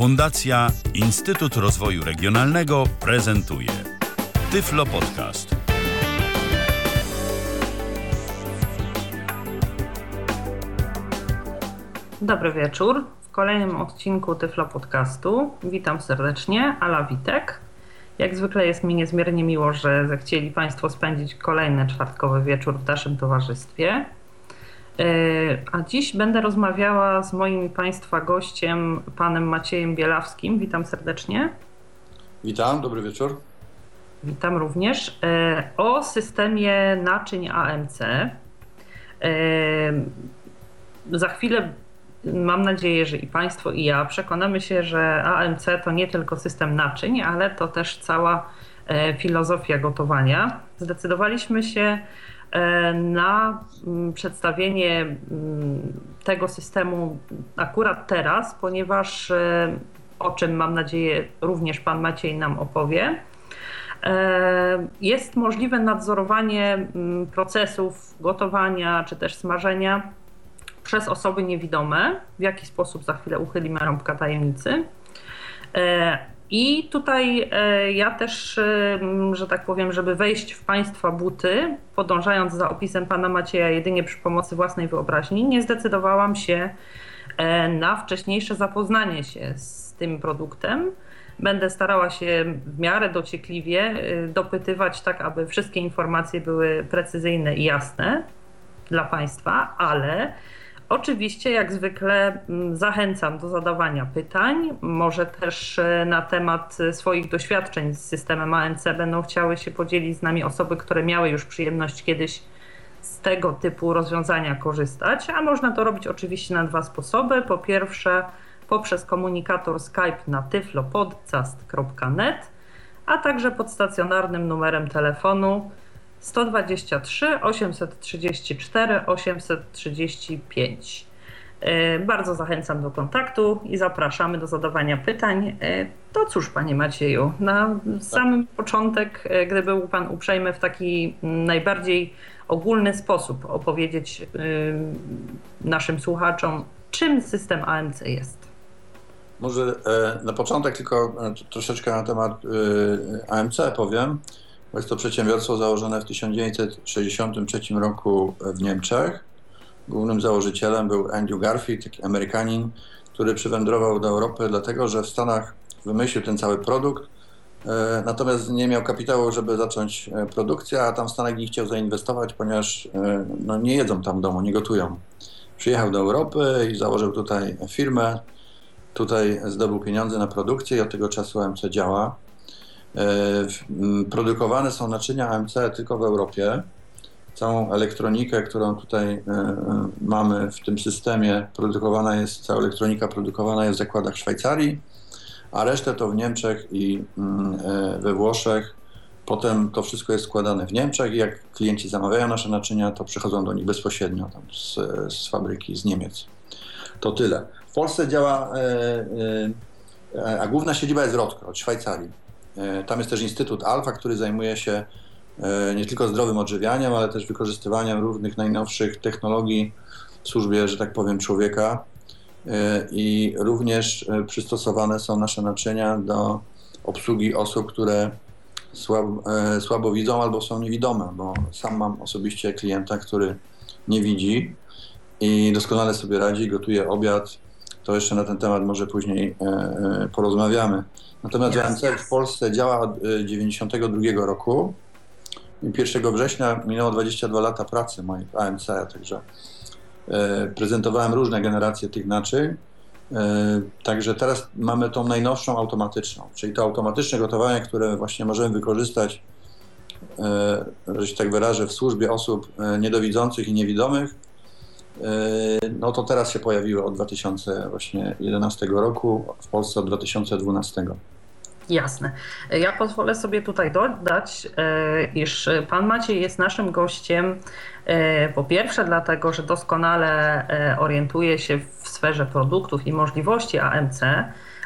Fundacja Instytut Rozwoju Regionalnego prezentuje Tyflo Podcast. Dobry wieczór. W kolejnym odcinku Tyflo Podcastu witam serdecznie, Ala Witek. Jak zwykle jest mi niezmiernie miło, że zechcieli Państwo spędzić kolejny czwartkowy wieczór w naszym towarzystwie. E, a dziś będę rozmawiała z moim Państwa gościem, panem Maciejem Bielawskim. Witam serdecznie. Witam, dobry wieczór. Witam również. E, o systemie naczyń AMC. E, za chwilę mam nadzieję, że i Państwo, i ja przekonamy się, że AMC to nie tylko system naczyń, ale to też cała filozofia gotowania. Zdecydowaliśmy się na mm, przedstawienie mm, tego systemu akurat teraz, ponieważ e, o czym mam nadzieję również Pan Maciej nam opowie. E, jest możliwe nadzorowanie mm, procesów gotowania czy też smażenia przez osoby niewidome. W jaki sposób za chwilę uchylimy rąbka tajemnicy. I tutaj e, ja też, e, że tak powiem, żeby wejść w Państwa buty, podążając za opisem Pana Macieja jedynie przy pomocy własnej wyobraźni, nie zdecydowałam się e, na wcześniejsze zapoznanie się z tym produktem. Będę starała się w miarę dociekliwie dopytywać, tak aby wszystkie informacje były precyzyjne i jasne dla Państwa, ale Oczywiście, jak zwykle, mm, zachęcam do zadawania pytań. Może też e, na temat swoich doświadczeń z systemem ANC będą chciały się podzielić z nami osoby, które miały już przyjemność kiedyś z tego typu rozwiązania korzystać, a można to robić oczywiście na dwa sposoby. Po pierwsze, poprzez komunikator Skype na tyflopodcast.net, a także pod stacjonarnym numerem telefonu 123 834 835. Bardzo zachęcam do kontaktu i zapraszamy do zadawania pytań. E, to cóż, Panie Macieju, na samym początek, e, gdyby był Pan uprzejmy w taki najbardziej ogólny sposób opowiedzieć e, naszym słuchaczom, czym system ANC jest. Może na początek tylko troszeczkę na temat AMC powiem. Jest to przedsiębiorstwo założone w 1963 roku w Niemczech. Głównym założycielem był Andrew Garfield, taki Amerykanin, który przywędrował do Europy, dlatego że w Stanach wymyślił ten cały produkt, e, natomiast nie miał kapitału, żeby zacząć e, produkcję, a tam w Stanach nie chciał zainwestować, ponieważ e, no, nie jedzą tam domu, nie gotują. Przyjechał do Europy i założył tutaj firmę. Tutaj zdobył pieniądze na produkcję i od tego czasu MC działa. E, produkowane są naczynia AMC tylko w Europie. Całą elektronikę, którą tutaj e, e, mamy w tym systemie, produkowana jest, cała elektronika produkowana jest w zakładach Szwajcarii, a resztę to w Niemczech i we Włoszech. Potem to wszystko jest składane w Niemczech i jak klienci zamawiają nasze naczynia, to przychodzą do nich bezpośrednio z, z fabryki z Niemiec. To tyle. W Polsce działa, a główna siedziba jest Rotko, od Szwajcarii. E, tam jest też Instytut Alfa, który zajmuje się e, nie tylko zdrowym odżywianiem, ale też wykorzystywaniem różnych najnowszych technologii w służbie, że tak powiem, człowieka. E, I również przystosowane są nasze naczynia do obsługi osób, które słabo, słabo widzą albo są niewidome, bo sam mam osobiście klienta, który nie widzi i doskonale sobie radzi, gotuje obiad. To jeszcze na ten temat może później porozmawiamy. Natomiast yes, ANC yes. w Polsce działa od 1992 y, roku. 1 września minęło 22 lata pracy mojej w ANC, także e, prezentowałem różne generacje tych naczyń. E, także teraz mamy tą najnowszą automatyczną, czyli to automatyczne gotowanie, które właśnie możemy wykorzystać, e, że się tak wyrażę, w służbie osób niedowidzących i niewidomych. No to teraz się pojawiło od 2011 roku, w Polsce od 2012. Jasne. Ja pozwolę sobie tutaj dodać, e, iż pan Maciej jest naszym gościem e, po pierwsze dlatego, że doskonale e, orientuje się w sferze produktów i możliwości AMC,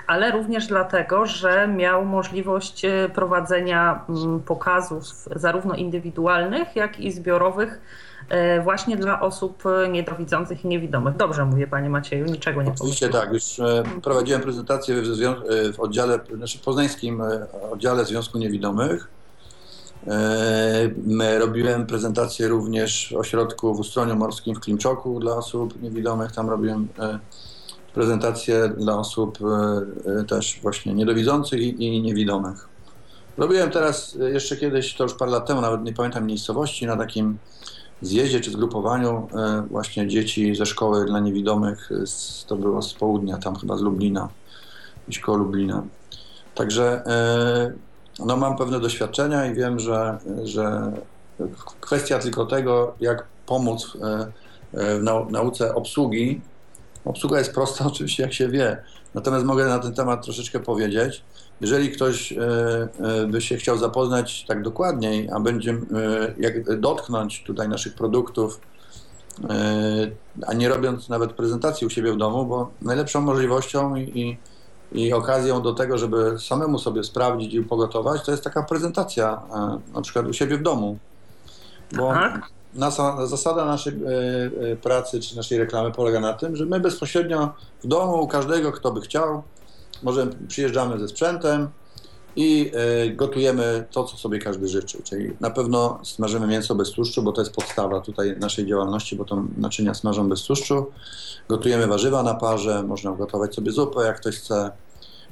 ale również dlatego, że miał możliwość prowadzenia mm, pokazów zarówno indywidualnych, jak i zbiorowych właśnie dla osób niedowidzących i niewidomych. Dobrze mówię, panie Macieju, niczego nie Oczywiście tak, już e, prowadziłem prezentację w, e, w oddziale, znaczy poznańskim oddziale Związku Niewidomych. Robiłem prezentację również w ośrodku w Ustroniu Morskim w Klimczoku dla osób niewidomych. Tam robiłem prezentację dla osób też właśnie niedowidzących i niewidomych. Robiłem teraz jeszcze kiedyś, to już parę lat temu, nawet nie pamiętam miejscowości, na takim zjeździe czy zgrupowaniu e, właśnie dzieci ze szkoły dla niewidomych, to było z południa, tam chyba z Lublina, gdzieś koło Lublina. Także e, no, mam pewne doświadczenia i wiem, że, że kwestia tylko tego, jak pomóc e, w nauce obsługi. Obsługa jest prosta oczywiście, jak się wie. Natomiast mogę na ten temat troszeczkę powiedzieć. Jeżeli ktoś e, e, by się chciał zapoznać tak dokładniej, a będzie e, jak dotknąć tutaj naszych produktów, a nie robiąc nawet prezentacji u siebie w domu, bo najlepszą możliwością i, i, okazją do tego, żeby samemu sobie sprawdzić i pogotować, to jest taka prezentacja na przykład u siebie w domu. Bo. Nasa, zasada naszej pracy czy naszej reklamy polega na tym, że my bezpośrednio w domu u każdego, kto by chciał, może przyjeżdżamy ze sprzętem i e, gotujemy to, co sobie każdy życzy. Czyli na pewno smażymy mięso bez tłuszczu, bo to jest podstawa tutaj naszej działalności, bo to naczynia smażą bez tłuszczu. Gotujemy warzywa na parze, można gotować sobie zupę, jak ktoś chce.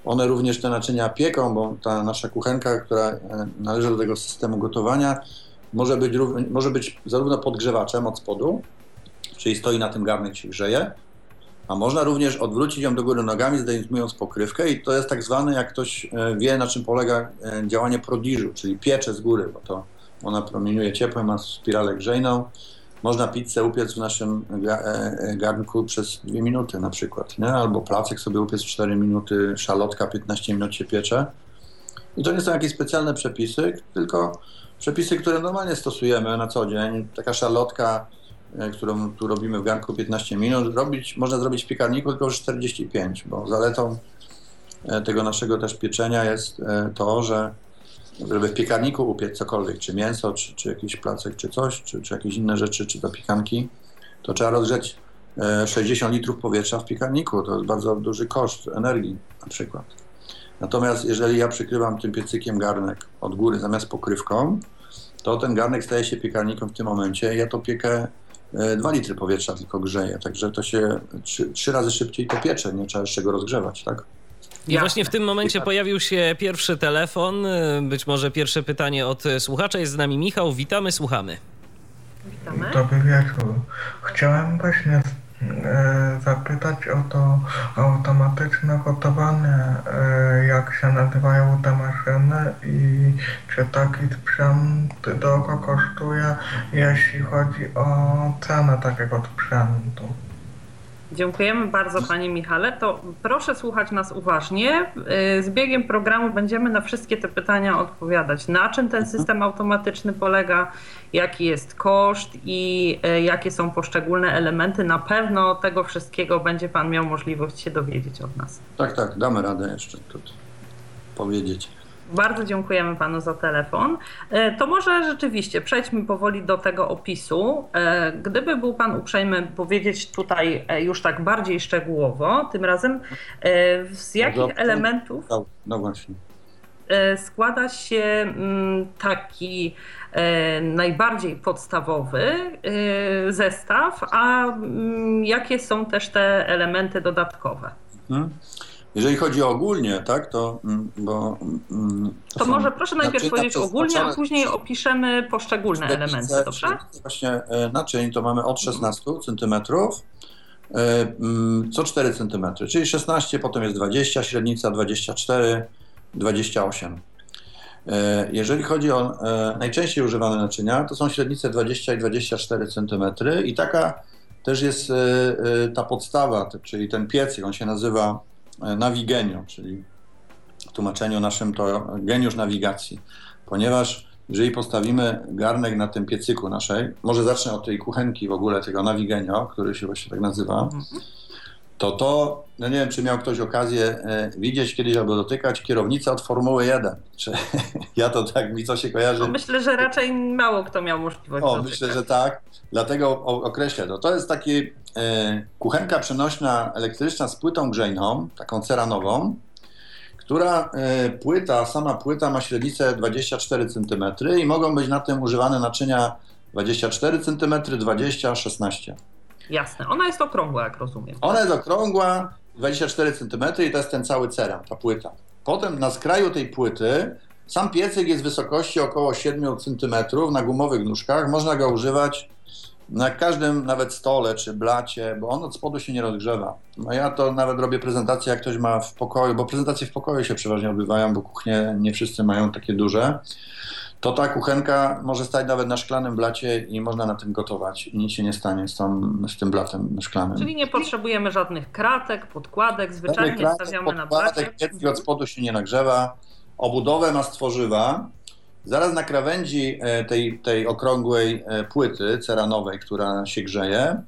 One również te naczynia pieką, bo ta nasza kuchenka, która e, należy do tego systemu gotowania, może być, może być zarówno podgrzewaczem od spodu, czyli stoi na tym garnek się grzeje, a można również odwrócić ją do góry nogami, zdejmując pokrywkę i to jest tak zwane, jak ktoś e, wie, na czym polega e, działanie prodiżu, czyli piecze z góry, bo to ona promieniuje ciepłem, ma spiralę grzejną. Można pizzę upiec w naszym e, garnku przez 2 minuty na przykład, nie? albo placek sobie upiec 4 minuty, szalotka 15 minut się piecze. I to nie są jakieś specjalne przepisy, tylko przepisy, które normalnie stosujemy na co dzień. Taka szalotka którą tu robimy w garnku 15 minut, robić, można zrobić w piekarniku tylko już 45, bo zaletą e, tego naszego też pieczenia jest e, to, że żeby w piekarniku upiec cokolwiek, czy mięso, czy, czy jakiś placek, czy coś, czy, czy jakieś inne rzeczy, czy to piekanki, to trzeba rozgrzeć 60 litrów powietrza w piekarniku. To jest bardzo duży koszt energii na przykład. Natomiast jeżeli ja przykrywam tym piecykiem garnek od góry zamiast pokrywką, to ten garnek staje się piekarnikiem w tym momencie. Ja to piekę 2 e, litry powietrza tylko grzeje, także to się trzy, trzy razy szybciej to piecze, nie trzeba jeszcze go rozgrzewać, tak? I właśnie w tym momencie pojawił się pierwszy telefon, e, być może pierwsze pytanie od słuchacza. Jest z nami Michał, witamy, słuchamy. Witamy. Dobry wieczór. Chciałem właśnie zapytać o to automatyczne gotowanie, e, jak się nazywają te maszyny i czy taki sprzęt drogo kosztuje, jeśli chodzi o cenę takiego sprzętu. Dziękujemy bardzo Panie Michale. To proszę słuchać nas uważnie. Y, z biegiem programu będziemy na wszystkie te pytania odpowiadać. Na czym ten system automatyczny polega, jaki jest koszt i y, jakie są poszczególne elementy. Na pewno tego wszystkiego będzie Pan miał możliwość się dowiedzieć od nas. Tak, tak, damy radę jeszcze powiedzieć. Bardzo dziękujemy panu za telefon. E, to może rzeczywiście przejdźmy powoli do tego opisu. E, gdyby był pan uprzejmy powiedzieć tutaj e, już tak bardziej szczegółowo, tym razem z jakich elementów no właśnie. składa się mm, taki najbardziej podstawowy zestaw, a mm, jakie są też te elementy dodatkowe? Jeżeli chodzi o ogólnie, tak, to mm, bo... Mm, to, to może proszę najpierw powiedzieć ogólnie, a później opiszemy poszczególne elementy, dobrze? Właśnie e, naczyń to mamy od 16 cm e, mm, co 4 cm, czyli 16, potem jest 20, średnica 24, 28. E, jeżeli chodzi o najczęściej używane naczynia, to są średnice 20 i 24 cm i taka też jest ta podstawa, czyli ten piecyk, on się nazywa nawigenio, czyli w tłumaczeniu naszym to geniusz nawigacji, ponieważ jeżeli postawimy garnek na tym piecyku naszej, może zacznę od tej kuchenki w ogóle, tego nawigenio, który się właśnie tak nazywa, to to, no nie wiem, czy miał ktoś okazję e, widzieć kiedyś albo dotykać kierownicę od Formuły 1. Czy, ja to tak mi co się kojarzy. No myślę, że raczej mało kto miał możliwość. O, dotykać. myślę, że tak. Dlatego określę to. To jest taki e, kuchenka przenośna elektryczna z płytą grzejną, taką ceranową, która e, płyta, sama płyta ma średnicę 24 cm i mogą być na tym używane naczynia 24 cm, 20, 16. Jasne. Ona jest okrągła, jak rozumiem. Ona jest okrągła, 24 cm i to jest ten cały ceran, ta płyta. Potem na skraju tej płyty sam piecyk jest wysokości około 7 cm na gumowych nóżkach. Można go używać na każdym nawet stole czy blacie, bo on od spodu się nie rozgrzewa. No ja to nawet robię prezentacje, jak ktoś ma w pokoju, bo prezentacje w pokoju się przeważnie odbywają, bo kuchnie nie wszyscy mają takie duże. To ta kuchenka może stać nawet na szklanym blacie i można na tym gotować. I nic się nie stanie z, tą, z tym blatem szklanym. Czyli nie potrzebujemy żadnych kratek, podkładek, zwyczajnie Kratek, stawiamy na blacie. piecyk od spodu się nie nagrzewa. Obudowę ma z tworzywa. Zaraz na krawędzi e, tej, tej okrągłej e, płyty ceranowej, która się grzeje,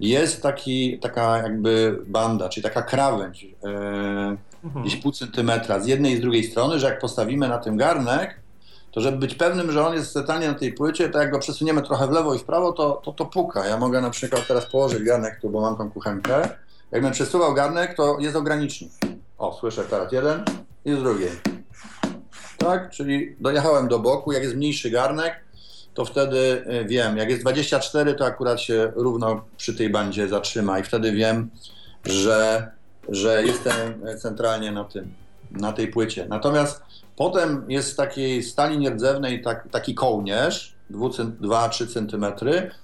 jest taki, taka jakby banda, czyli taka krawędź, e, Mhm. gdzieś pół centymetra z jednej i z drugiej strony, że jak postawimy na tym garnek, to żeby być pewnym, że on jest totalnie na tej płycie, to jak go przesuniemy trochę w lewo i w prawo, to, to to puka. Ja mogę na przykład teraz położyć garnek tu, bo mam tą kuchenkę. Jakbym przesuwał garnek, to jest ogranicznik. O, słyszę teraz jeden i z drugiej. Tak, czyli dojechałem do boku. Jak jest mniejszy garnek, to wtedy y, wiem. Jak jest 24, to akurat się równo przy tej bandzie zatrzyma i wtedy wiem, że, że jestem centralnie na tym, na tej płycie. Natomiast potem jest z takiej stali nierdzewnej tak, taki kołnierz, 2-3 cm,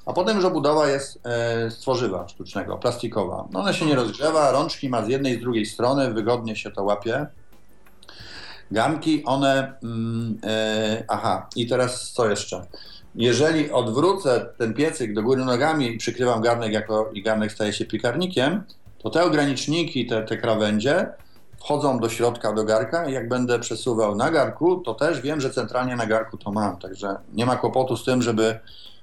a potem już obudowa jest e, z tworzywa sztucznego, plastikowa. No Ona się nie rozgrzewa, rączki ma z jednej i z drugiej strony, wygodnie się to łapie. Garnki, one. Mm, e, aha, i teraz co jeszcze? Jeżeli odwrócę ten piecyk do góry nogami i przykrywam garnek jako, i garnek staje się piekarnikiem, to te ograniczniki, te, te krawędzie wchodzą do środka, do garka i jak będę przesuwał na garku, to też wiem, że centralnie na garku to mam. Także nie ma kłopotu z tym, żeby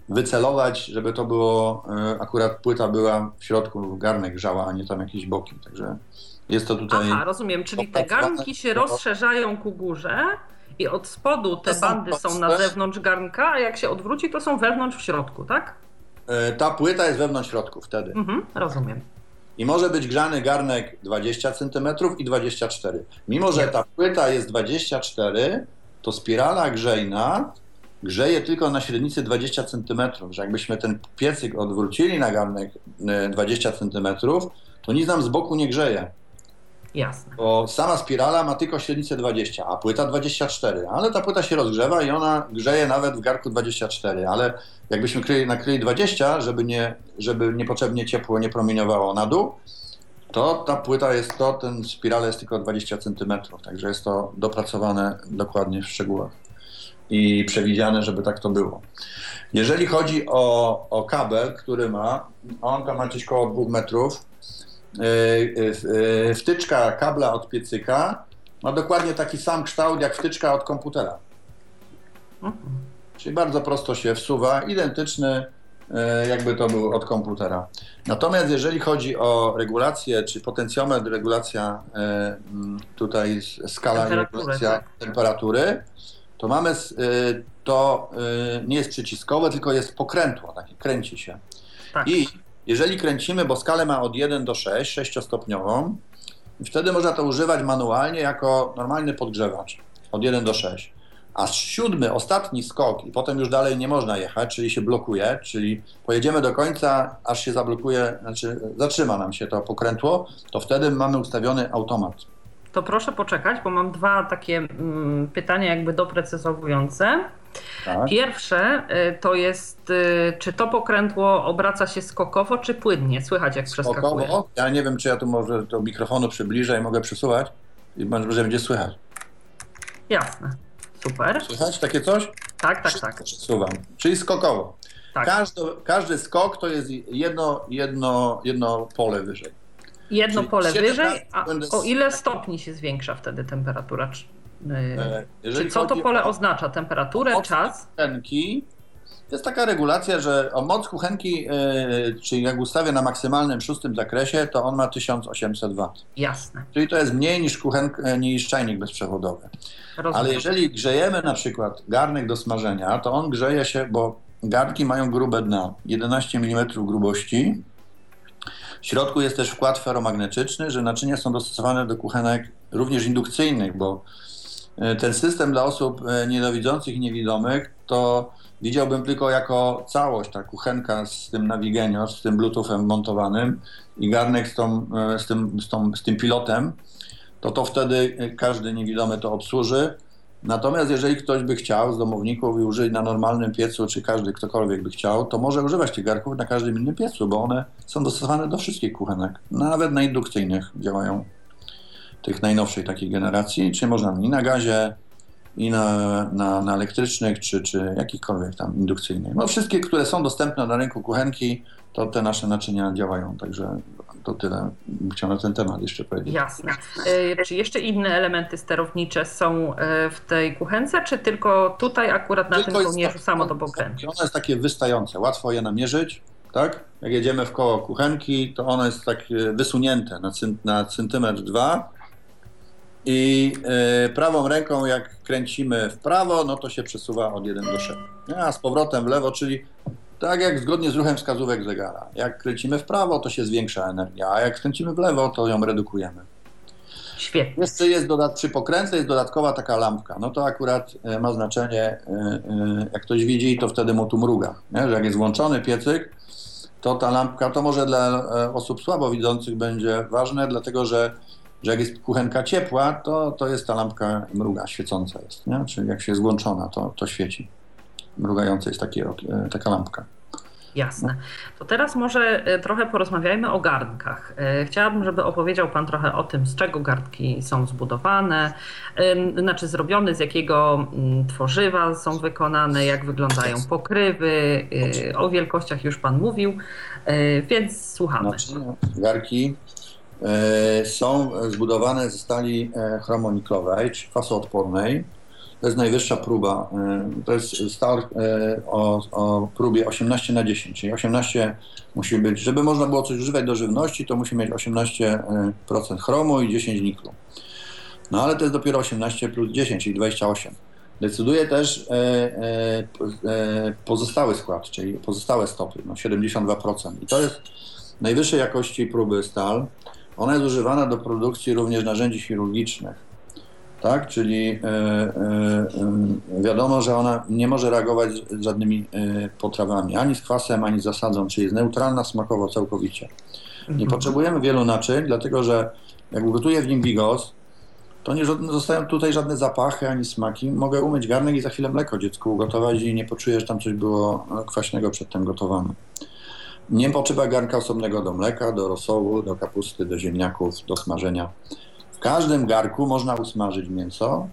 wycelować, żeby to było, e, akurat płyta była w środku, garnek grzała, a nie tam jakieś boki. Także jest to tutaj... Aha, rozumiem, czyli te garnki się rozszerzają ku górze i od spodu te bandy są na zewnątrz garnka, a jak się odwróci, to są wewnątrz w środku, tak? E, Ta płyta jest wewnątrz środku wtedy. Mhm, rozumiem. I może być grzany garnek 20 cm i 24. Mimo, że ta płyta jest 24, to spirala grzejna grzeje tylko na średnicy 20 cm. Że jakbyśmy ten piecyk odwrócili na garnek e, 20 cm, to nic nam z boku nie grzeje. Jasne. Bo sama spirala ma tylko średnicę 20, a płyta 24. Ale ta płyta się rozgrzewa i ona grzeje nawet w garku 24. Ale jakbyśmy kryli, nakryli 20, żeby, nie, żeby niepotrzebnie ciepło nie promieniowało na dół, to ta płyta jest to, ten spirale jest tylko 20 cm. Także jest to dopracowane dokładnie w szczegółach i przewidziane, żeby tak to było. Jeżeli chodzi o, o kabel, który ma, on tam ma gdzieś koło 2 metrów, wtyczka kabla od piecyka ma dokładnie taki sam kształt jak wtyczka od komputera. Czyli bardzo prosto się wsuwa, identyczny jakby to był od komputera. Natomiast jeżeli chodzi o regulację, czy potencjometr, regulacja tutaj skala i Temperatury, regulacja tak. temperatury, to mamy, to nie jest przyciskowe, tylko jest pokrętło, takie kręci się. Tak. I jeżeli kręcimy, bo skalę ma od 1 do 6, sześciostopniową, wtedy można to używać manualnie jako normalny podgrzewacz od 1 do 6. A siódmy, ostatni skok i potem już dalej nie można jechać, czyli się blokuje, czyli pojedziemy do końca, aż się zablokuje, znaczy zatrzyma nam się to pokrętło, to wtedy mamy ustawiony automat. To proszę poczekać, bo mam dwa takie mm, pytania jakby doprecyzowujące. Tak? Pierwsze y, to jest, y, czy to pokrętło obraca się skokowo, czy płynnie? Słychać jak przeskakuje. Skokowo. Ja nie wiem, czy ja tu może do mikrofonu przybliżę i mogę przesuwać i może będzie słychać. Jasne. Super. Słychać takie coś? Tak, tak, tak. Przesuwam. Czyli skokowo. tak. Każdy, każdy skok to jest jedno, jedno, jedno pole wyżej. Jedno czyli pole wyżej, a o ile stopni się zwiększa wtedy temperatura? Czy, y, E, Jeżeli czy co to pole o oznacza? Temperaturę, czas? kuchenki, To jest taka regulacja, że o moc kuchenki, yy, czyli jak ustawię na maksymalnym szóstym zakresie, to on ma 1800 W. Jasne. Czyli to jest mniej niż, kuchenk, niż czajnik bezprzewodowy. Rozumiem. Ale jeżeli grzejemy na przykład garnek do smażenia, to on grzeje się, bo garnki mają grube dna, 11 mm grubości. W środku jest też wkład feromagnetyczny, że naczynia są dostosowane do kuchenek również indukcyjnych, bo e, ten system dla osób e, niedowidzących i niewidomych to widziałbym tylko jako całość, ta kuchenka z tym Navigenio, z tym Bluetoothem montowanym i garnek z, tą, e, z, tym, z, tą, z tym pilotem, to to wtedy każdy niewidomy to obsłuży. Natomiast jeżeli ktoś by chciał z domowników i użyć na normalnym piecu, czy każdy ktokolwiek by chciał, to może używać tych garków na każdym innym piecu, bo one są dostosowane do wszystkich kuchenek. Nawet na indukcyjnych działają tych najnowszej takiej generacji, czy można i na gazie, i na, na, na elektrycznych, czy, czy jakichkolwiek tam indukcyjnych. No wszystkie, które są dostępne na rynku kuchenki, to te nasze naczynia działają, także to tyle chciał na ten temat jeszcze powiedzieć. Jasne. E, czy jeszcze inne elementy sterownicze są e, w tej kuchence, czy tylko tutaj akurat na tylko tym kołnierzu samo to pokrętnie? Ono jest takie wystające, łatwo je namierzyć, tak? Jak jedziemy w koło kuchenki, to ono jest takie wysunięte na, na centymetr dwa i y, prawą ręką jak kręcimy w prawo, no to się przesuwa od 1 do 6. A z powrotem w lewo, czyli tak jak zgodnie z ruchem wskazówek zegara. Jak kręcimy w prawo, to się zwiększa energia, a jak kręcimy w lewo, to ją redukujemy. Świetnie. Jeszcze jest dodat, przy pokrętle jest dodatkowa taka lampka. No to akurat e, ma znaczenie, e, e, jak ktoś widzi, to wtedy mu tu mruga. Nie? Że jak jest włączony piecyk, to ta lampka, to może dla osób słabowidzących będzie ważne, dlatego że, że jak jest kuchenka ciepła, to, to jest ta lampka mruga, świecąca jest. Nie? Czyli jak się jest włączona, to, to świeci mrugająca jest taka lampka. Jasne. To teraz może e, trochę porozmawiajmy o garnkach. E, chciałabym, żeby opowiedział Pan trochę o tym, z czego garnki są zbudowane, znaczy zrobione, z jakiego tworzywa są wykonane, jak wyglądają pokrywy, e, o wielkościach już Pan mówił, więc słuchamy. Garki są zbudowane ze stali chromoniklowej, czy fasoodpornej to jest najwyższa próba. Y, to jest stal y, o, o próbie 18 na 10, czyli 18 musi być, żeby można było coś używać do żywności, to musi mieć 18% chromu i 10 niklu. No ale to jest dopiero 18 plus 10, czyli 28. Decyduje też pozostały skład, czyli pozostałe stopy, no 72%. I to jest najwyższej jakości próby stal. Ona jest używana do produkcji również narzędzi chirurgicznych tak? Czyli e, e, e, wiadomo, że ona nie może reagować z żadnymi potrawami, ani z kwasem, ani z zasadzą, czyli jest neutralna smakowo całkowicie. Nie mhm. potrzebujemy wielu naczyń, dlatego że jak ugotuję w nim bigos, to nie zostają tutaj żadne zapachy ani smaki. Mogę umyć garnek i za chwilę mleko dziecku ugotować i nie poczuję, że tam coś było kwaśnego przedtem gotowane. Nie potrzeba garnka osobnego do mleka, do rosołu, do kapusty, do ziemniaków, do smażenia każdym garku można usmażyć mięso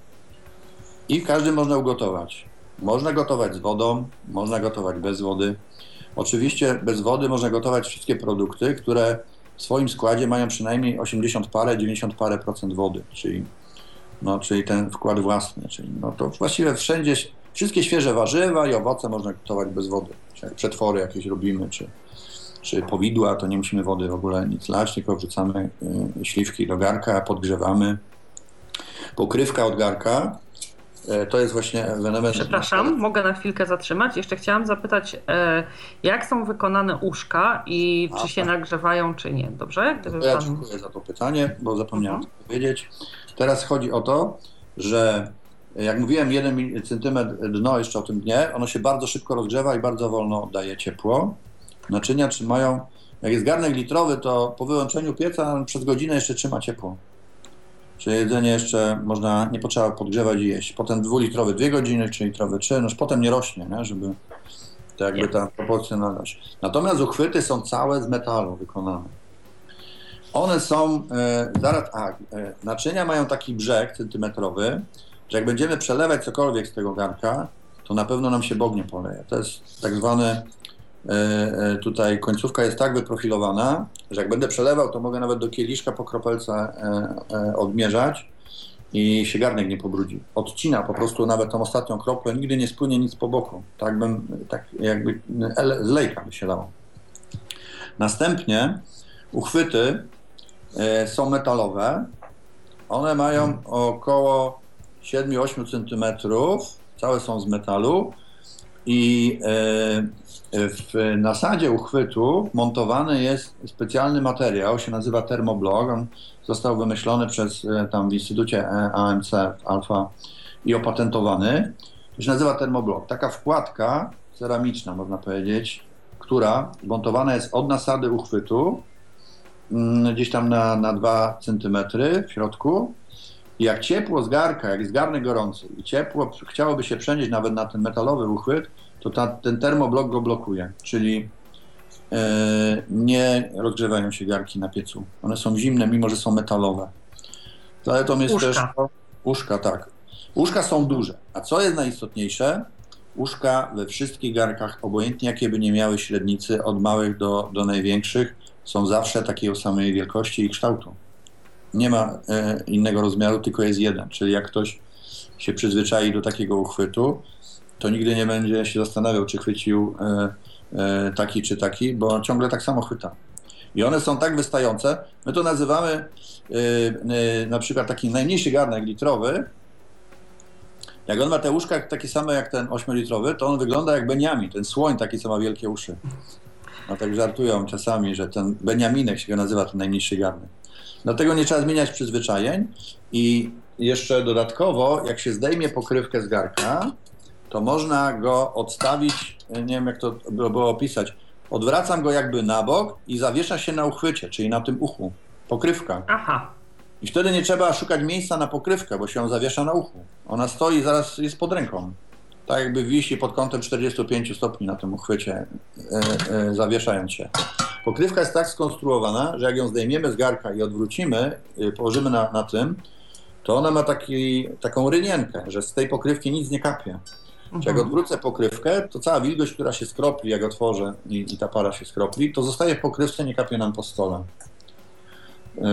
i w każdym można ugotować. Można gotować z wodą, można gotować bez wody. Oczywiście bez wody można gotować wszystkie produkty, które w swoim składzie mają przynajmniej 80 parę, 90 parę procent wody, czyli, no, czyli ten wkład własny. Czyli no to właściwie wszędzie wszystkie świeże warzywa i owoce można gotować bez wody. Czy jak przetwory jakieś robimy, czy, czy powidła, to nie musimy wody w ogóle nic lać, tylko wrzucamy y, śliwki do garka, podgrzewamy. Pokrywka od garka e, to jest właśnie ewenement. Przepraszam, mogę na chwilkę zatrzymać. Jeszcze chciałam zapytać, e, jak są wykonane uszka i czy A, się tak. nagrzewają, czy nie. Dobrze? Gdyby ja pan... dziękuję za to pytanie, bo zapomniałem -huh. powiedzieć. Teraz chodzi o to, że jak mówiłem, jeden centymetr dno jeszcze o tym dnie, ono się bardzo szybko rozgrzewa i bardzo wolno oddaje ciepło. Naczynia trzymają, jak jest garnek litrowy, to po wyłączeniu pieca przez godzinę jeszcze trzyma ciepło. Czyli jedzenie jeszcze można, nie potrzeba podgrzewać i jeść. Potem dwulitrowy dwie godziny, czy litrowy trzy, no już potem nie rośnie, nie? żeby to jakby ta proporcjonalność. Natomiast uchwyty są całe z metalu wykonane. One są, e, zaraz, a, e, naczynia mają taki brzeg centymetrowy, że jak będziemy przelewać cokolwiek z tego garnka, to na pewno nam się bognie poleje. To jest tak zwany tutaj końcówka jest tak wyprofilowana, że jak będę przelewał, to mogę nawet do kieliszka po kropelce e, odmierzać i się garnek nie pobrudzi. Odcina po prostu nawet tą ostatnią kropkę, nigdy nie spłynie nic po boku. Tak bym, tak jakby z lejka by się dało. Następnie uchwyty e, są metalowe. One mają około 7-8 cm, całe są z metalu i e, w nasadzie uchwytu montowany jest specjalny materiał, się nazywa termoblok. On został wymyślony przez e, tam w Instytucie AMC Alfa i opatentowany. To się nazywa termoblok. Taka wkładka ceramiczna, można powiedzieć, która montowana jest od nasady uchwytu, mm, gdzieś tam na, na 2 cm w środku. I jak ciepło z garka, jak jest garnek gorący i ciepło chciałoby się przenieść nawet na ten metalowy uchwyt, to ta, ten termoblok go blokuje, czyli e, nie rozgrzewają się garki na piecu. One są zimne, mimo że są metalowe. Zaletą jest Uszka. też uszka, tak. Uszka są duże. A co jest najistotniejsze? Uszka we wszystkich garkach, obojętnie jakie by nie miały średnicy, od małych do, do największych, są zawsze takiej samej wielkości i kształtu. Nie ma e, innego rozmiaru, tylko jest jeden. Czyli jak ktoś się przyzwyczai do takiego uchwytu, to nigdy nie będzie się zastanawiał, czy chwycił e, e, taki czy taki, bo ciągle tak samo chwyta. I one są tak wystające, my to nazywamy e, na przykład taki najmniejszy garnek litrowy, jak on ma te łóżka takie same jak ten 8-litrowy, to on wygląda jak Beniamin, ten słoń taki, co ma wielkie uszy. No tak żartują czasami, że ten Beniaminek się go nazywa, ten najmniejszy garnek. Dlatego nie trzeba zmieniać przyzwyczajeń i jeszcze dodatkowo, jak się zdejmie pokrywkę z garka, to można go odstawić, nie wiem jak to było opisać, odwracam go jakby na bok i zawiesza się na uchwycie, czyli na tym uchu. Pokrywka. Aha. I wtedy nie trzeba szukać miejsca na pokrywkę, bo się ją zawiesza na uchu. Ona stoi i zaraz jest pod ręką. Tak jakby wisi pod kątem 45 stopni na tym uchwycie, e, e, zawieszając się. Pokrywka jest tak skonstruowana, że jak ją zdejmiemy z garka i odwrócimy, e, położymy na, na tym, to ona ma taki, taką rynienkę, że z tej pokrywki nic nie kapie. Czy jak odwrócę pokrywkę, to cała wilgoć, która się skropli, jak otworzę i, i ta para się skropli, to zostaje w pokrywce, nie kapie nam po stole. Yy,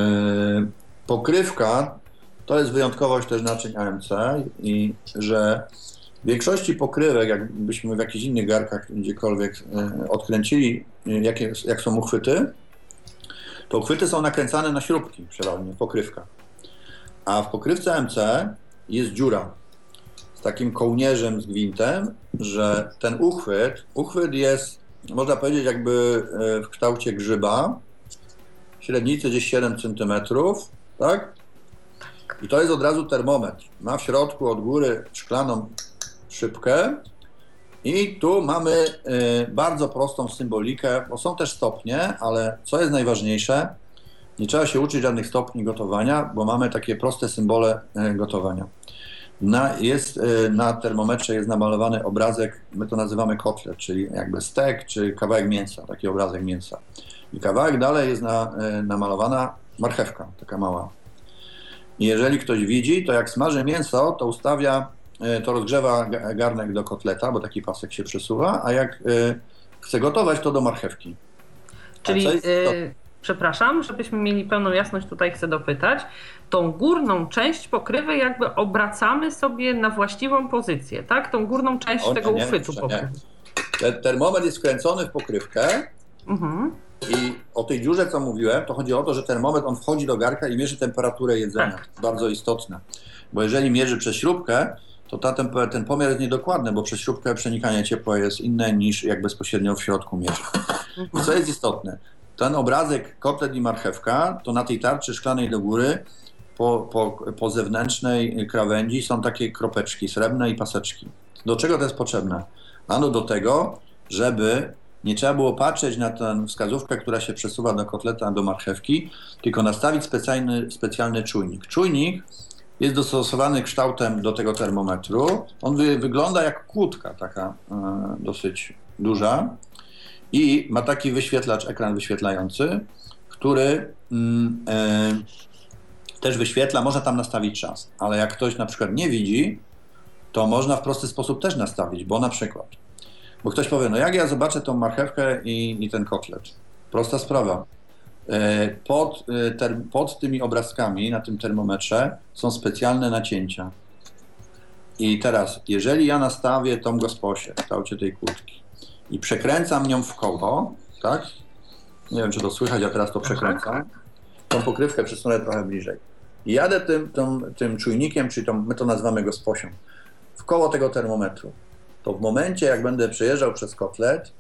pokrywka to jest wyjątkowość też naczyń AMC i że w większości pokrywek, jakbyśmy w jakichś innych garkach gdziekolwiek yy, odkręcili, yy, jakie, jak są uchwyty, to uchwyty są nakręcane na śrubki przeważnie, pokrywka. A w pokrywce AMC jest dziura z takim kołnierzem z gwintem, że ten uchwyt, uchwyt jest, można powiedzieć, jakby w kształcie grzyba, średnicy gdzieś 7 cm, tak? I to jest od razu termometr. Ma w środku od góry szklaną szybkę i tu mamy y, bardzo prostą symbolikę, bo są też stopnie, ale co jest najważniejsze, nie trzeba się uczyć żadnych stopni gotowania, bo mamy takie proste symbole y, gotowania. Na, jest, y, na termometrze jest namalowany obrazek, my to nazywamy kotlet, czyli jakby stek czy kawałek mięsa, taki obrazek mięsa. I kawałek dalej jest na, namalowana marchewka, taka mała. I jeżeli ktoś widzi, to jak smaży mięso, to ustawia, to rozgrzewa garnek do kotleta, bo taki pasek się przesuwa, a jak chce gotować, to do marchewki. Czyli, przepraszam, żebyśmy mieli pełną jasność, tutaj chcę dopytać, tą górną część pokrywy jakby obracamy sobie na właściwą pozycję, tak? Tą górną część o, tego nie, uchwytu pokrywy. Termometr jest wkręcony w pokrywkę, mhm. I o tej dziurze, co mówiłem, to chodzi o to, że termometr on wchodzi do garka i mierzy temperaturę jedzenia. Tak. Bardzo istotne. Bo jeżeli mierzy przez śrubkę, to ta, ten, ten pomiar jest niedokładny, bo przez śrubkę przenikanie ciepła jest inne niż jak bezpośrednio w środku mierzy. I co jest istotne? Ten obrazek kotlet i marchewka, to na tej tarczy szklanej do góry po, po, po zewnętrznej krawędzi są takie kropeczki srebrne i paseczki. Do czego to jest potrzebne? Ano do tego, żeby nie trzeba było patrzeć na tę wskazówkę, która się przesuwa do kotleta, do marchewki, tylko nastawić specjalny, specjalny czujnik. Czujnik jest dostosowany kształtem do tego termometru. On wy, wygląda jak kłódka, taka e, dosyć duża i ma taki wyświetlacz, ekran wyświetlający, który mm, e, też wyświetla, można tam nastawić czas, ale jak ktoś na przykład nie widzi, to można w prosty sposób też nastawić, bo na przykład bo ktoś powie, no jak ja zobaczę tą marchewkę i, i ten kotlet? Prosta sprawa. E, pod, e, pod tymi obrazkami na tym termometrze są specjalne nacięcia. I teraz, jeżeli ja nastawię tą gosposię w kształcie tej kłódki i przekręcam nią w koło, tak? Nie wiem, czy to słychać, ja teraz to przekręcam. Tą pokrywkę przesunę trochę bliżej. I jadę tym, tym, tym czujnikiem, czyli tą, my to nazywamy gosposią, w koło tego termometru. To w momencie, jak będę przejeżdżał przez kotlet,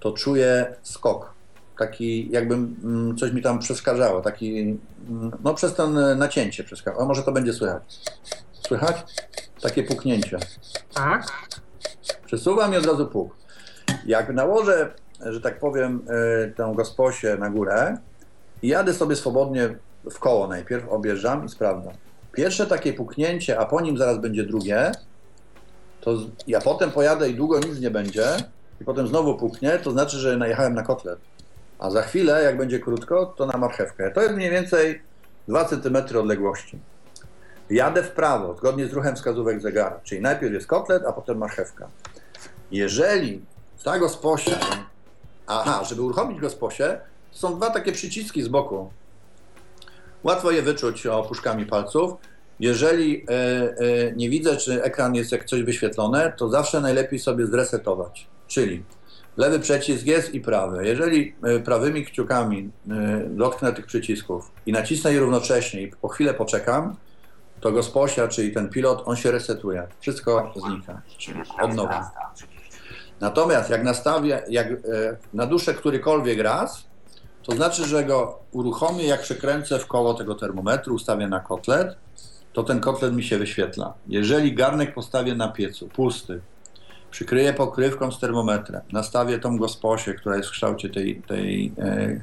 to czuję skok taki jakbym mm, coś mi tam przeszkadzało, taki, mm, no przez ten nacięcie przeszkadzało. A może to będzie słychać? Słychać? Takie puknięcie. Tak. Przesuwam i od razu puk. Jak nałożę, że tak powiem, e, tę gosposię na górę i jadę sobie swobodnie w koło najpierw, objeżdżam i sprawdzam. Pierwsze takie puknięcie, a po nim zaraz będzie drugie, to ja potem pojadę i długo nic nie będzie i potem znowu puknie, to znaczy, że najechałem na kotlet a za chwilę, jak będzie krótko, to na marchewkę. To jest mniej więcej 2 cm odległości. Jadę w prawo, zgodnie z ruchem wskazówek zegara, czyli najpierw jest kotlet, a potem marchewka. Jeżeli ta gosposia, aha, żeby uruchomić gosposię, są dwa takie przyciski z boku. Łatwo je wyczuć opuszkami palców. Jeżeli e, e, nie widzę, czy ekran jest jak coś wyświetlone, to zawsze najlepiej sobie zresetować. Czyli lewy przycisk jest i prawy. Jeżeli e, prawymi kciukami dotknę tych przycisków i nacisnę je równocześnie i po chwilę poczekam, to gosposia, czyli ten pilot, on się resetuje. Wszystko znika, od nowa. Natomiast jak nastawię, jak e, naduszę którykolwiek raz, to znaczy, że go uruchomię, jak przekręcę w koło tego termometru, ustawię na kotlet, to ten kotlet mi się wyświetla. Jeżeli garnek postawię na piecu, pusty, przykryję pokrywką z termometrem, nastawię tą gosposię, która jest w kształcie tej, tej e,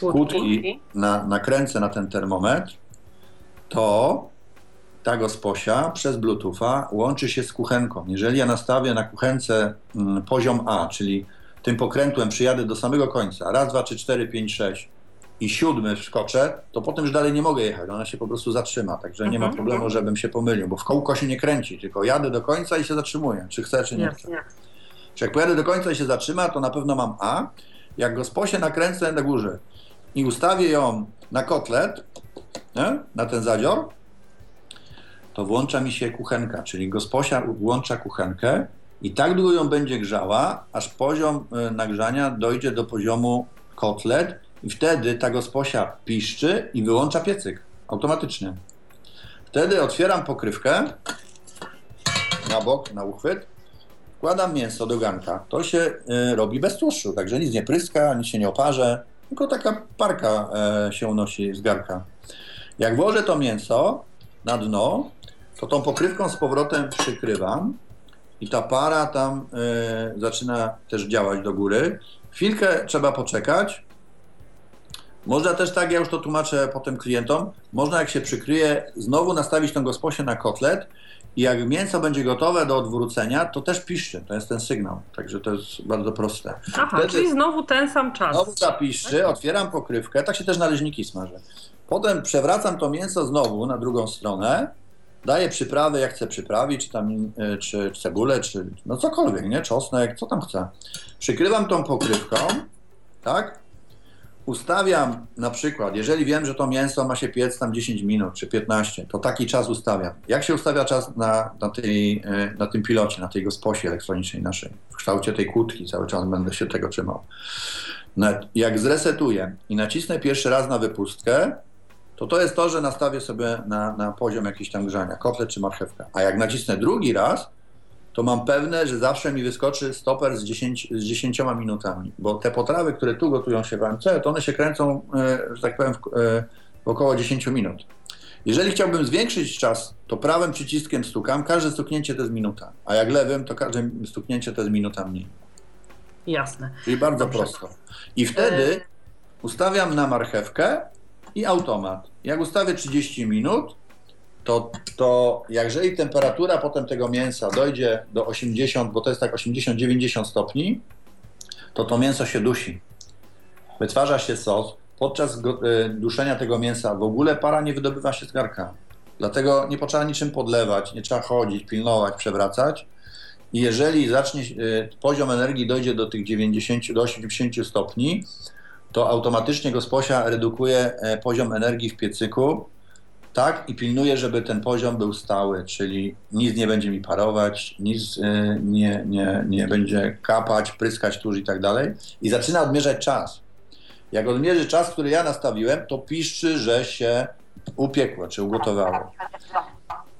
kłódki, na, nakręcę na ten termometr, to ta gosposia przez Bluetootha łączy się z kuchenką. Jeżeli ja nastawię na kuchence mm, poziom A, czyli tym pokrętłem przyjadę do samego końca, raz, dwa, trzy, cztery, pięć, sześć, i siódmy wskoczę, to potem już dalej nie mogę jechać, ona się po prostu zatrzyma, także nie ma mhm, problemu, żebym się pomylił, bo w kółko się nie kręci, tylko jadę do końca i się zatrzymuję, czy chcę, czy nie chcę. Czy jak pojadę do końca i się zatrzyma, to na pewno mam A, jak go sposie nakręcę na górze i ustawię ją na kotlet, nie? na ten zadzior, to włącza mi się kuchenka, czyli gosposia włącza kuchenkę i tak długo ją będzie grzała, aż poziom e, nagrzania dojdzie do poziomu kotlet i wtedy ta gosposia piszczy i wyłącza piecyk automatycznie. Wtedy otwieram pokrywkę na bok, na uchwyt, wkładam mięso do garnka. To się y, robi bez tłuszczu, także nic nie pryska, nic się nie oparze, tylko taka parka y, się unosi z garnka. Jak włożę to mięso na dno, to tą pokrywką z powrotem przykrywam i ta para tam y, zaczyna też działać do góry. Chwilkę trzeba poczekać, można też tak, ja już to tłumaczę potem klientom, można jak się przykryje, znowu nastawić tą gosposię na kotlet i jak mięso będzie gotowe do odwrócenia, to też piszczy, to jest ten sygnał, także to jest bardzo proste. Aha, Wtedy czyli znowu ten sam czas. Znowu zapiszczy, otwieram pokrywkę, tak się też naleźniki smażę. Potem przewracam to mięso znowu na drugą stronę, daję przyprawy, jak chcę przyprawić, czy tam e, czy cebulę, czy no cokolwiek, nie? Czosnek, co tam chcę. Przykrywam tą pokrywką, tak? ustawiam na przykład, jeżeli wiem, że to mięso ma się piec tam 10 minut czy 15, to taki czas ustawiam. Jak się ustawia czas na, na, tej, e, na tym pilocie, na tej gosposie elektronicznej naszej, w kształcie tej kłódki, cały czas będę się tego trzymał. Jak zresetuję i nacisnę pierwszy raz na wypustkę, to to jest to, że nastawię sobie na, na poziom jakiś tam grzania, kotlet czy marchewka. A jak nacisnę drugi raz, to mam pewne, że zawsze mi wyskoczy stoper z 10, z 10 minutami, bo te potrawy, które tu gotują się w AMC, to one się kręcą, e, że tak powiem, w, e, w około 10 minut. Jeżeli chciałbym zwiększyć czas, to prawym przyciskiem stukam, każde stuknięcie to jest minuta, a jak lewym, to każde stuknięcie to jest minuta mniej. Jasne. Czyli bardzo Dobrze. prosto. I wtedy ustawiam na marchewkę i automat. Jak ustawię 30 minut, to, to jeżeli temperatura potem tego mięsa dojdzie do 80, bo to jest tak 80-90 stopni, to to mięso się dusi. Wytwarza się sos. Podczas e, duszenia tego mięsa w ogóle para nie wydobywa się z garka. Dlatego nie potrzeba niczym podlewać, nie trzeba chodzić, pilnować, przewracać. I jeżeli zacznie, e, poziom energii dojdzie do tych 90, do 80 stopni, to automatycznie gosposia redukuje e, poziom energii w piecyku, tak, i pilnuje, żeby ten poziom był stały, czyli nic nie będzie mi parować, nic e, nie, nie, nie będzie kapać, pryskać tuż i tak dalej. I zaczyna odmierzać czas. Jak odmierzy czas, który ja nastawiłem, to piszczy, że się upiekło czy ugotowało.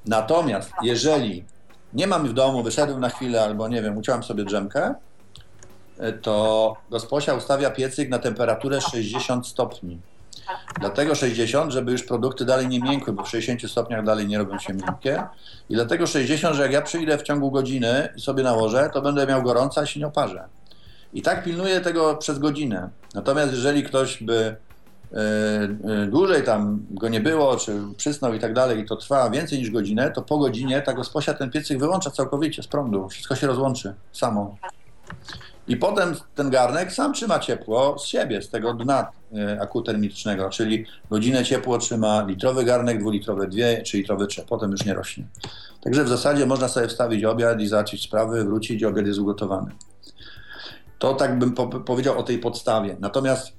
Natomiast jeżeli nie mam w domu, wyszedłem na chwilę albo nie wiem, uciąłem sobie drzemkę, to gosposia ustawia piecyk na temperaturę 60 stopni. Dlatego 60, żeby już produkty dalej nie miękły, bo w 60 stopniach dalej nie robią się miękkie. I dlatego 60, że jak ja przyjdę w ciągu godziny i sobie nałożę, to będę miał gorąco, a się nie oparzę. I tak pilnuję tego przez godzinę. Natomiast jeżeli ktoś by yy, dłużej tam go nie było, czy przysnął i tak dalej, i to trwa więcej niż godzinę, to po godzinie ta gosposia ten piecyk wyłącza całkowicie z prądu. Wszystko się rozłączy samo. I potem ten garnek sam trzyma ciepło z siebie, z tego dna e, akutermicznego, czyli godzinę ciepło trzyma litrowy garnek, dwulitrowe dwie, czy litrowy trzy, potem już nie rośnie. Także w zasadzie można sobie wstawić obiad i załatwić sprawy, wrócić, obiad jest ugotowany. To tak bym po powiedział o tej podstawie. Natomiast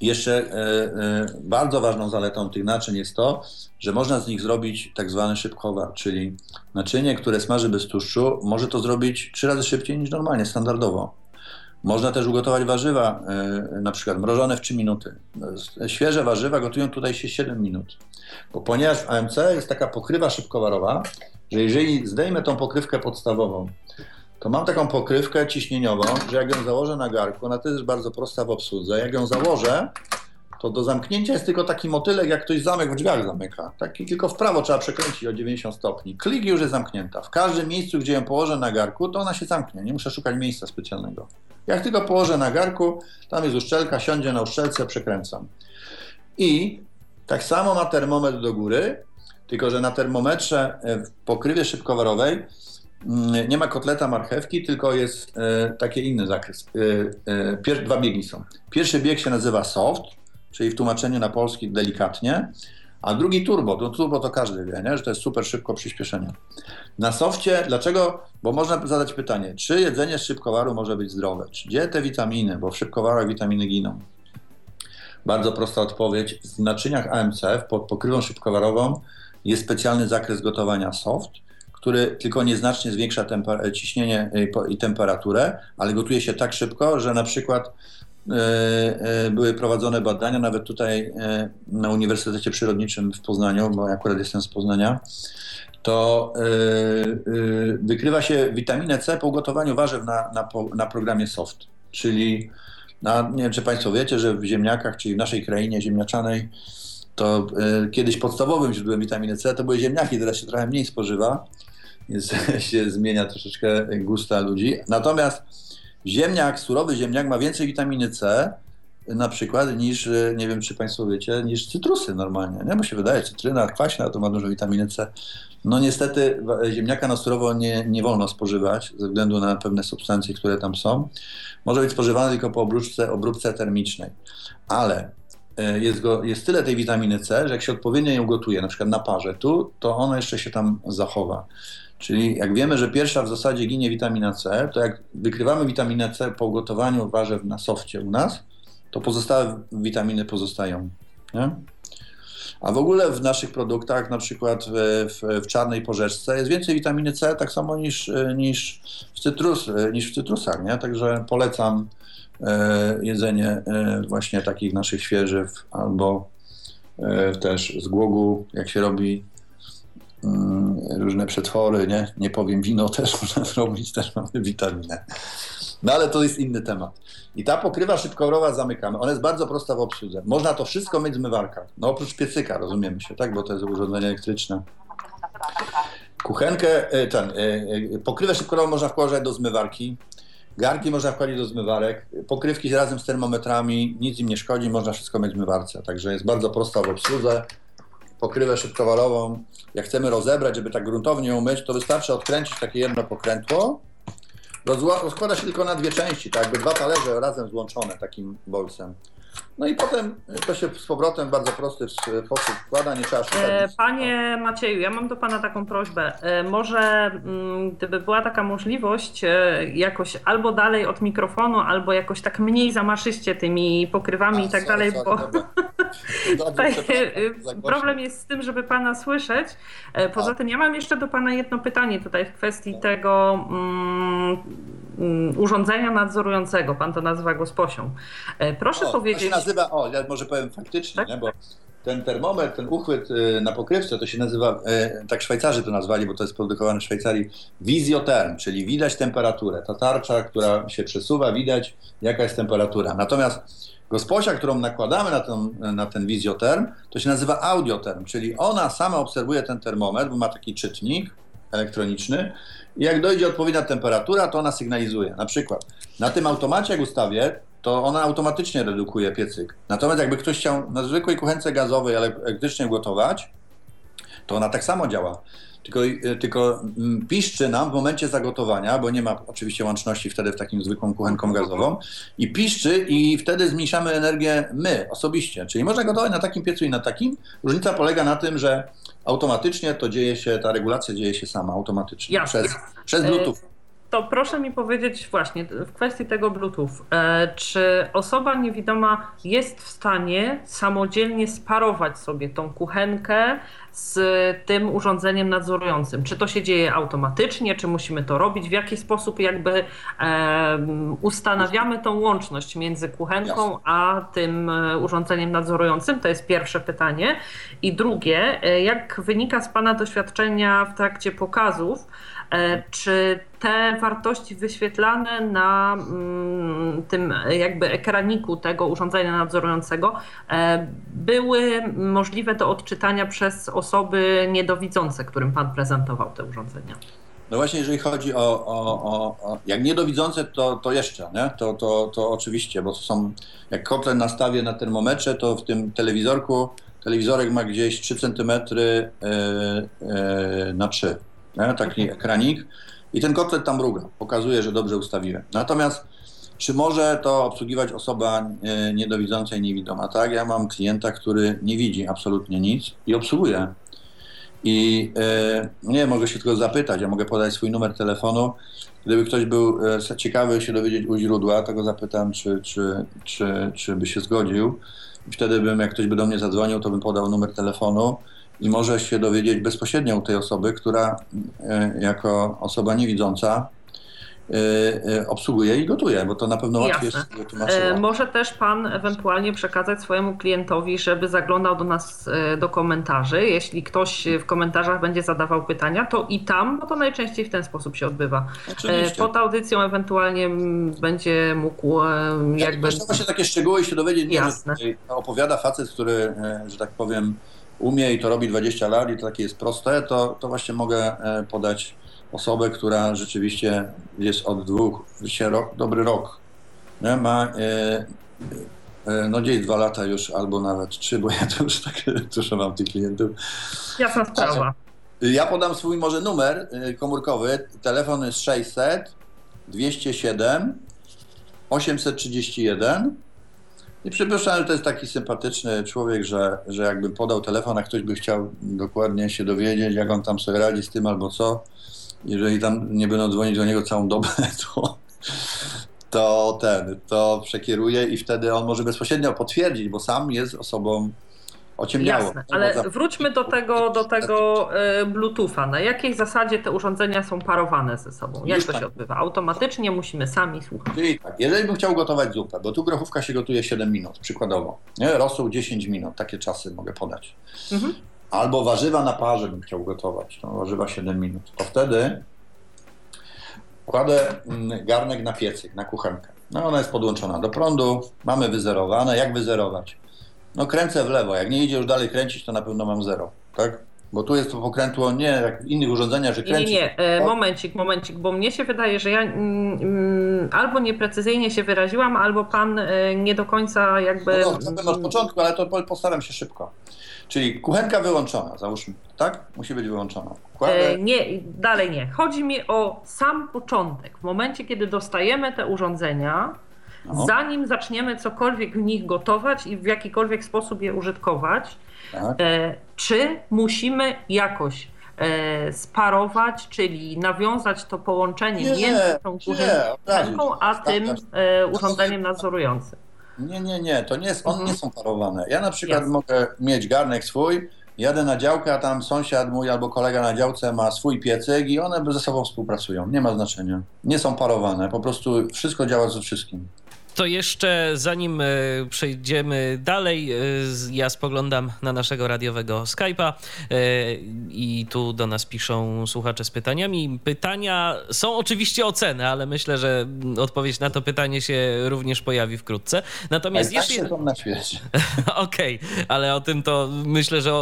jeszcze e, e, bardzo ważną zaletą tych naczyń jest to, że można z nich zrobić tak zwany szybkowar, czyli naczynie, które smaży bez tłuszczu, może to zrobić trzy razy szybciej niż normalnie, standardowo. Można też ugotować warzywa, e, na przykład mrożone w 3 minuty. Świeże warzywa gotują tutaj się 7 minut. Bo ponieważ w AMC jest taka pokrywa szybkowarowa, że jeżeli zdejmę tą pokrywkę podstawową, to mam taką pokrywkę ciśnieniową, że jak ją założę na garku, ona też jest bardzo prosta w obsłudze. Jak ją założę, to do zamknięcia jest tylko taki motylek, jak ktoś zamek w drzwiach zamyka. Taki tylko w prawo trzeba przekręcić o 90 stopni. Klik już jest zamknięta. W każdym miejscu, gdzie ją położę na garku, to ona się zamknie. Nie muszę szukać miejsca specjalnego. Jak tylko położę na garku, tam jest uszczelka, siądzie na uszczelce, przekręcam. I tak samo ma termometr do góry, tylko że na termometrze e, w pokrywie szybkowarowej mm, nie ma kotleta marchewki, tylko jest e, taki inny zakres. E, dwa biegi są. Pierwszy bieg się nazywa soft, czyli w tłumaczeniu na polski delikatnie, a drugi turbo. To turbo to każdy wie, nie? że to jest super szybko przyspieszenie. Na softie, dlaczego? Bo można zadać pytanie, czy jedzenie z szybkowaru może być zdrowe? Czy gdzie te witaminy? Bo w szybkowarach witaminy giną. Bardzo prosta odpowiedź. W naczyniach AMC, pod pokrywą szybkowarową, jest specjalny zakres gotowania soft, który tylko nieznacznie zwiększa ciśnienie i temperaturę, ale gotuje się tak szybko, że na przykład były prowadzone badania, nawet tutaj e, na Uniwersytecie Przyrodniczym w Poznaniu, bo akurat jestem z Poznania, to wykrywa się witaminę C po ugotowaniu warzyw na, na, na programie SOFT, czyli na, nie wiem, czy Państwo wiecie, że w ziemniakach, czyli w naszej krainie ziemniaczanej, to kiedyś podstawowym źródłem witaminy C to były ziemniaki, teraz się trochę mniej spożywa, więc się zmienia troszeczkę gusta ludzi. Natomiast ziemniak, surowy ziemniak ma więcej witaminy C na przykład niż, e, nie wiem czy Państwo wiecie, niż cytrusy normalnie, nie? bo się wydaje, cytryna kwaśna to ma dużo witaminy C. No niestety ziemniaka na surowo nie, nie wolno spożywać ze względu na pewne substancje, które tam są. Może być spożywany tylko po obróbce, obróbce termicznej, ale e, jest, go, jest tyle tej witaminy C, że jak się odpowiednio ją gotuje, na przykład na parze tu, to ona jeszcze się tam zachowa. Czyli jak wiemy, że pierwsza w zasadzie ginie witamina C, to jak wykrywamy witaminę C po ugotowaniu warzyw na sofcie u nas, to pozostałe witaminy pozostają. Nie? A w ogóle w naszych produktach, na przykład w, w, czarnej porzeczce, jest więcej witaminy C, tak samo niż, niż, w, cytrus, niż w cytrusach. Nie? Także polecam e, jedzenie e, właśnie takich naszych świeżyw albo e, też z głogu, jak się robi różne przetwory, nie? Nie powiem, wino też można zrobić, też mamy witaminę. No ale to jest inny temat. I ta pokrywa szybkorowa zamykamy. Ona jest bardzo prosta w obsłudze. Można to wszystko mieć w zmywarkach. No oprócz piecyka, rozumiemy się, tak? Bo to jest urządzenie elektryczne. Kuchenkę, e, ten, e, e, pokrywę szybkorową można wkładać do zmywarki. Garki można wkładać do zmywarek. Pokrywki razem z termometrami, nic im nie szkodzi, można wszystko mieć w zmywarce. Także jest bardzo prosta w obsłudze pokrywę szybkowalową, jak chcemy rozebrać, żeby tak gruntownie umyć, to wystarczy odkręcić takie jedno pokrętło, rozkłada się tylko na dwie części, tak jakby dwa talerze razem złączone takim bolsem. No i potem to się z powrotem w bardzo prosty sposób wkłada, nie trzeba szukać. E, panie Macieju, ja mam do Pana taką prośbę. E, może mm, gdyby była taka możliwość, e, jakoś albo dalej od mikrofonu, albo jakoś tak mniej zamaszyście tymi pokrywami A, i tak sorry, dalej, sorry, bo dobra. Tutaj, głośno. problem jest z tym, żeby Pana słyszeć. Poza Tak. tym ja mam jeszcze do Pana jedno pytanie tutaj w kwestii tego mm, mm, urządzenia nadzorującego. Pan to nazywa gosposią. E, Proszę O, To powiedzieć... się nazywa, o, ja może powiem faktycznie, Tak? nie, bo ten termometr, ten uchwyt y, na pokrywce, to się nazywa, y, tak Szwajcarzy to nazwali, bo to jest produkowane w Szwajcarii, wizjoterm, czyli widać temperaturę. Ta tarcza, która się przesuwa, widać jaka jest temperatura. Natomiast gosposia, którą nakładamy na ten, na ten wizjoterm, to się nazywa audioterm, czyli ona sama obserwuje ten termometr, bo ma taki czytnik elektroniczny i jak dojdzie odpowiednia temperatura, to ona sygnalizuje. Na przykład na tym automacie, jak ustawię, to ona automatycznie redukuje piecyk. Natomiast jakby ktoś chciał na zwykłej kuchence gazowej elektrycznie gotować, to ona tak samo działa. Tylko, tylko mm, piszczy nam w momencie zagotowania, bo nie ma oczywiście łączności wtedy w takim zwykłą kuchenką gazową, i piszczy i wtedy zmniejszamy energię my osobiście. Czyli można gotować na takim piecu i na takim. Różnica polega na tym, że automatycznie to dzieje się, ta regulacja dzieje się sama automatycznie Jasne. przez, przez Bluetooth. To proszę mi powiedzieć właśnie w kwestii tego Bluetooth, e, czy osoba niewidoma jest w stanie samodzielnie sparować sobie tą kuchenkę z tym urządzeniem nadzorującym? Czy to się dzieje automatycznie, czy musimy to robić? W jaki sposób jakby e, ustanawiamy tą łączność między kuchenką a tym e, urządzeniem nadzorującym? To jest pierwsze pytanie. I drugie, jak wynika z Pana doświadczenia w trakcie pokazów, Czy te wartości wyświetlane na mm, tym jakby ekraniku tego urządzenia nadzorującego e, były możliwe do odczytania przez osoby niedowidzące, którym Pan prezentował te urządzenia? No właśnie, jeżeli chodzi o, o, o, o jak niedowidzące, to, to jeszcze, nie? To, to, to oczywiście, bo są, jak kotlet nastawię na termometrze, to w tym telewizorku, telewizorek ma gdzieś 3 cm yy, yy, na 3, nie? taki ekranik i ten kotlet tam mruga, pokazuje, że dobrze ustawiłem. Natomiast czy może to obsługiwać osoba yy, niedowidząca i niewidoma? Tak, ja mam klienta, który nie widzi absolutnie nic i obsługuje. I e, nie, mogę się tylko zapytać, ja mogę podać swój numer telefonu. Gdyby ktoś był e, ciekawy się dowiedzieć u źródła, to go zapytam, czy, czy, czy, czy by się zgodził. I wtedy bym, jak ktoś by do mnie zadzwonił, to bym podał numer telefonu i może się dowiedzieć bezpośrednio u tej osoby, która e, jako osoba niewidząca e, e, obsługuje i gotuje, bo to na pewno łatwiej Jasne. jest Może też Pan ewentualnie przekazać swojemu klientowi, żeby zaglądał do nas do komentarzy. Jeśli ktoś w komentarzach będzie zadawał pytania, to i tam, bo to najczęściej w ten sposób się odbywa. Oczywiście. Pod audycją ewentualnie będzie mógł Jakby... Ktoś właśnie takie szczegóły się dowiedzieć, nie, że Jasne. opowiada facet, który, że tak powiem, umie i to robi 20 lat i to takie jest proste, to, to właśnie mogę e, podać osobę, która rzeczywiście jest od dwóch, się rok, dobry rok, nie? ma e, e, no gdzieś dwa lata już, albo nawet trzy, bo ja to już tak dużo mam tych klientów. Jasna sprawa. Ja podam swój może numer komórkowy. Telefon jest 600 207 831. I przypuszczam, że to jest taki sympatyczny człowiek, że, że jakbym podał telefon, a ktoś by chciał dokładnie się dowiedzieć, jak on tam sobie radzi z tym albo co, jeżeli tam nie będą dzwonić do niego całą dobę, to, to ten, to przekieruje i wtedy on może bezpośrednio potwierdzić, bo sam jest osobą ociemniałą. Jasne, ale za- wróćmy do tego, do tego e, Bluetootha. Na jakiej zasadzie te urządzenia są parowane ze sobą? Jak Już to tak. się odbywa? Automatycznie musimy sami słuchać. Czyli tak, jeżeli bym chciał gotować zupę, bo tu grochówka się gotuje 7 minut, przykładowo, nie? rosół 10 minut, takie czasy mogę podać. Mhm. Albo warzywa na parze bym chciał gotować, no, warzywa 7 minut, to wtedy kładę mm, garnek na piecyk, na kuchenkę. No ona jest podłączona do prądu, mamy wyzerowane. Jak wyzerować? No kręcę w lewo, jak nie idzie już dalej kręcić, to na pewno mam zero, tak? Bo tu jest to pokrętło nie jak w innych urządzeniach, że kręci. Nie, nie, nie. momencik, momencik, bo mnie się wydaje, że ja mm, mm, albo nieprecyzyjnie się wyraziłam, albo pan e, nie do końca jakby... No dobrze, od początku, ale to postaram się szybko. Czyli kuchenka wyłączona, załóżmy, tak? Musi być wyłączona. E, nie, dalej nie. Chodzi mi o sam początek. W momencie, kiedy dostajemy te urządzenia, no. zanim zaczniemy cokolwiek w nich gotować i w jakikolwiek sposób je użytkować, tak. e, czy musimy jakoś e, sparować, czyli nawiązać to połączenie nie, między tą kuchenką, a tym e, urządzeniem nadzorującym. Nie, nie, nie, to nie jest, one mhm. nie są parowane. Ja na przykład Jasne. mogę mieć garnek swój, jadę na działkę, a tam sąsiad mój albo kolega na działce ma swój piecyk i one ze sobą współpracują. Nie ma znaczenia. Nie są parowane, po prostu wszystko działa ze wszystkim. To jeszcze zanim e, przejdziemy dalej, e, ja spoglądam na naszego radiowego Skype'a e, i tu do nas piszą słuchacze z pytaniami. Pytania są oczywiście oceny, ale myślę, że odpowiedź na to pytanie się również pojawi wkrótce. Natomiast jeszcze... Tak są na świecie. Okej, okay, ale o tym to myślę, że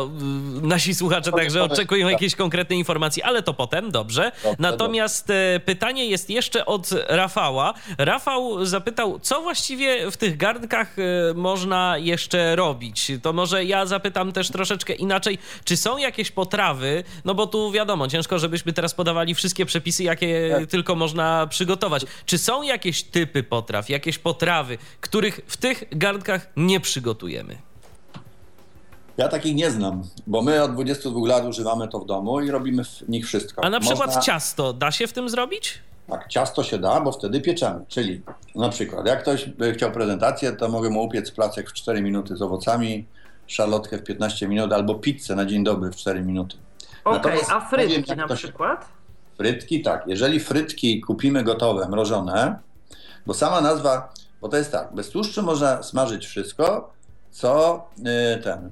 nasi słuchacze także oczekują jakiejś konkretnej informacji, ale to potem, dobrze. Natomiast pytanie jest jeszcze od Rafała. Rafał zapytał, co właściwie w tych garnkach e, można jeszcze robić? To może ja zapytam też troszeczkę inaczej, czy są jakieś potrawy, no bo tu wiadomo, ciężko, żebyśmy teraz podawali wszystkie przepisy, jakie tak. tylko można przygotować. Czy są jakieś typy potraw, jakieś potrawy, których w tych garnkach nie przygotujemy? Ja takich nie znam, bo my od 22 lat używamy to w domu i robimy w nich wszystko. A na przykład Można... ciasto da się w tym zrobić? Tak, ciasto się da, bo wtedy pieczemy. Czyli na przykład, jak ktoś by chciał prezentację, to mogę mu upiec placek w 4 minuty z owocami, szalotkę w 15 minut albo pizzę na dzień dobry w 4 minuty. Okej, okay, a frytki powiem, na przykład? Się... Frytki, tak. Jeżeli frytki kupimy gotowe, mrożone, bo sama nazwa, bo to jest tak, bez tłuszczu można smażyć wszystko, co yy, ten,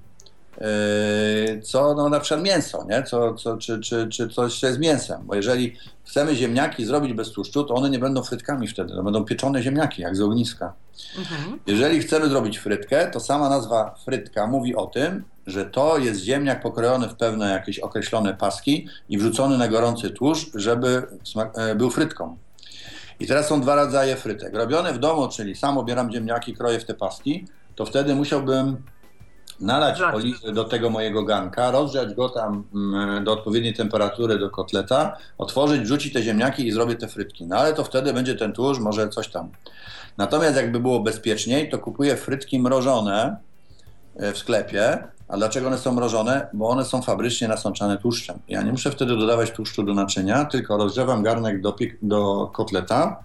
co no, na przykład mięso, nie? Co, co, czy, czy, czy coś, co jest mięsem. Bo jeżeli chcemy ziemniaki zrobić bez tłuszczu, to one nie będą frytkami wtedy, to będą pieczone ziemniaki, jak z ogniska. Mhm. Jeżeli chcemy zrobić frytkę, to sama nazwa frytka mówi o tym, że to jest ziemniak pokrojony w pewne jakieś określone paski i wrzucony na gorący tłuszcz, żeby e, był frytką. I teraz są dwa rodzaje frytek. Robione w domu, czyli sam obieram ziemniaki, kroję w te paski, to wtedy musiałbym nalać oliwy do tego mojego ganka, rozgrzać go tam mm, do odpowiedniej temperatury do kotleta, otworzyć, wrzucić te ziemniaki i zrobię te frytki. No ale to wtedy będzie ten tłuszcz, może coś tam. Natomiast jakby było bezpieczniej, to kupuję frytki mrożone e, w sklepie. A dlaczego one są mrożone? Bo one są fabrycznie nasączane tłuszczem. Ja nie muszę wtedy dodawać tłuszczu do naczynia, tylko rozgrzewam garnek do, do kotleta,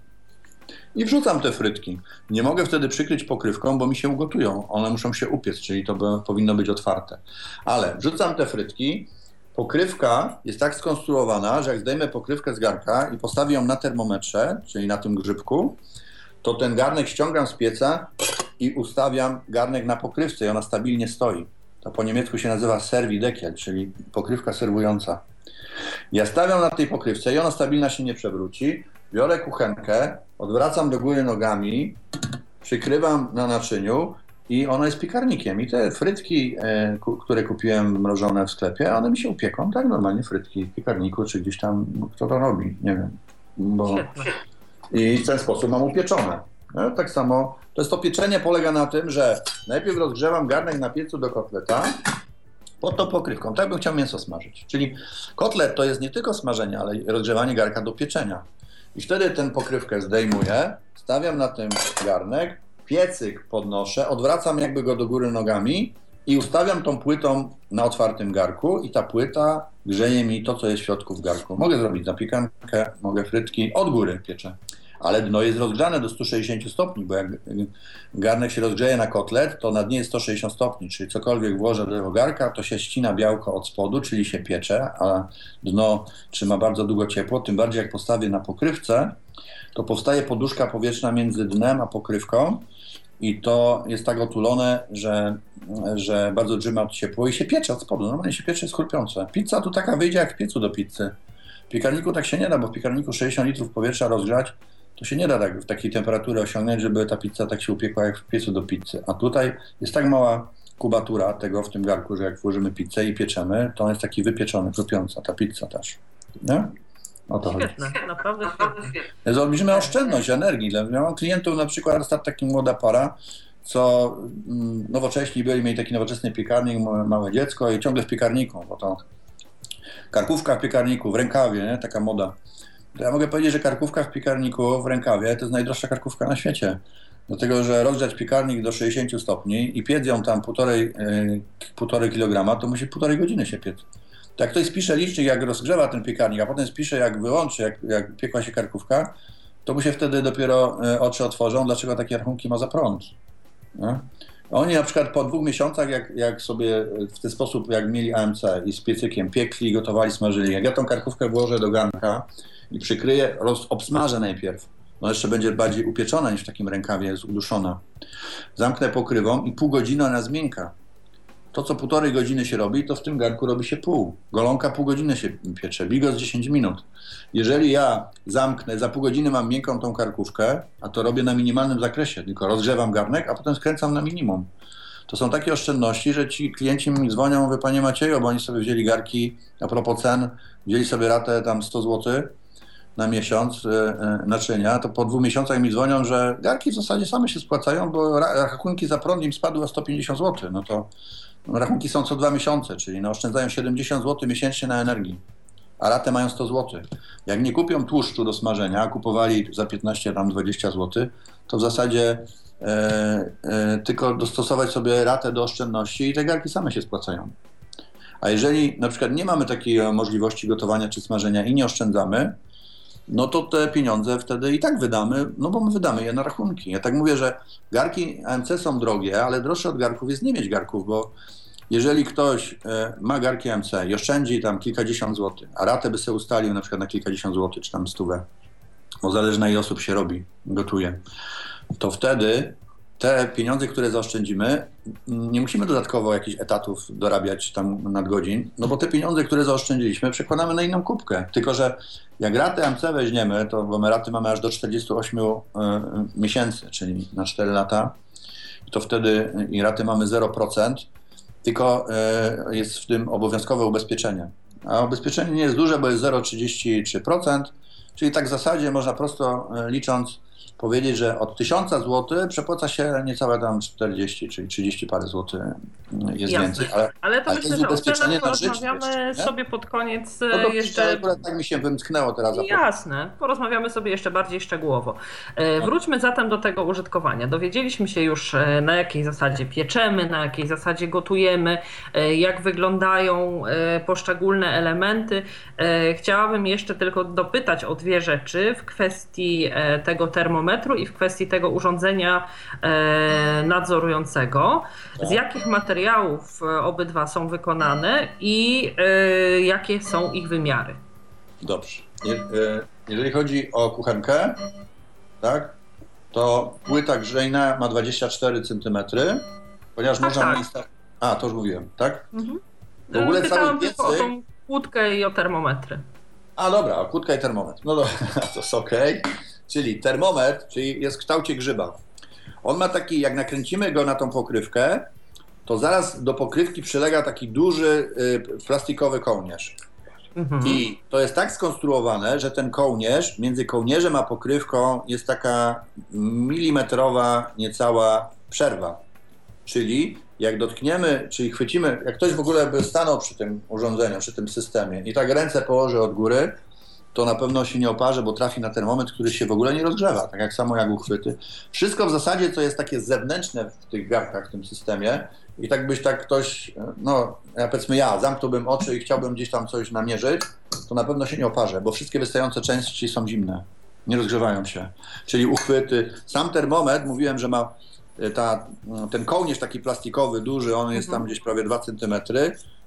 i wrzucam te frytki. Nie mogę wtedy przykryć pokrywką, bo mi się ugotują. One muszą się upiec, czyli to by, powinno być otwarte. Ale wrzucam te frytki. Pokrywka jest tak skonstruowana, że jak zdejmę pokrywkę z garka i postawię ją na termometrze, czyli na tym grzybku, to ten garnek ściągam z pieca i ustawiam garnek na pokrywce i ona stabilnie stoi. To po niemiecku się nazywa servidekiel, czyli pokrywka serwująca. Ja stawiam na tej pokrywce i ona stabilna się nie przewróci. Biorę kuchenkę, odwracam do góry nogami, przykrywam na naczyniu i ona jest piekarnikiem. I te frytki, e, które kupiłem mrożone w sklepie, one mi się upieką, tak normalnie frytki w piekarniku, czy gdzieś tam, kto to robi, nie wiem. Bo... I w ten sposób mam upieczone. No, tak samo, to jest to pieczenie polega na tym, że najpierw rozgrzewam garnek na piecu do kotleta, pod tą pokrywką. Tak bym chciał mięso smażyć. Czyli kotlet to jest nie tylko smażenie, ale rozgrzewanie garka do pieczenia. I wtedy tę pokrywkę zdejmuję, stawiam na tym garnek, piecyk podnoszę, odwracam jakby go do góry nogami i ustawiam tą płytą na otwartym garku i ta płyta grzeje mi to, co jest w środku w garku. Mogę zrobić zapiekankę, mogę frytki, od góry pieczę ale dno jest rozgrzane do 160 stopni, bo jak garnek się rozgrzeje na kotlet, to na dnie jest 160 stopni, czyli cokolwiek włożę do garka, to się ścina białko od spodu, czyli się piecze, a dno trzyma bardzo długo ciepło, tym bardziej jak postawię na pokrywce, to powstaje poduszka powietrzna między dnem a pokrywką i to jest tak otulone, że, że bardzo drzyma ciepło i się piecze od spodu. Normalnie się piecze, jest. Pizza tu taka wyjdzie jak w piecu do pizzy. W piekarniku tak się nie da, bo w piekarniku 60 litrów powietrza rozgrzać to się nie da tak, w takiej temperatury osiągnąć, żeby ta pizza tak się upiekła jak w piecu do pizzy. A tutaj jest tak mała kubatura tego w tym garku, że jak włożymy pizzę i pieczemy, to on jest taki wypieczony, chrupiąca ta pizza też. Nie? O to świetne, chodzi. naprawdę świetne. Oszczędność energii. Ja mam klientów, na przykład ostatnio taki młoda para, co mm, nowocześni byli, mieli taki nowoczesny piekarnik, małe dziecko i ciągle w piekarniku, bo to karkówka w piekarniku, w rękawie, nie? taka moda. To ja mogę powiedzieć, że karkówka w piekarniku, w rękawie, to jest najdroższa karkówka na świecie. Dlatego, że rozgrzać piekarnik do 60 stopni i piec ją tam półtorej, yy, półtorej kilograma, to musi półtorej godziny się piec. Tak ktoś spisze licznik, jak rozgrzewa ten piekarnik, a potem spisze, jak wyłączy, jak, jak piekła się karkówka, to mu się wtedy dopiero e, oczy otworzą, dlaczego takie rachunki ma za prąd. Nie? Oni na przykład po dwóch miesiącach, jak, jak sobie w ten sposób, jak mieli AMC i z piecykiem piekli, gotowali, smażyli, jak ja tą karkówkę włożę do garnka i przykryję, obsmażę najpierw, no jeszcze będzie bardziej upieczona niż w takim rękawie, jest uduszona. Zamknę pokrywą i pół godziny ona zmięka. To, co półtorej godziny się robi, to w tym garnku robi się pół. Golonka pół godziny się piecze, bigos 10 minut. Jeżeli ja zamknę, za pół godziny mam miękką tą karkówkę, a to robię na minimalnym zakresie, tylko rozgrzewam garnek, a potem skręcam na minimum. To są takie oszczędności, że ci klienci mi dzwonią, wy panie Macieju, bo oni sobie wzięli garki, a propos cen, wzięli sobie ratę tam 100 zł na miesiąc e, e, naczynia, to po dwóch miesiącach mi dzwonią, że garki w zasadzie same się spłacają, bo rachunki za prąd im spadły o 150 zł. No to Rachunki są co dwa miesiące, czyli no oszczędzają 70 zł miesięcznie na energii, a ratę mają 100 zł. Jak nie kupią tłuszczu do smażenia, kupowali za 15 tam 20 zł, to w zasadzie e, e, tylko dostosować sobie ratę do oszczędności i te garki same się spłacają. A jeżeli na przykład nie mamy takiej możliwości gotowania czy smażenia i nie oszczędzamy, no to te pieniądze wtedy i tak wydamy, no bo my wydamy je na rachunki. Ja tak mówię, że garki AMC są drogie, ale droższe od garków jest nie mieć garków, bo jeżeli ktoś e, ma garki AMC i oszczędzi tam kilkadziesiąt złotych, a ratę by sobie ustalił na przykład na kilkadziesiąt złotych, czy tam stówę, bo zależy na ile osób się robi, gotuje, to wtedy te pieniądze, które zaoszczędzimy, nie musimy dodatkowo jakichś etatów dorabiać tam nadgodzin, no bo te pieniądze, które zaoszczędziliśmy, przekładamy na inną kubkę. Tylko, że jak raty MC weźmiemy, to bo my raty mamy aż do 48 y, miesięcy, czyli na 4 lata, to wtedy i raty mamy 0%, tylko y, jest w tym obowiązkowe ubezpieczenie. A ubezpieczenie nie jest duże, bo jest 0,33%, czyli tak w zasadzie można prosto y, licząc powiedzieć, że od 1000 zł przepłaca się niecałe tam 40 czyli 30 parę złotych jest Jasne. więcej. Ale, ale to ale myślę, że o cenach porozmawiamy sobie pod koniec no to jeszcze. tak mi się wymknęło teraz. Jasne, porozmawiamy sobie jeszcze bardziej szczegółowo. E, no. Wróćmy zatem do tego użytkowania. Dowiedzieliśmy się już e, na jakiej zasadzie pieczemy, na jakiej zasadzie gotujemy, e, jak wyglądają poszczególne elementy. Chciałabym jeszcze tylko dopytać o dwie rzeczy w kwestii tego termometru i w kwestii tego urządzenia e, nadzorującego. Z tak. jakich materiałów e, obydwa są wykonane i e, jakie są ich wymiary? Dobrze. Jeżeli chodzi o kuchenkę, tak, to płyta grzejna ma 24 cm, ponieważ A, można tak. A, to już mówiłem, tak? Mhm. W ogóle cały piecyk... o tą kłódkę i o termometry. A dobra, o kłódkę i termometr. No dobra, to jest ok czyli termometr, czyli jest w kształcie grzyba. On ma taki, jak nakręcimy go na tą pokrywkę, to zaraz do pokrywki przylega taki duży y, plastikowy kołnierz. Mhm. I to jest tak skonstruowane, że ten kołnierz, między kołnierzem a pokrywką jest taka milimetrowa niecała przerwa. Czyli jak dotkniemy, czyli chwycimy, jak ktoś w ogóle by stanął przy tym urządzeniu, przy tym systemie i tak ręce położy od góry, to na pewno się nie oparzy, bo trafi na ten moment, który się w ogóle nie rozgrzewa, tak jak samo jak uchwyty. Wszystko w zasadzie, co jest takie zewnętrzne w tych garkach, w tym systemie i tak byś tak ktoś, no ja powiedzmy ja, zamknąłbym oczy i chciałbym gdzieś tam coś namierzyć, to na pewno się nie oparzę, bo wszystkie wystające części są zimne, nie rozgrzewają się. Czyli uchwyty. Sam termometr, mówiłem, że ma e, ta, ten kołnierz taki plastikowy, duży, on jest tam mhm. gdzieś prawie 2 cm, to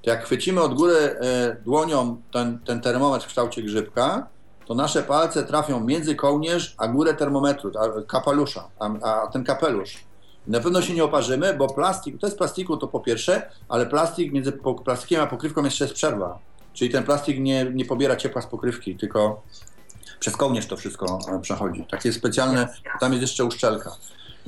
jak chwycimy od góry e, dłonią ten, ten termometr w kształcie grzybka, to nasze palce trafią między kołnierz a górę termometru, a, kapelusza, a, a ten kapelusz. Na pewno się nie oparzymy, bo plastik, to jest plastiku to po pierwsze, ale plastik między plastikiem a pokrywką jeszcze jest przerwa. Czyli ten plastik nie, nie pobiera ciepła z pokrywki, tylko przez kołnierz to wszystko e, przechodzi. Takie specjalne, tam jest jeszcze uszczelka.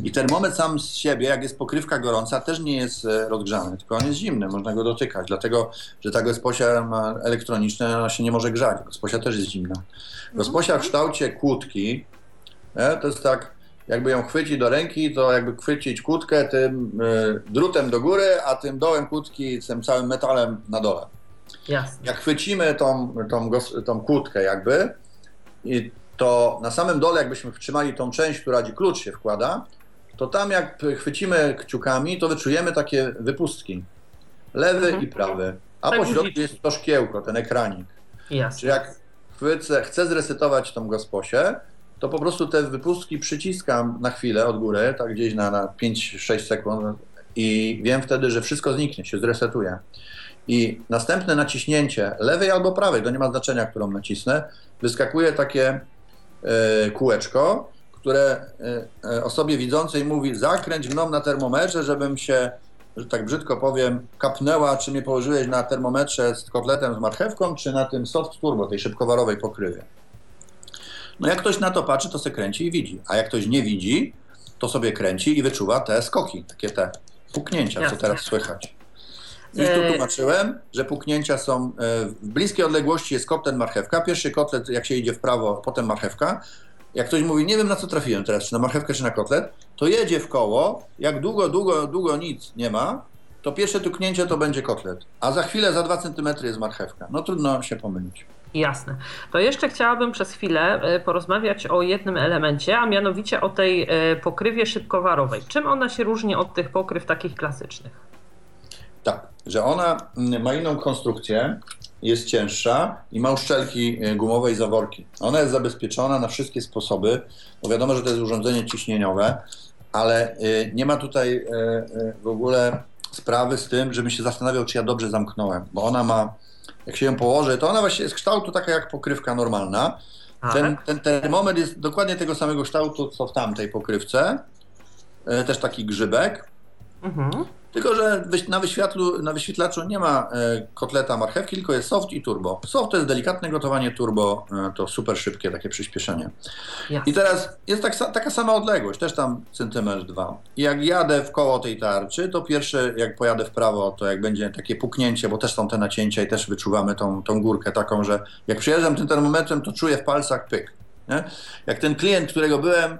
I termometr sam z siebie, jak jest pokrywka gorąca, też nie jest e, rozgrzany, tylko on jest zimny, można go dotykać, dlatego, że ta gosposia elektroniczna ona się nie może grzać. Gosposia też jest zimna. Gosposia w kształcie kłódki, nie, to jest tak, jakby ją chwycić do ręki, to jakby chwycić kłódkę tym y, drutem do góry, a tym dołem kłódki, tym całym metalem na dole. Jasne. Jak chwycimy tą, tą, tą kłódkę jakby, i to na samym dole jakbyśmy wtrzymali tą część, która gdzie klucz się wkłada, to tam jak chwycimy kciukami, to wyczujemy takie wypustki. Lewy mhm. i prawy. A tak po środku jest to szkiełko, ten ekranik. Jasne. Czyli jak chcę, chcę zresetować tą gosposię, to po prostu te wypustki przyciskam na chwilę od góry, tak gdzieś na, na 5-6 sekund i wiem wtedy, że wszystko zniknie, się zresetuje. I następne naciśnięcie lewej albo prawej, to nie ma znaczenia, którą nacisnę, wyskakuje takie e, kółeczko, które e, e, osobie widzącej mówi zakręć mną na termometrze, żebym się, że tak brzydko powiem, kapnęła, czy mnie położyłeś na termometrze z kotletem z marchewką, czy na tym soft turbo, tej szybkowarowej pokrywie. No jak ktoś na to patrzy, to se kręci i widzi, a jak ktoś nie widzi, to sobie kręci i wyczuwa te skoki, takie te puknięcia, Jasne. co teraz słychać. Już tu e, tłumaczyłem, że puknięcia są w bliskiej odległości jest kotlet marchewka. Pierwszy kotlet, jak się idzie w prawo, potem marchewka. Jak ktoś mówi, nie wiem na co trafiłem teraz, czy na marchewkę, czy na kotlet, to jedzie w koło. Jak długo, długo, długo nic nie ma, to pierwsze tuknięcie to będzie kotlet. A za chwilę, za dwa centymetry jest marchewka. No trudno się pomylić. Jasne. To jeszcze chciałabym przez chwilę e, porozmawiać o jednym elemencie, a mianowicie o tej e, pokrywie szybkowarowej. Czym ona się różni od tych pokryw takich klasycznych? Tak, że ona mm, ma inną konstrukcję, jest cięższa i ma uszczelki e, gumowe i zaworki. Ona jest zabezpieczona na wszystkie sposoby, bo wiadomo, że to jest urządzenie ciśnieniowe, ale nie ma tutaj w ogóle sprawy z tym, żebym się zastanawiał, czy ja dobrze zamknąłem, bo ona ma jak się ją położy, to ona właśnie jest kształtu taka jak pokrywka normalna. Ten, ten termometr jest dokładnie tego samego kształtu, co w tamtej pokrywce. E, też taki grzybek. Mhm. Tylko, że na, wyświetlu, na wyświetlaczu nie ma e, kotleta marchewki, tylko jest soft i turbo. Soft to jest delikatne gotowanie, turbo e, to super szybkie takie przyspieszenie. I teraz jest tak, taka sama odległość, też tam centymetr dwa. I jak jadę w koło tej tarczy, to pierwsze, jak pojadę w prawo, to jak będzie takie puknięcie, bo też są te nacięcia i też wyczuwamy tą, tą górkę taką, że jak przyjeżdżam tym termometrem, to czuję w palcach pyk. Nie? Jak ten klient, którego byłem,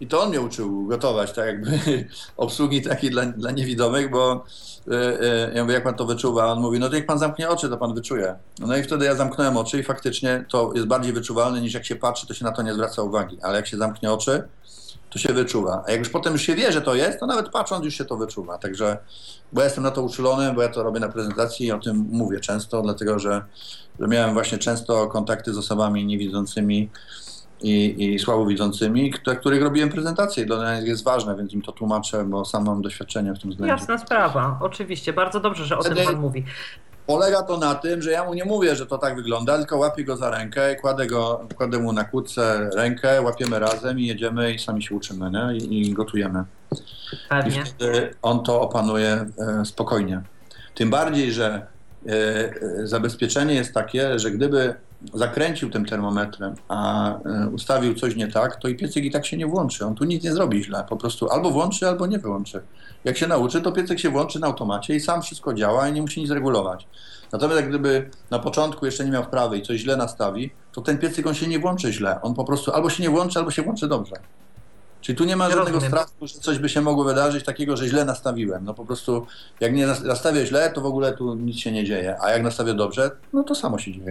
i to on mnie uczył gotować, tak jakby obsługi takiej dla, dla niewidomych, bo yy, yy, ja mówię, jak pan to wyczuwa? On mówi, no to jak pan zamknie oczy, to pan wyczuje. No i wtedy ja zamknąłem oczy i faktycznie to jest bardziej wyczuwalne niż jak się patrzy, to się na to nie zwraca uwagi. Ale jak się zamknie oczy, to się wyczuwa. A jak już potem już się wie, że to jest, to nawet patrząc już się to wyczuwa. Także, bo ja jestem na to uczulony, bo ja to robię na prezentacji i o tym mówię często, dlatego że, że miałem właśnie często kontakty z osobami niewidzącymi, i, i słabowidzącymi, dla których robiłem prezentację. Dla nich jest ważne, więc im to tłumaczę, bo sam mam doświadczenie w tym względzie. Jasna sprawa, oczywiście. Bardzo dobrze, że o Wtedy tym Pan mówi. Polega to na tym, że ja mu nie mówię, że to tak wygląda, tylko łapię go za rękę, kładę, go, kładę mu na kłódce rękę, łapiemy razem i jedziemy i sami się uczymy nie? I, i gotujemy. Pewnie. I wtedy on to opanuje e, spokojnie. Tym bardziej, że e, e zabezpieczenie jest takie, że gdyby zakręcił tym termometrem, a e, ustawił coś nie tak, to i piecyk i tak się nie włączy. On tu nic nie zrobi źle. Po prostu albo włączy, albo nie wyłączy. Jak się nauczy, to piecyk się włączy na automacie i sam wszystko działa i nie musi nic regulować. Natomiast jak gdyby na początku jeszcze nie miał wprawy i coś źle nastawi, to ten piecyk on się nie włączy źle. On po prostu albo się nie włączy, albo się włączy dobrze. Czyli tu nie ma żadnego strachu, że coś by się mogło wydarzyć takiego, że źle nastawiłem. No po prostu jak nie nastawię źle, to w ogóle tu nic się nie dzieje. A jak nastawię dobrze, no to samo się dzieje.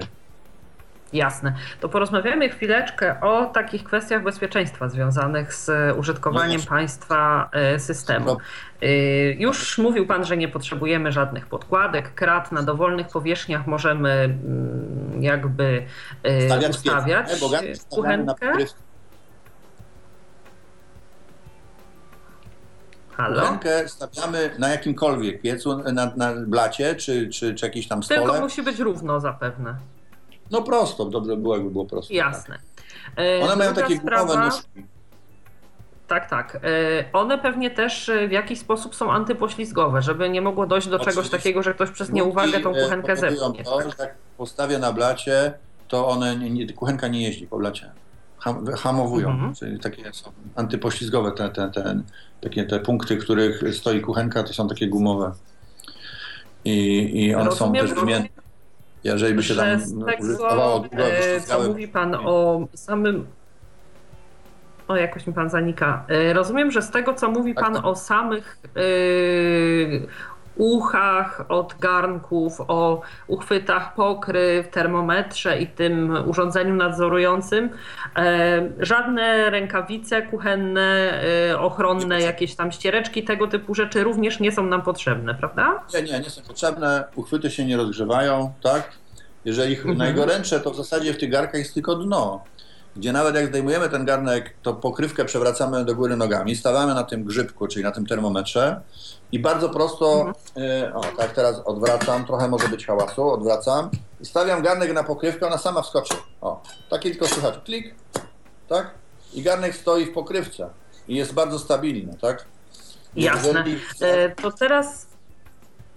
Jasne. To porozmawiamy chwileczkę o takich kwestiach bezpieczeństwa związanych z użytkowaniem no państwa e, systemu. No. E, już mówił Pan, że nie potrzebujemy żadnych podkładek, krat na dowolnych powierzchniach możemy mm, jakby e, Stawiać ustawiać kuchenkę. Halo? Kuchenkę stawiamy na jakimkolwiek piecu, na, na blacie czy, czy, czy jakiś tam stole. Tylko musi być równo zapewne. No prosto, dobrze było, jakby było prosto. Jasne. Tak. One mają takie sprawa... gumowe nóżki. Tak, tak. E, one pewnie też e, w jakiś sposób są antypoślizgowe, żeby nie mogło dojść do Oczywiście. czegoś takiego, że ktoś przez nieuwagę tą kuchenkę zepnie. To, że jak postawię na blacie, to one, nie, kuchenka nie jeździ po blacie. hamowują, mhm. czyli takie są antypoślizgowe te, te, te, takie te punkty, których stoi kuchenka, to są takie gumowe. I, i one Rozumiem, są też wymienne. Jeżeli by się tam użytkowało długo, e, co mówi pan o samym o, jakoś mi pan zanika. E, rozumiem, że z tego, co mówi tak, pan tak. o samych yy, uchach od garnków, o uchwytach pokryw, termometrze i tym urządzeniu nadzorującym. E, żadne rękawice kuchenne, e, ochronne, jakieś tam ściereczki, tego typu rzeczy również nie są nam potrzebne, prawda? Nie, nie, nie są potrzebne. Uchwyty się nie rozgrzewają, tak? Jeżeli mhm. najgorętsze, to w zasadzie w tych garkach jest tylko dno gdzie nawet jak zdejmujemy ten garnek, to pokrywkę przewracamy do góry nogami, stawiamy na tym grzybku, czyli na tym termometrze i bardzo prosto, mhm. y, o tak teraz odwracam, trochę może być hałasu, odwracam i stawiam garnek na pokrywkę, ona sama wskoczy. O, takie tylko słychać, klik, tak? I garnek stoi w pokrywce i jest bardzo stabilny, tak? Jasne. Jeżeli... E, to teraz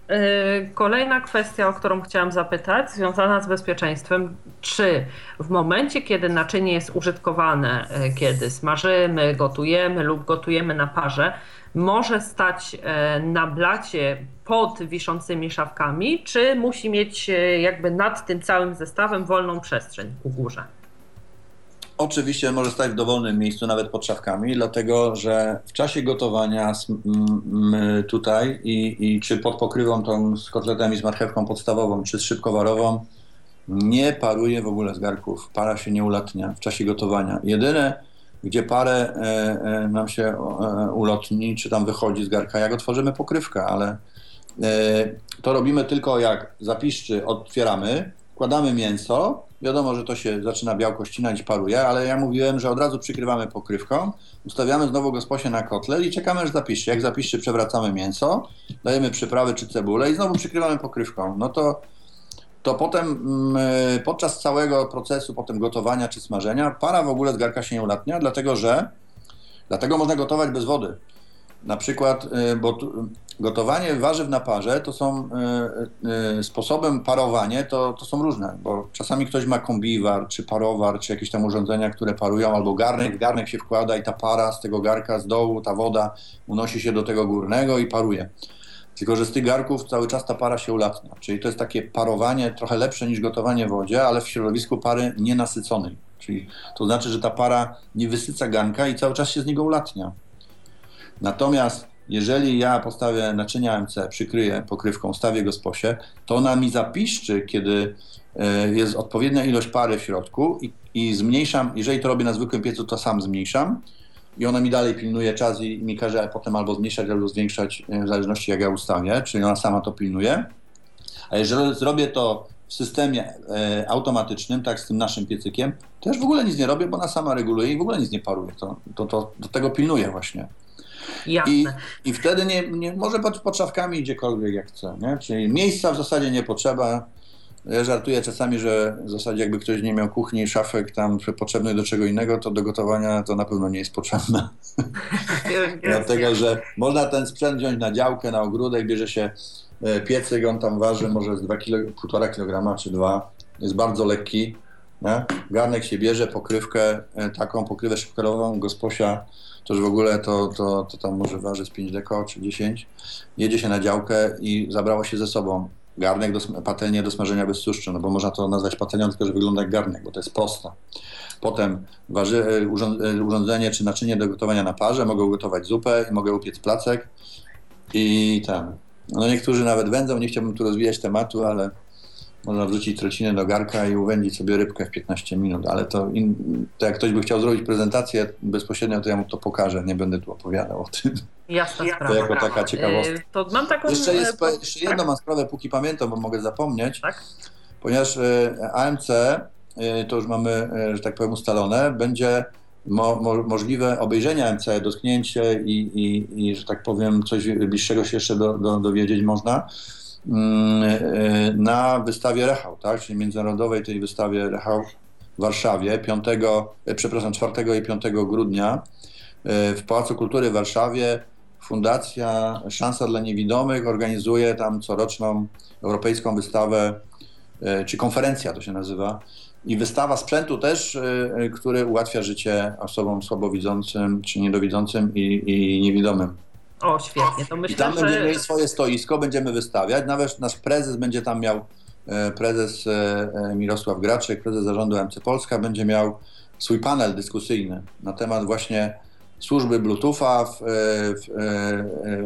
e, Kolejna kwestia, o którą chciałam zapytać, związana z bezpieczeństwem. Czy w momencie, kiedy naczynie jest użytkowane, kiedy smażymy, gotujemy lub gotujemy na parze, może stać e, na blacie pod wiszącymi szafkami, czy musi mieć e, jakby nad tym całym zestawem wolną przestrzeń ku górze? Oczywiście może stać w dowolnym miejscu, nawet pod szafkami, dlatego że w czasie gotowania tutaj i, i czy pod pokrywą tą z kotletami z marchewką podstawową, czy z szybkowarową, nie paruje w ogóle z garków. Para się nie ulatnia w czasie gotowania. Jedyne, gdzie parę e, e, nam się e, ulotni, czy tam wychodzi z garka, jak otworzymy pokrywkę, ale to robimy tylko jak zapiszczy, otwieramy, wkładamy mięso, wiadomo, że to się zaczyna białko ścinać paruje, ale ja mówiłem, że od razu przykrywamy pokrywką, ustawiamy znowu gosposie na kotlet i czekamy aż zapiszczy. Jak zapiszczy, przewracamy mięso, dajemy przyprawy czy cebulę i znowu przykrywamy pokrywką. No to to potem mm, e, podczas całego procesu potem gotowania czy smażenia para w ogóle z garka się nie ulatnia, dlatego że dlatego można gotować bez wody. Na przykład, e, bo gotowanie warzyw na parze to są e, sposobem parowania, to, to są różne, bo czasami ktoś ma kombiwar, czy parowar, czy jakieś tam urządzenia, które parują, albo garnek, garnek się wkłada i ta para z tego garka z dołu, ta woda unosi się do tego górnego i paruje. Tylko, że z tych garków cały czas ta para się ulatnia. Czyli to jest takie parowanie trochę lepsze niż gotowanie w wodzie, ale w środowisku pary nienasyconej. Czyli to znaczy, że ta para nie wysyca garnka i cały czas się z niego ulatnia. Natomiast jeżeli ja postawię naczynia AMC, przykryję pokrywką, stawię go z posie, to ona mi zapiszczy, kiedy e, jest odpowiednia ilość pary w środku i, i zmniejszam, jeżeli to robię na zwykłym piecu, to sam zmniejszam i ona mi dalej pilnuje czas i mi każe potem albo zmniejszać, albo zwiększać e, w zależności jak ja ustawię, czyli ona sama to pilnuje. A jeżeli zrobię to w systemie e, automatycznym, tak z tym naszym piecykiem, to już w ogóle nic nie robię, bo ona sama reguluje i w ogóle nic nie paruje. To, to, to do tego pilnuje właśnie. Jasne. I, I wtedy nie, nie może pod, pod szafkami gdziekolwiek jak chce. Nie? Czyli miejsca w zasadzie nie potrzeba. Ja żartuję czasami, że w zasadzie jakby ktoś nie miał kuchni, szafek tam potrzebnych do czego innego, to do gotowania to na pewno nie jest potrzebne. Dlatego, że można ten sprzęt wziąć na działkę, na ogródek, bierze się e, piecyk, on tam waży może z 2 kilo, 1,5 kg czy 2. Jest bardzo lekki. Nie? Garnek się bierze, pokrywkę, e, taką pokrywę szybkerową, gosposia, to już w ogóle to, to, to tam może ważyć 5 deko czy 10. Jedzie się na działkę i zabrało się ze sobą garnek, do, patelnię do smażenia bez tłuszczu, no bo można to nazwać patelnią, tylko że wygląda jak garnek, bo to jest prosta. Potem e, e, urządzenie czy naczynie do gotowania na parze, mogę ugotować zupę, mogę upiec placek i tam. No niektórzy nawet wędzą, nie chciałbym tu rozwijać tematu, ale można wrzucić trocinę do garka i uwędzić sobie rybkę w 15 minut, ale to, in, to jak ktoś by chciał zrobić prezentację bezpośrednio, to ja mu to pokażę, nie będę tu opowiadał o tym. Jasna sprawa. To jako taka ciekawostka. Yy, to mam taką... Jeszcze, jest, e, jeszcze jedną mam sprawę, póki pamiętam, bo mogę zapomnieć. Tak? Ponieważ e, AMC, e, to już mamy, że tak powiem, ustalone, będzie mo, mo, możliwe obejrzenie AMC, dotknięcie i, i, i, że tak powiem, coś bliższego się jeszcze do, do, dowiedzieć można na wystawie Rechał, tak? czyli międzynarodowej tej wystawie Rechał w Warszawie 5, e, przepraszam, 4 i 5 grudnia e, w Pałacu Kultury w Warszawie Fundacja Szansa dla Niewidomych organizuje tam coroczną europejską wystawę czy konferencja to się nazywa, i wystawa sprzętu też, który ułatwia życie osobom słabowidzącym czy niedowidzącym i, i niewidomym. O, świetnie. To myślę, I tam że... będziemy mieli swoje stoisko, będziemy wystawiać. Nawet nasz prezes będzie tam miał, prezes Mirosław Graczyk, prezes zarządu MC Polska, będzie miał swój panel dyskusyjny na temat właśnie służby Bluetootha, w, w,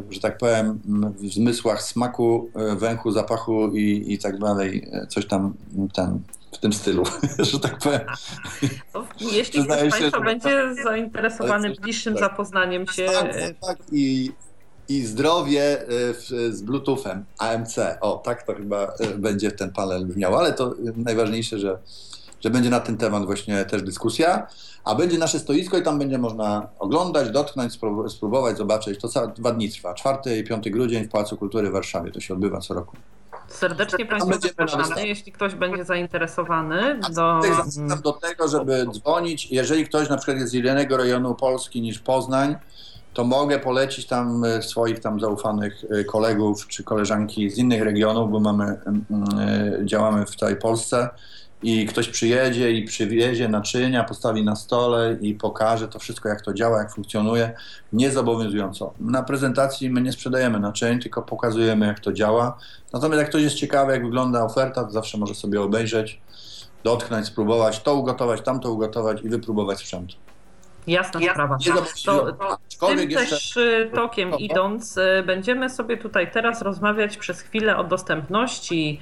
w, że tak powiem, w zmysłach smaku, węchu, zapachu i, i tak dalej, coś tam ten, w tym stylu, że tak powiem. Jeśli ktoś z Państwa będzie zainteresowany bliższym tak. zapoznaniem się... Tak, tak, i, i zdrowie z Bluetoothem, AMC, o tak to chyba będzie ten panel brzmiał, ale to najważniejsze, że że będzie na ten temat właśnie też dyskusja, a będzie nasze stoisko i tam będzie można oglądać, dotknąć, spróbować, zobaczyć. To całe dwa dni trwa. 4 i 5 grudzień w Pałacu Kultury w Warszawie. To się odbywa co roku. Serdecznie Państwa zapraszamy, jeśli ktoś będzie zainteresowany. Do... Do tego, żeby dzwonić. Jeżeli ktoś na przykład jest z innego rejonu Polski niż Poznań, to mogę polecić tam e, swoich tam zaufanych e, kolegów czy koleżanki z innych regionów, bo mamy, e, działamy w całej Polsce i ktoś przyjedzie i przywiezie naczynia, postawi na stole i pokaże to wszystko, jak to działa, jak funkcjonuje, niezobowiązująco. Na prezentacji my nie sprzedajemy naczyń, tylko pokazujemy, jak to działa. Natomiast jak ktoś jest ciekawy, jak wygląda oferta, to zawsze może sobie obejrzeć, dotknąć, spróbować, to ugotować, tamto ugotować i wypróbować sprzęt. Jasna ja, sprawa. To, to tym jeszcze... też y, tokiem idąc, y, będziemy sobie tutaj teraz rozmawiać przez chwilę o dostępności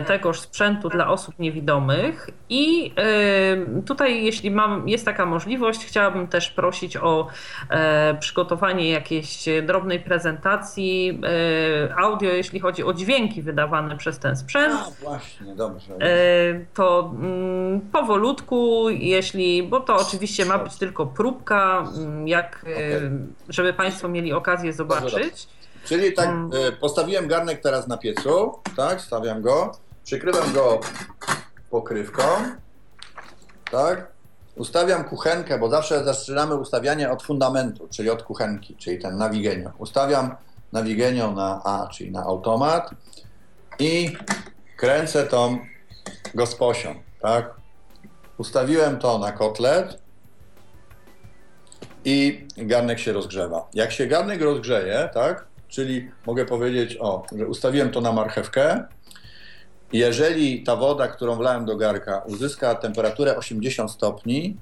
y, tegoż sprzętu dla osób niewidomych i tutaj jeśli mam, jest taka możliwość, chciałabym też prosić o przygotowanie jakiejś drobnej prezentacji audio, jeśli chodzi o dźwięki wydawane przez ten sprzęt. A, właśnie, dobrze. To mm, powolutku, jeśli, bo to oczywiście ma być tylko tylko próbka, mm, jak, okay. żeby Państwo mieli okazję zobaczyć. Czyli tak, mm. e, postawiłem garnek teraz na piecu, tak, stawiam go, przykrywam go pokrywką, tak, ustawiam kuchenkę, bo zawsze zaczynamy ustawianie od fundamentu, czyli od kuchenki, czyli ten nawigenio. Ustawiam nawigenio na A, czyli na automat i kręcę tą gosposią, tak. Ustawiłem to na kotlet, i garnek się rozgrzewa. Jak się garnek rozgrzeje, tak, czyli mogę powiedzieć, o, że ustawiłem to na marchewkę, jeżeli ta woda, którą wlałem do garka, uzyska temperaturę 80 stopni,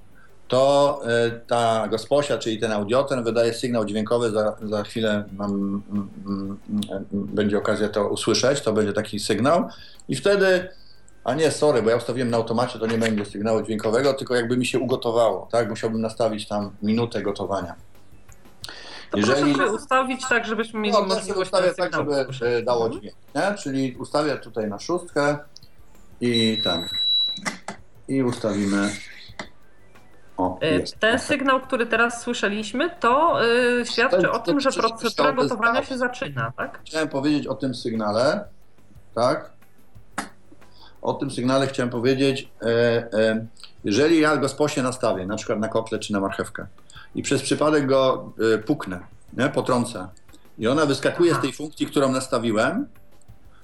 to e, ta gosposia, czyli ten audioten, wydaje sygnał dźwiękowy. Za, za chwilę mam, będzie okazja to usłyszeć. To będzie taki sygnał. I wtedy a nie, sorry, bo ja ustawiłem na automacie, to nie będzie sygnału dźwiękowego, tylko jakby mi się ugotowało, tak? Musiałbym nastawić tam minutę gotowania. To Jeżeli... proszę ustawić tak, żebyśmy mieli no, możliwość ustawię tak, żeby e, dało mhm. dźwięk, nie? Czyli ustawię tutaj na szóstkę i tak. I ustawimy o, e, Ten sygnał, który teraz słyszeliśmy, to yy, świadczy o tym, że procedura gotowania się zaczyna, tak? Chciałem powiedzieć o tym sygnale, tak? O tym sygnale chciałem powiedzieć, e, e, jeżeli ja go spośnie nastawię, na przykład na kotlet czy na marchewkę i przez przypadek go e, puknę, nie, potrącę i ona wyskakuje z tej funkcji, którą nastawiłem,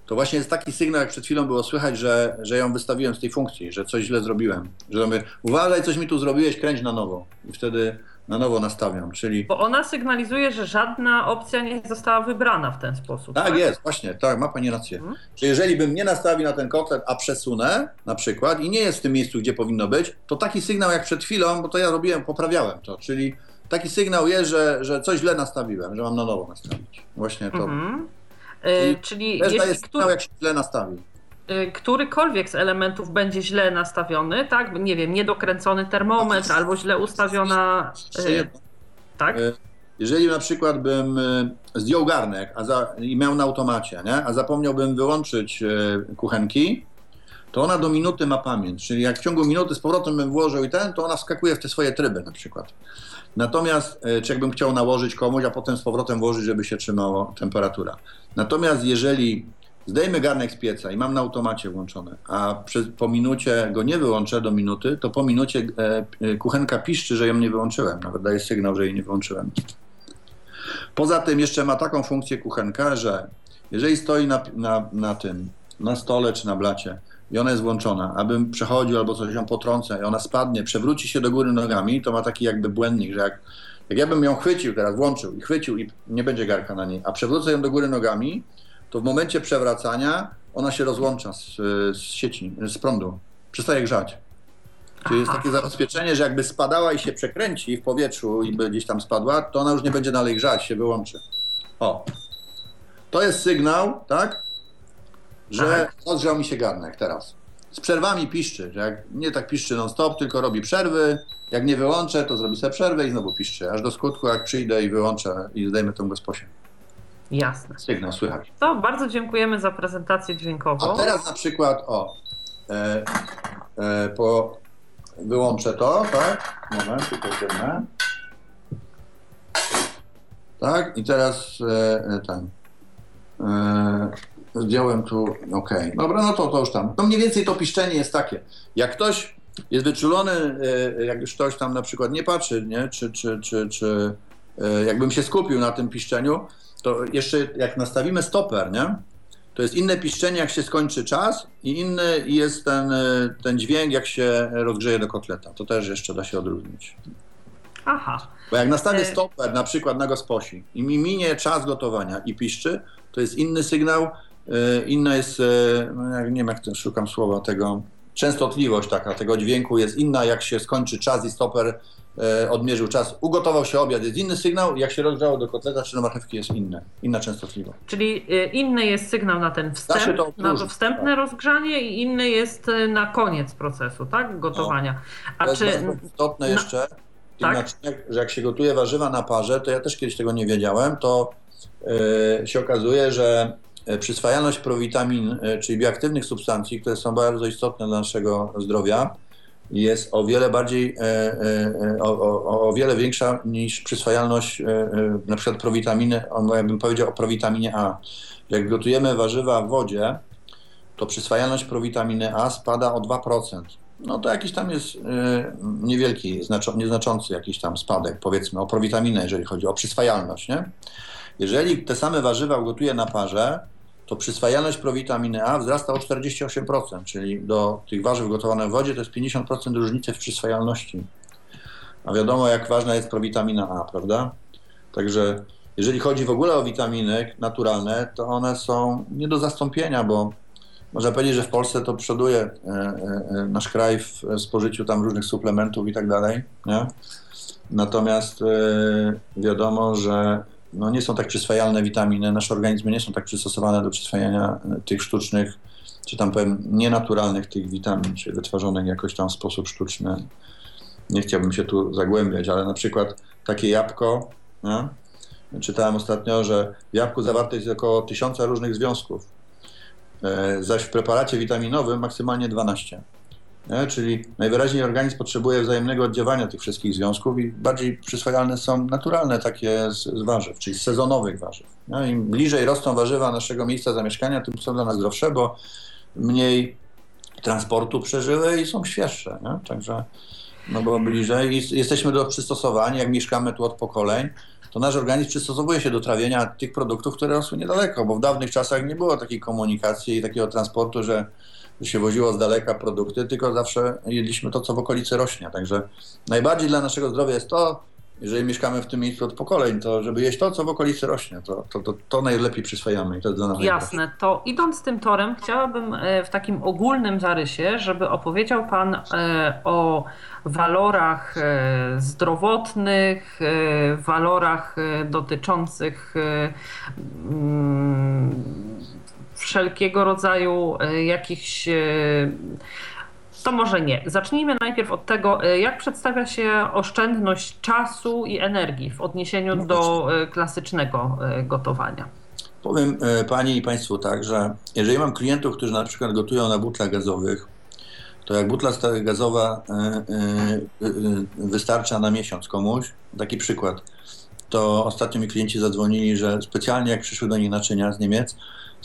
to właśnie jest taki sygnał, jak przed chwilą było słychać, że, że ją wystawiłem z tej funkcji, że coś źle zrobiłem. Że mówię, uważaj, coś mi tu zrobiłeś, kręć na nowo. I wtedy na nowo nastawiam, czyli... Bo ona sygnalizuje, że żadna opcja nie została wybrana w ten sposób. Tak, tak? jest, właśnie, tak, ma Pani rację. Hmm? Że jeżeli bym nie nastawił na ten kotlet, a przesunę na przykład i nie jest w tym miejscu, gdzie powinno być, to taki sygnał jak przed chwilą, bo to ja robiłem, poprawiałem to, czyli taki sygnał jest, że, że coś źle nastawiłem, że mam na nowo nastawić. Właśnie to. Mhm. Yy, czyli jeśli jest sygnał, jak się źle nastawi. Y, którykolwiek z elementów będzie źle nastawiony, tak? Nie wiem, niedokręcony termometr albo źle ustawiona. Y, tak? Y, jeżeli na przykład bym zdjął garnek a za, i miał na automacie, nie? a zapomniałbym wyłączyć kuchenki, to ona do minuty ma pamięć. Czyli jak w ciągu minuty z powrotem bym włożył i ten, to ona wskakuje w te swoje tryby na przykład. Natomiast, czy jakbym chciał nałożyć komuś, a potem z powrotem włożyć, żeby się trzymała temperatura. Natomiast jeżeli zdejmę garnek z pieca i mam na automacie włączone, a po minucie go nie wyłączę do minuty, to po minucie e, e, kuchenka piszczy, że ją nie wyłączyłem. Nawet daje sygnał, że jej nie wyłączyłem. Poza tym jeszcze ma taką funkcję kuchenka, że jeżeli stoi na, na, na tym, na stole czy na blacie, i ona jest włączona, abym przechodził albo coś ją potrącę i ona spadnie, przewróci się do góry nogami, to ma taki jakby błędnik, że jak, jak ja bym ją chwycił teraz, włączył i chwycił i nie będzie garka na niej, a przewrócę ją do góry nogami, to w momencie przewracania ona się rozłącza z, z sieci, z prądu. Przestaje grzać. Czyli jest takie zabezpieczenie, że jakby spadała i się przekręci w powietrzu i by gdzieś tam spadła, to ona już nie będzie dalej grzać, się wyłączy. O. To jest sygnał, tak? Że Tak. odgrzał mi się garnek teraz. Z przerwami piszczy, że jak nie tak piszczy non stop, tylko robi przerwy. Jak nie wyłączę, to zrobi sobie przerwę i znowu piszczy. Aż do skutku, jak przyjdę i wyłączę i zdejmę tą gosposię. Jasne. Sygnał słychać. To bardzo dziękujemy za prezentację dźwiękową. A teraz na przykład, o, e, e, po, wyłączę to, tak? Moment, tylko jedne. Tak, i teraz e, e, ten. E, zdjąłem tu, ok. Dobra, no to, to już tam. No mniej więcej to piszczenie jest takie. Jak ktoś jest wyczulony, e, jak już ktoś tam na przykład nie patrzy, nie? Czy, czy, czy, czy e, jakbym się skupił na tym piszczeniu, to jeszcze jak nastawimy stoper, nie? To jest inne piszczenie, jak się skończy czas i inny jest ten, e, ten dźwięk, jak się rozgrzeje do kotleta. To też jeszcze da się odróżnić. Aha. Bo jak nastawię E- stoper na przykład na gosposi i mi minie czas gotowania i piszczy, to jest inny sygnał, e, inna jest, no nie wiem jak to, szukam słowa tego, częstotliwość taka tego dźwięku jest inna, jak się skończy czas i stoper odmierzył czas, ugotował się obiad, jest inny sygnał, jak się rozgrzało do kotleta czy do marchewki jest inne, inna częstotliwość. Czyli y, inny jest sygnał na ten wstęp, to na to wstępne tak. rozgrzanie i inny jest y, na koniec procesu, tak? Gotowania. A To jest czy bardzo istotne na- jeszcze, w tym tak? naczyniach, że jak się gotuje warzywa na parze, to ja też kiedyś tego nie wiedziałem, to e, się okazuje, że e, przyswajalność prowitamin, e, czyli bioaktywnych substancji, które są bardzo istotne dla naszego zdrowia, jest o wiele bardziej, e, e, o, o, o wiele większa niż przyswajalność e, e, na przykład prowitaminy, o, ja bym powiedział o prowitaminie A. Jak gotujemy warzywa w wodzie, to przyswajalność prowitaminy A spada o 2%. No to jakiś tam jest e, niewielki, nieznaczący jakiś tam spadek, powiedzmy, o prowitaminę, jeżeli chodzi o przyswajalność, nie? Jeżeli te same warzywa ugotuję na parze, to przyswajalność prowitaminy A wzrasta o 48%, czyli do tych warzyw gotowanych w wodzie to jest 50% różnicy w przyswajalności. A wiadomo, jak ważna jest prowitamina A, prawda? Także jeżeli chodzi w ogóle o witaminy naturalne, to one są nie do zastąpienia, bo można powiedzieć, że w Polsce to przoduje e, e, e, nasz kraj w spożyciu tam różnych suplementów i tak dalej? Natomiast wiadomo, że no nie są tak przyswajalne witaminy, nasze organizmy nie są tak przystosowane do przyswajania e, tych sztucznych, czy tam powiem nienaturalnych tych witamin, czy wytworzonych jakoś tam w sposób sztuczny. Nie chciałbym się tu zagłębiać, ale na przykład takie jabłko, nie? czytałem ostatnio, że w jabłku zawarte jest około tysiąca różnych związków, e, zaś w preparacie witaminowym maksymalnie 12. Nie? Czyli najwyraźniej organizm potrzebuje wzajemnego oddziaływania tych wszystkich związków i bardziej przyswajalne są naturalne takie z, z warzyw, czyli z sezonowych warzyw. Nie? Im bliżej rosną warzywa naszego miejsca zamieszkania, tym są dla nas zdrowsze, bo mniej transportu przeżyły i są świeższe. Nie? Także no bo bliżej jesteśmy do przystosowani, jak mieszkamy tu od pokoleń, to nasz organizm przystosowuje się do trawienia tych produktów, które rosły niedaleko, bo w dawnych czasach nie było takiej komunikacji i takiego transportu, że się woziło z daleka produkty, tylko zawsze jedliśmy to, co w okolicy rośnie. Także najbardziej dla naszego zdrowia jest to, jeżeli mieszkamy w tym miejscu od pokoleń, to żeby jeść to, co w okolicy rośnie, to, to, to, to najlepiej przyswajamy i to jest dla nas. Jasne, to idąc tym torem, chciałabym e, w takim ogólnym zarysie, żeby opowiedział Pan e, o walorach e, zdrowotnych, walorach dotyczących wszelkiego rodzaju e, jakichś. e, To może nie. Zacznijmy najpierw od tego, e, jak przedstawia się oszczędność czasu i energii w odniesieniu No do klasycznego gotowania. Powiem Pani i Państwu tak, że jeżeli mam klientów, którzy na przykład gotują na butlach gazowych, to jak butla gazowa wystarcza na miesiąc komuś, taki przykład, to ostatnio mi klienci zadzwonili, że specjalnie jak przyszły do nich naczynia z Niemiec,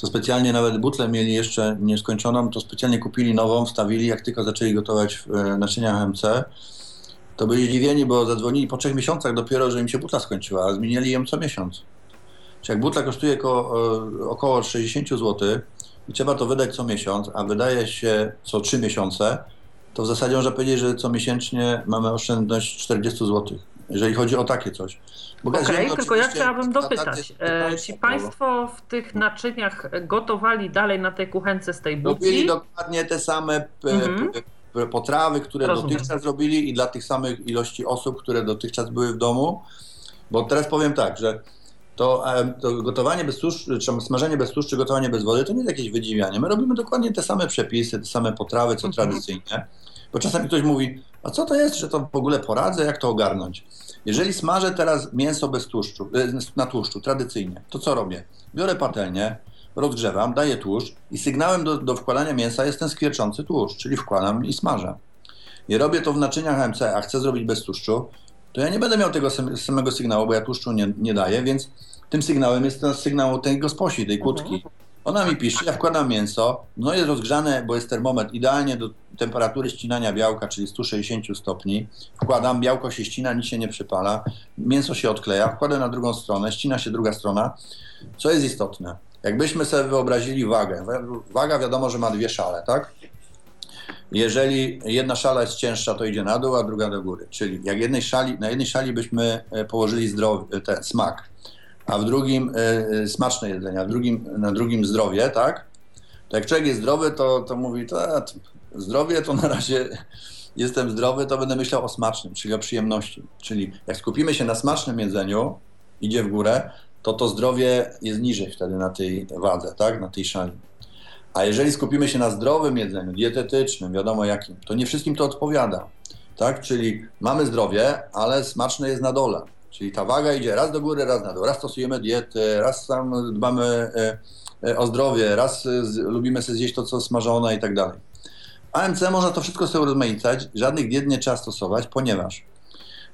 to specjalnie nawet butlę mieli jeszcze nieskończoną, to specjalnie kupili nową, wstawili, jak tylko zaczęli gotować e, naczynia HMC, to byli zdziwieni, bo zadzwonili po trzech miesiącach dopiero, że im się butla skończyła, a zmieniali ją co miesiąc. Czy jak butla kosztuje e, około 60 zł i trzeba to wydać co miesiąc, a wydaje się co trzy miesiące, to w zasadzie można powiedzieć, że co miesięcznie mamy oszczędność 40 zł, jeżeli chodzi o takie coś. Okej, okay, tylko ja chciałabym dopytać. E, czy Państwo w tych naczyniach gotowali dalej na tej kuchence z tej bułki? Robili dokładnie te same mhm. potrawy, które Rozumiem. dotychczas robili i dla tych samych ilości osób, które dotychczas były w domu. Bo teraz powiem tak, że to, to gotowanie bez tłuszczu, czy smażenie bez tłuszczu, gotowanie bez wody to nie jest jakieś wydziwianie. My robimy dokładnie te same przepisy, te same potrawy, co mhm. tradycyjnie. Bo czasami ktoś mówi, a co to jest, że to w ogóle poradzę, jak to ogarnąć? Jeżeli smażę teraz mięso bez tłuszczu, e, na tłuszczu, tradycyjnie, to co robię? Biorę patelnię, rozgrzewam, daję tłuszcz i sygnałem do, do wkładania mięsa jest ten skwierczący tłuszcz, czyli wkładam i smażę. I robię to w naczyniach AMC, a chcę zrobić bez tłuszczu, to ja nie będę miał tego samego sygnału, bo ja tłuszczu nie, nie daję, więc tym sygnałem jest ten sygnał tej gosposi, tej kłódki. Mhm. Ona mi pisze, ja wkładam mięso, no jest rozgrzane, bo jest termometr idealnie do temperatury ścinania białka, czyli 160 stopni. Wkładam, białko się ścina, nic się nie przypala, mięso się odkleja, wkładam na drugą stronę, ścina się druga strona. Co jest istotne? Jakbyśmy sobie wyobrazili wagę, waga wiadomo, że ma dwie szale, tak? Jeżeli jedna szala jest cięższa, to idzie na dół, a druga do góry. Czyli jak jednej szali, na jednej szali byśmy e, położyli zdrowy, ten smak, a w drugim y, smaczne jedzenie, a w drugim, na drugim zdrowie, tak? To jak człowiek jest zdrowy, to, to mówi, to zdrowie to na razie jestem zdrowy, to będę myślał o smacznym, czyli o przyjemności. Czyli jak skupimy się na smacznym jedzeniu, idzie w górę, to to zdrowie jest niżej wtedy na tej wadze, tak? Na tej szali. A jeżeli skupimy się na zdrowym jedzeniu, dietetycznym, wiadomo jakim, to nie wszystkim to odpowiada. Tak? Czyli mamy zdrowie, ale smaczne jest na dole. Czyli ta waga idzie raz do góry, raz na dół. Raz stosujemy dietę, raz tam dbamy e, e, o zdrowie, raz lubimy sobie zjeść to, co smażone i tak dalej. AMC można to wszystko sobie rozmaicać, żadnych diet nie trzeba stosować, ponieważ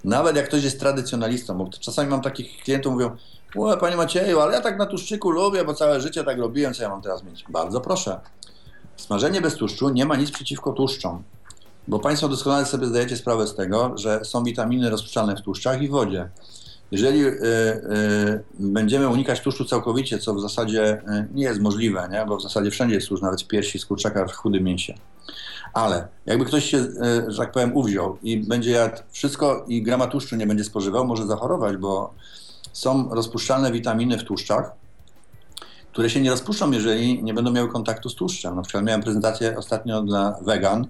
nawet jak ktoś jest tradycjonalistą, bo czasami mam takich klientów, mówią, o, panie Macieju, ale ja tak na tłuszczyku lubię, bo całe życie tak robiłem, co ja mam teraz mieć? Bardzo proszę. Smażenie bez tłuszczu nie ma nic przeciwko tłuszczom, bo Państwo doskonale sobie zdajecie sprawę z tego, że są witaminy rozpuszczalne w tłuszczach i w wodzie. Jeżeli y, y, będziemy unikać tłuszczu całkowicie, co w zasadzie y, nie jest możliwe, nie? bo w zasadzie wszędzie jest tłuszcz, nawet w piersi, z kurczaka, w chudym mięsie. Ale jakby ktoś się, że tak powiem, uwziął i będzie jadł wszystko i grama tłuszczu nie będzie spożywał, może zachorować, bo są rozpuszczalne witaminy w tłuszczach, które się nie rozpuszczą, jeżeli nie będą miały kontaktu z tłuszczem. Na przykład miałem prezentację ostatnio dla wegan,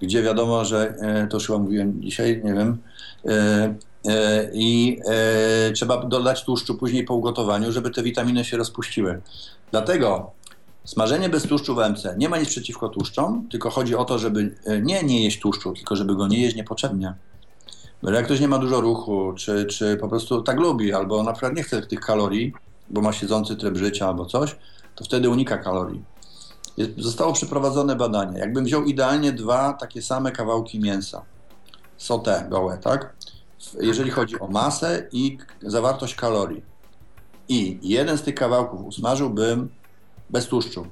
gdzie wiadomo, że e, to już chyba mówiłem dzisiaj, nie wiem, e, e, i trzeba dodać tłuszczu później po ugotowaniu, żeby te witaminy się rozpuściły. Dlatego smażenie bez tłuszczu w MC nie ma nic przeciwko tłuszczom, tylko chodzi o to, żeby nie nie jeść tłuszczu, tylko żeby go nie jeść niepotrzebnie. Bo jak ktoś nie ma dużo ruchu, czy, czy po prostu tak lubi, albo na przykład nie chce tych kalorii, bo ma siedzący tryb życia albo coś, to wtedy unika kalorii. Jest, zostało przeprowadzone badanie. Jakbym wziął idealnie dwa takie same kawałki mięsa, sote gołe, tak? Jeżeli chodzi o masę i zawartość kalorii. I jeden z tych kawałków usmażyłbym bez tłuszczu.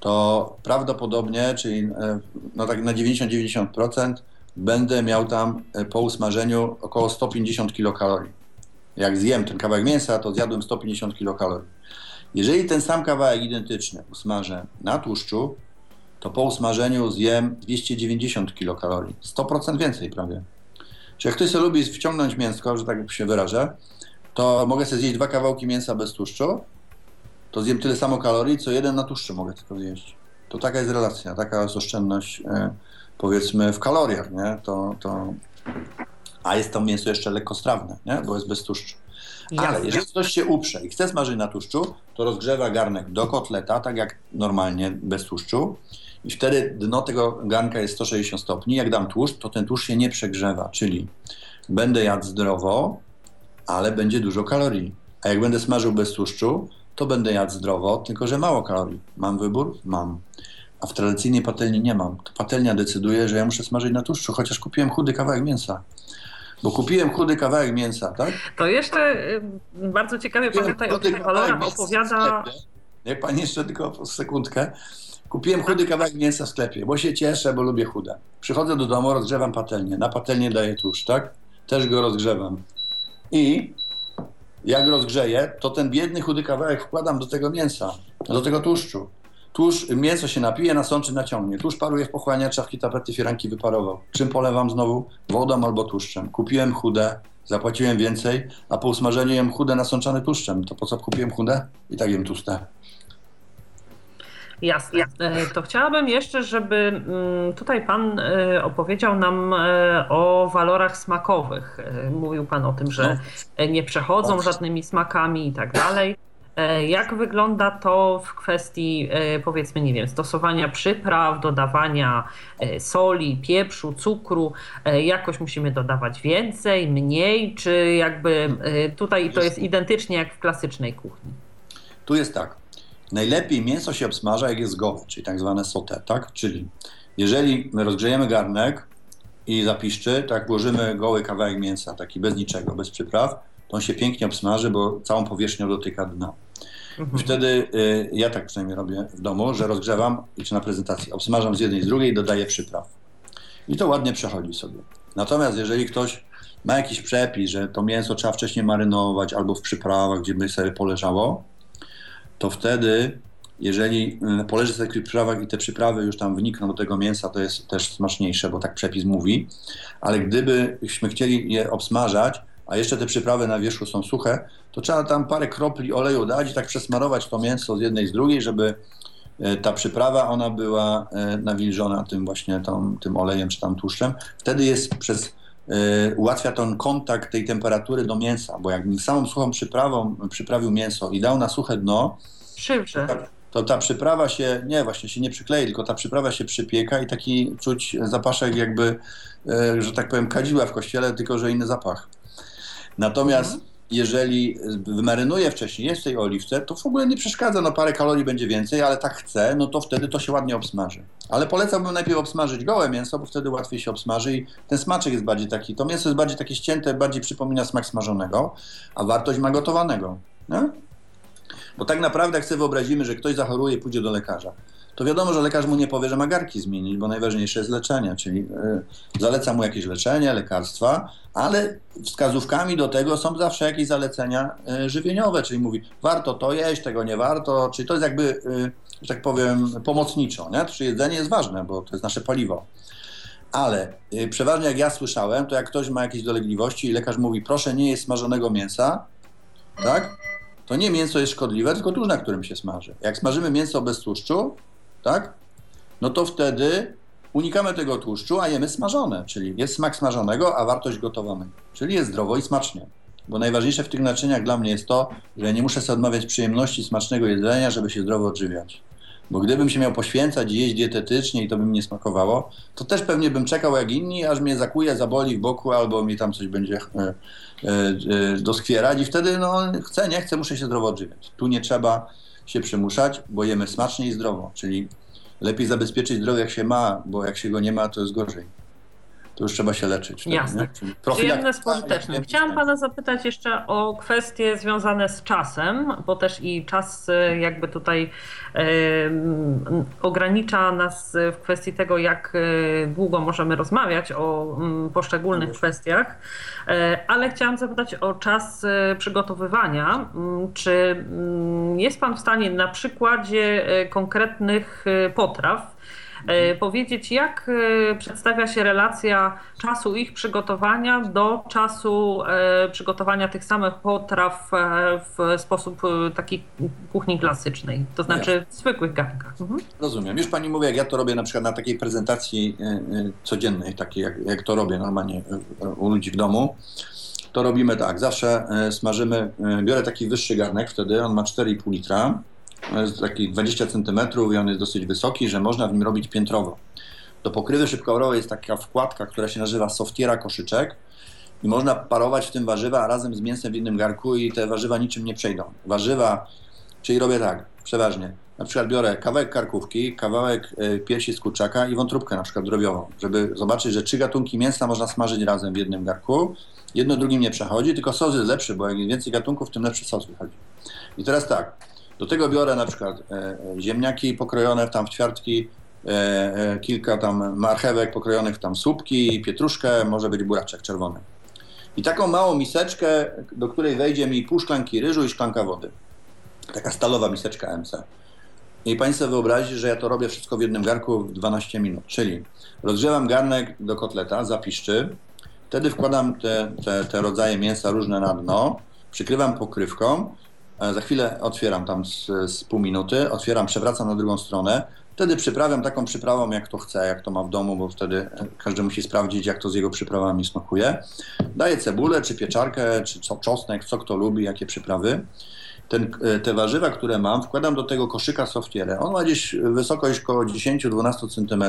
To prawdopodobnie, czyli e, no tak na 90-90% będę miał tam e, po usmażeniu około 150 kilokalorii. Jak zjem ten kawałek mięsa, to zjadłem 150 kilokalorii. Jeżeli ten sam kawałek identyczny usmażę na tłuszczu, to po usmażeniu zjem 290 kilokalorii. 100% więcej prawie. Czy jak ktoś sobie lubi wciągnąć mięsko, że tak się wyrażę, to mogę sobie zjeść dwa kawałki mięsa bez tłuszczu, to zjem tyle samo kalorii, co jeden na tłuszczu mogę tylko zjeść. To taka jest relacja, taka jest oszczędność e, powiedzmy w kaloriach, nie? To, to... A jest to mięso jeszcze lekkostrawne, nie? bo jest bez tłuszczu. Ale jeżeli ktoś się uprze i chce smażyć na tłuszczu, to rozgrzewa garnek do kotleta, tak jak normalnie, bez tłuszczu. I wtedy dno tego garnka jest 160 stopni. Jak dam tłuszcz, to ten tłuszcz się nie przegrzewa, czyli będę jadł zdrowo, ale będzie dużo kalorii. A jak będę smażył bez tłuszczu, to będę jadł zdrowo, tylko że mało kalorii. Mam wybór? Mam. A w tradycyjnej patelni nie mam. To patelnia decyduje, że ja muszę smażyć na tłuszczu, chociaż kupiłem chudy kawałek mięsa. Bo kupiłem chudy kawałek mięsa, tak? To jeszcze y, bardzo ciekawie pan tutaj o tych walorach opowiada. Jak pani jeszcze tylko sekundkę. Kupiłem chudy kawałek mięsa w sklepie, bo się cieszę, bo lubię chude. Przychodzę do domu, rozgrzewam patelnię. Na patelnię daję tłuszcz, tak? Też go rozgrzewam. I jak rozgrzeję, to ten biedny chudy kawałek wkładam do tego mięsa, do tego tłuszczu. Tłuszcz, mięso się napije, nasączy, naciągnie. Tłuszcz paruje w pochłania, czawki, tapety, firanki wyparował. Czym polewam znowu? Wodą albo tłuszczem. Kupiłem chude, zapłaciłem więcej, a po usmażeniu jem chude nasączane tłuszczem. To po co kupiłem chude? I tak jem tłuste. Jasne. E, to chciałabym jeszcze, żeby mm, tutaj Pan e, opowiedział nam e, o walorach smakowych. Mówił Pan o tym, że no. nie przechodzą żadnymi smakami i tak dalej. Jak wygląda to w kwestii, powiedzmy, nie wiem, stosowania przypraw, dodawania soli, pieprzu, cukru? Jakoś musimy dodawać więcej, mniej, czy jakby tutaj to jest identycznie jak w klasycznej kuchni? Tu jest tak. Najlepiej mięso się obsmaża, jak jest gołe, czyli tak zwane sauté, tak? Czyli jeżeli rozgrzejemy garnek i zapiszczy, tak włożymy goły kawałek mięsa, taki bez niczego, bez przypraw, to on się pięknie obsmaży, bo całą powierzchnią dotyka dna. Mhm. Wtedy y, ja tak przynajmniej robię w domu, że rozgrzewam, czy na prezentacji, obsmażam z jednej i z drugiej i dodaję przypraw. I to ładnie przechodzi sobie. Natomiast jeżeli ktoś ma jakiś przepis, że to mięso trzeba wcześniej marynować albo w przyprawach, gdzie by sobie poleżało, to wtedy, jeżeli y, poleży sobie w przyprawach i te przyprawy już tam wnikną do tego mięsa, to jest też smaczniejsze, bo tak przepis mówi. Ale gdybyśmy chcieli je obsmażać, a jeszcze te przyprawy na wierzchu są suche, to trzeba tam parę kropli oleju dać i tak przesmarować to mięso z jednej z drugiej, żeby y, ta przyprawa, ona była y, nawilżona tym właśnie tym olejem czy tam tłuszczem. Wtedy jest przez ułatwia ten kontakt tej temperatury do mięsa, bo jak samą suchą przyprawą przyprawił mięso i dał na suche dno, Szybsze. To, to ta przyprawa się, nie, właśnie się nie przyklei, tylko ta przyprawa się przypieka i taki czuć zapaszek jakby, e, że tak powiem, kadziła w kościele, tylko że inny zapach. Natomiast mhm. Jeżeli wymarynuje wcześniej, jest w tej oliwce, to w ogóle nie przeszkadza, no parę kalorii będzie więcej, ale tak chce, no to wtedy to się ładnie obsmaży. Ale polecałbym najpierw obsmażyć gołe mięso, bo wtedy łatwiej się obsmaży i ten smaczek jest bardziej taki, to mięso jest bardziej takie ścięte, bardziej przypomina smak smażonego, a wartość ma gotowanego. Nie? Bo tak naprawdę, jak sobie wyobrazimy, że ktoś zachoruje pójdzie do lekarza, to wiadomo, że lekarz mu nie powie, że ma garki zmienić, bo najważniejsze jest leczenie, czyli y, zaleca mu jakieś leczenie, lekarstwa, ale wskazówkami do tego są zawsze jakieś zalecenia y, żywieniowe, czyli mówi, warto to jeść, tego nie warto, czyli to jest jakby, y, że tak powiem, pomocniczo, nie? Czyli jedzenie jest ważne, bo to jest nasze paliwo. Ale przeważnie jak ja słyszałem, to jak ktoś ma jakieś dolegliwości i lekarz mówi, proszę nie jeść smażonego mięsa, tak? to nie mięso jest szkodliwe, tylko tłuszcz, na którym się smaży. Jak smażymy mięso bez tłuszczu, tak, no to wtedy unikamy tego tłuszczu, a jemy smażone, czyli jest smak smażonego, a wartość gotowanego, czyli jest zdrowo i smacznie. Bo najważniejsze w tych naczyniach dla mnie jest to, że nie muszę sobie odmawiać przyjemności smacznego jedzenia, żeby się zdrowo odżywiać. Bo gdybym się miał poświęcać i jeść dietetycznie i to by mi nie smakowało, to też pewnie bym czekał jak inni, aż mnie zakuje, zaboli w boku albo mi tam coś będzie e, e, e, doskwierać i wtedy no chcę, nie chcę, muszę się zdrowo odżywiać. Tu nie trzeba się przymuszać, bo jemy smacznie i zdrowo, czyli lepiej zabezpieczyć zdrowie jak się ma, bo jak się go nie ma, to jest gorzej to już trzeba się leczyć. Jasne. Przyjemne z pożytecznym. Chciałam Pana zapytać jeszcze o kwestie związane z czasem, bo też i czas e, jakby tutaj e, ogranicza nas w kwestii tego, jak e, długo możemy rozmawiać o m, poszczególnych no kwestiach, ale chciałam zapytać o czas przygotowywania. Czy jest Pan w stanie na przykładzie konkretnych potraw powiedzieć, jak e, przedstawia się relacja czasu ich przygotowania do czasu e, przygotowania tych samych potraw w sposób taki kuchni klasycznej, to znaczy w zwykłych garnkach. Mhm. Rozumiem. Już pani mówi, jak ja to robię na przykład na takiej prezentacji codziennej, takiej jak, jak to robię normalnie u ludzi w domu to robimy tak. Zawsze smażymy, biorę taki wyższy garnek, wtedy on ma 4,5 litra jest taki 20 cm i on jest dosyć wysoki, że można w nim robić piętrowo. Do pokrywy szybkorowej jest taka wkładka, która się nazywa softiera koszyczek i można parować w tym warzywa razem z mięsem w innym garku i te warzywa niczym nie przejdą. Warzywa, czyli robię tak, przeważnie. Na przykład biorę kawałek karkówki, kawałek e, piersi z kurczaka i wątróbkę na przykład drobiową, żeby zobaczyć, że trzy gatunki mięsa można smażyć razem w jednym garku. Jedno drugim nie przechodzi, tylko sos jest lepszy, bo jak więcej gatunków, tym lepszy sos wychodzi. I teraz tak, do tego biorę na przykład e, e, ziemniaki pokrojone tam w ćwiartki, e, kilka tam marchewek pokrojonych w tam słupki, pietruszkę, może być buraczek czerwony. I taką małą miseczkę, do której wejdzie mi pół szklanki ryżu i szklanka wody. Taka stalowa miseczka MC. I Państwo wyobrazić, że ja to robię wszystko w jednym garku w 12 minut. Czyli rozgrzewam garnek do kotleta, zapiszczy, wtedy wkładam te, te, te rodzaje mięsa różne na dno, przykrywam pokrywką, za chwilę otwieram tam z, z pół minuty, otwieram, przewracam na drugą stronę, Wtedy przyprawiam taką przyprawą, jak to chce, jak to ma w domu, bo wtedy każdy musi sprawdzić, jak to z jego przyprawami smakuje. Daję cebulę, czy pieczarkę, czy co, czosnek, co kto lubi, jakie przyprawy. Ten, te warzywa, które mam, wkładam do tego koszyka softierę. On ma gdzieś wysokość około 10-12 cm.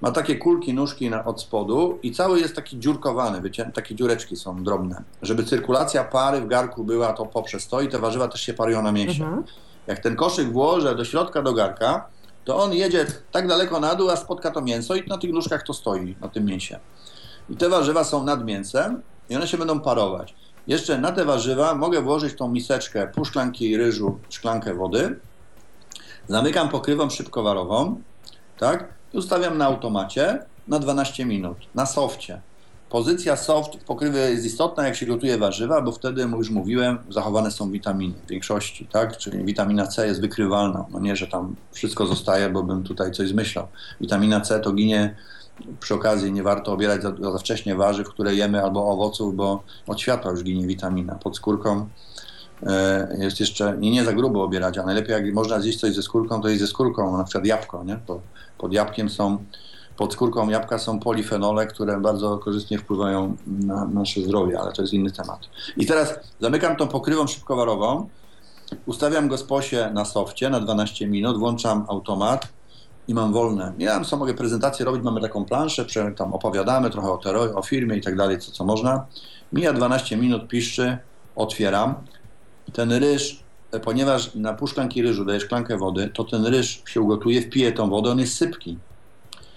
Ma takie kulki, nóżki na, od spodu i cały jest taki dziurkowany, wiecie, takie dziureczki są drobne. Żeby cyrkulacja pary w garku była to poprzez to i te warzywa też się parują na mięsie. Mhm. Jak ten koszyk włożę do środka do garka, to on jedzie tak daleko na dół, a spotka to mięso i na tych nóżkach to stoi, na tym mięsie. I te warzywa są nad mięsem i one się będą parować. Jeszcze na te warzywa mogę włożyć tą miseczkę, pół szklanki ryżu, szklankę wody. Zamykam pokrywą szybkowarową, tak? I ustawiam na automacie na 12 minut, na softie. Pozycja soft pokrywy jest istotna, jak się gotuje warzywa, bo wtedy, już mówiłem, zachowane są witaminy w większości, tak? Czyli witamina C jest wykrywalna. No nie, że tam wszystko zostaje, bo bym tutaj coś zmyślał. Witamina C to ginie przy okazji, nie warto obierać za, za wcześnie warzyw, które jemy, albo owoców, bo od światła już ginie witamina. Pod skórką e, jest jeszcze, nie, nie za grubo obierać, a najlepiej jak można zjeść coś ze skórką, to jest ze skórką, na przykład jabłko, nie? Pod jabłkiem są pod skórką jabłka są polifenole, które bardzo korzystnie wpływają na nasze zdrowie, ale to jest inny temat. I teraz zamykam tą pokrywą szybkowarową, ustawiam go z posie na softie na 12 minut, włączam automat i mam wolne. Ja tam co mogę prezentację robić, mamy taką planszę, tam opowiadamy trochę o terrorze, o firmie i tak dalej, co, co można. Mija 12 minut, piszczy, otwieram. Ten ryż, ponieważ na pół ryżu daję szklankę wody, to ten ryż się ugotuje, wpije tą wodę, on jest sypki.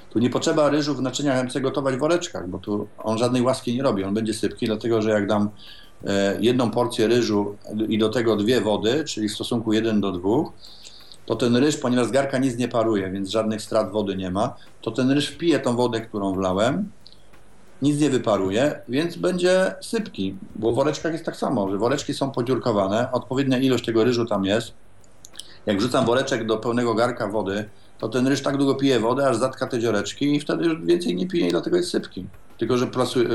Tu nie potrzeba ryżu w naczyniach MC gotować w woreczkach, bo tu on żadnej łaski nie robi, on będzie sypki, dlatego że jak dam e, jedną porcję ryżu i do tego dwie wody, czyli w stosunku 1 do 2, to ten ryż, ponieważ garka nic nie paruje, więc żadnych strat wody nie ma, to ten ryż wpije tą wodę, którą wlałem, nic nie wyparuje, więc będzie sypki, bo w woreczkach jest tak samo, że woreczki są podziurkowane, odpowiednia ilość tego ryżu tam jest. Jak wrzucam woreczek do pełnego garka wody, to ten ryż tak długo pije wodę, aż zatka te dzioreczki i wtedy już więcej nie pije i dlatego jest sypki. Tylko, że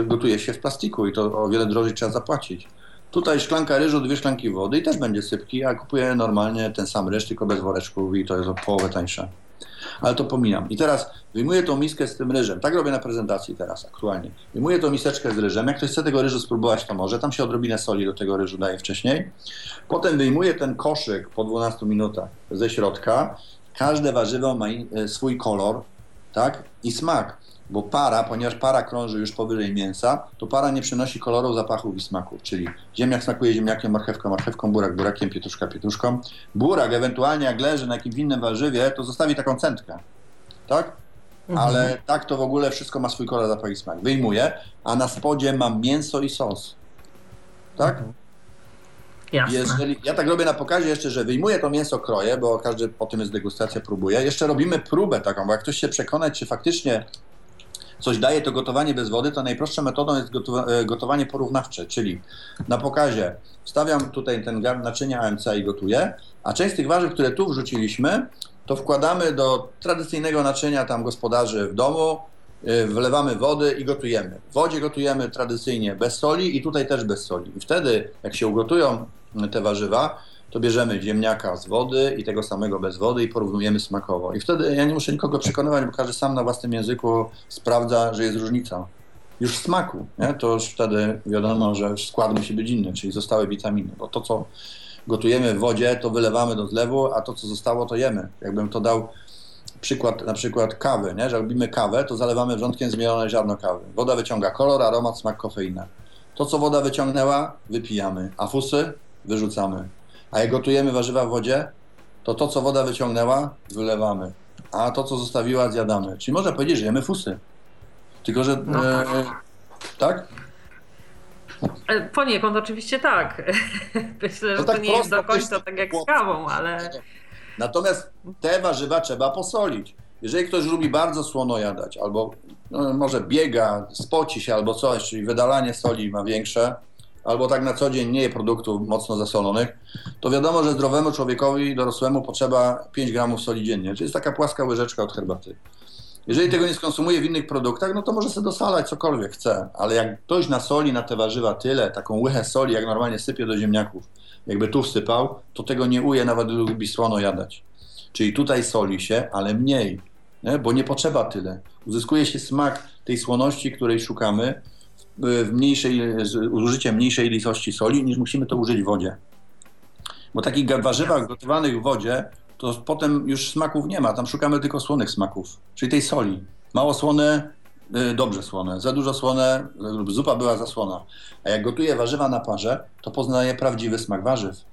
gotuje się w plastiku i to o wiele drożej trzeba zapłacić. Tutaj szklanka ryżu, dwie szklanki wody i też będzie sypki, a kupuję normalnie ten sam ryż, tylko bez woreczków i to jest o połowę tańsze. Ale to pomijam. I teraz wyjmuję tą miskę z tym ryżem. Tak robię na prezentacji teraz aktualnie. Wyjmuję tą miseczkę z ryżem. Jak ktoś chce tego ryżu spróbować, to może. Tam się odrobinę soli do tego ryżu daje wcześniej. Potem wyjmuję ten koszyk po 12 minutach ze środka Każde warzywo ma e, swój kolor tak? i smak, bo para, ponieważ para krąży już powyżej mięsa, to para nie przynosi koloru, zapachów i smaków, czyli ziemniak smakuje ziemniakiem, marchewką, marchewką, burak, burakiem, pietruszka, pietruszką. Burak ewentualnie jak leży na jakimś innym warzywie, to zostawi taką centkę, tak? Mhm. Ale tak to w ogóle wszystko ma swój kolor, zapach i smak. Wyjmuję, a na spodzie mam mięso i sos. Tak? Mhm. Jasne. Jeżeli, ja tak robię na pokazie jeszcze, że wyjmuję to mięso, kroję, bo każdy po tym jest degustacja, próbuje. Jeszcze robimy próbę taką, bo jak ktoś się przekonać, czy faktycznie coś daje to gotowanie bez wody, to najprostszą metodą jest e, gotowanie porównawcze, czyli na pokazie wstawiam tutaj ten garn naczynia AMC i gotuję, a część z tych warzyw, które tu wrzuciliśmy, to wkładamy do tradycyjnego naczynia tam gospodarzy w domu, e, wlewamy wody i gotujemy. W wodzie gotujemy tradycyjnie bez soli i tutaj też bez soli. I wtedy, jak się ugotują te warzywa, to bierzemy ziemniaka z wody i tego samego bez wody i porównujemy smakowo. I wtedy ja nie muszę nikogo przekonywać, bo każdy sam na własnym języku sprawdza, że jest różnica. Już w smaku, nie? to już wtedy wiadomo, że skład musi być inny, czyli zostały witaminy, bo to, co gotujemy w wodzie, to wylewamy do zlewu, a to, co zostało, to jemy. Jakbym to dał przykład, na przykład kawy, nie? że robimy kawę, to zalewamy wrzątkiem zmielone ziarno kawy. Woda wyciąga kolor, aromat, smak, kofeina. To, co woda wyciągnęła, wypijamy, a fusy wyrzucamy. A jak gotujemy warzywa w wodzie, to to, co woda wyciągnęła, wylewamy. A to, co zostawiła, zjadamy. Czyli można powiedzieć, że jemy fusy. Tylko, że... No. E, tak? E, poniekąd oczywiście tak. Myślę, że no tak to nie jest do końca tak jak z kawą, ale... Natomiast te warzywa trzeba posolić. jeżeli ktoś lubi bardzo słono jadać, albo no, może biega, spoci się albo coś, czyli wydalanie soli ma większe, albo tak na co dzień nie je produktów mocno zasolonych, to wiadomo, że zdrowemu człowiekowi dorosłemu potrzeba 5 gramów soli dziennie, czyli jest taka płaska łyżeczka od herbaty. Jeżeli tego nie skonsumuje w innych produktach, no to może sobie dosalać cokolwiek chce, ale jak ktoś nasoli na te warzywa tyle, taką łychę soli, jak normalnie sypie do ziemniaków, jakby tu wsypał, to tego nie uje, nawet lubi słono jadać. Czyli tutaj soli się, ale mniej, nie? bo nie potrzeba tyle. Uzyskuje się smak tej słoności, której szukamy w mniejszej, z użyciem mniejszej ilości soli, niż musimy to użyć w wodzie. Bo takich warzywach gotowanych w wodzie, to potem już smaków nie ma. Tam szukamy tylko słonych smaków, czyli tej soli. Mało słone, y, dobrze słone. Za dużo słone lub zupa była zasłona. A jak gotuję warzywa na parze, to poznaję prawdziwy smak warzyw.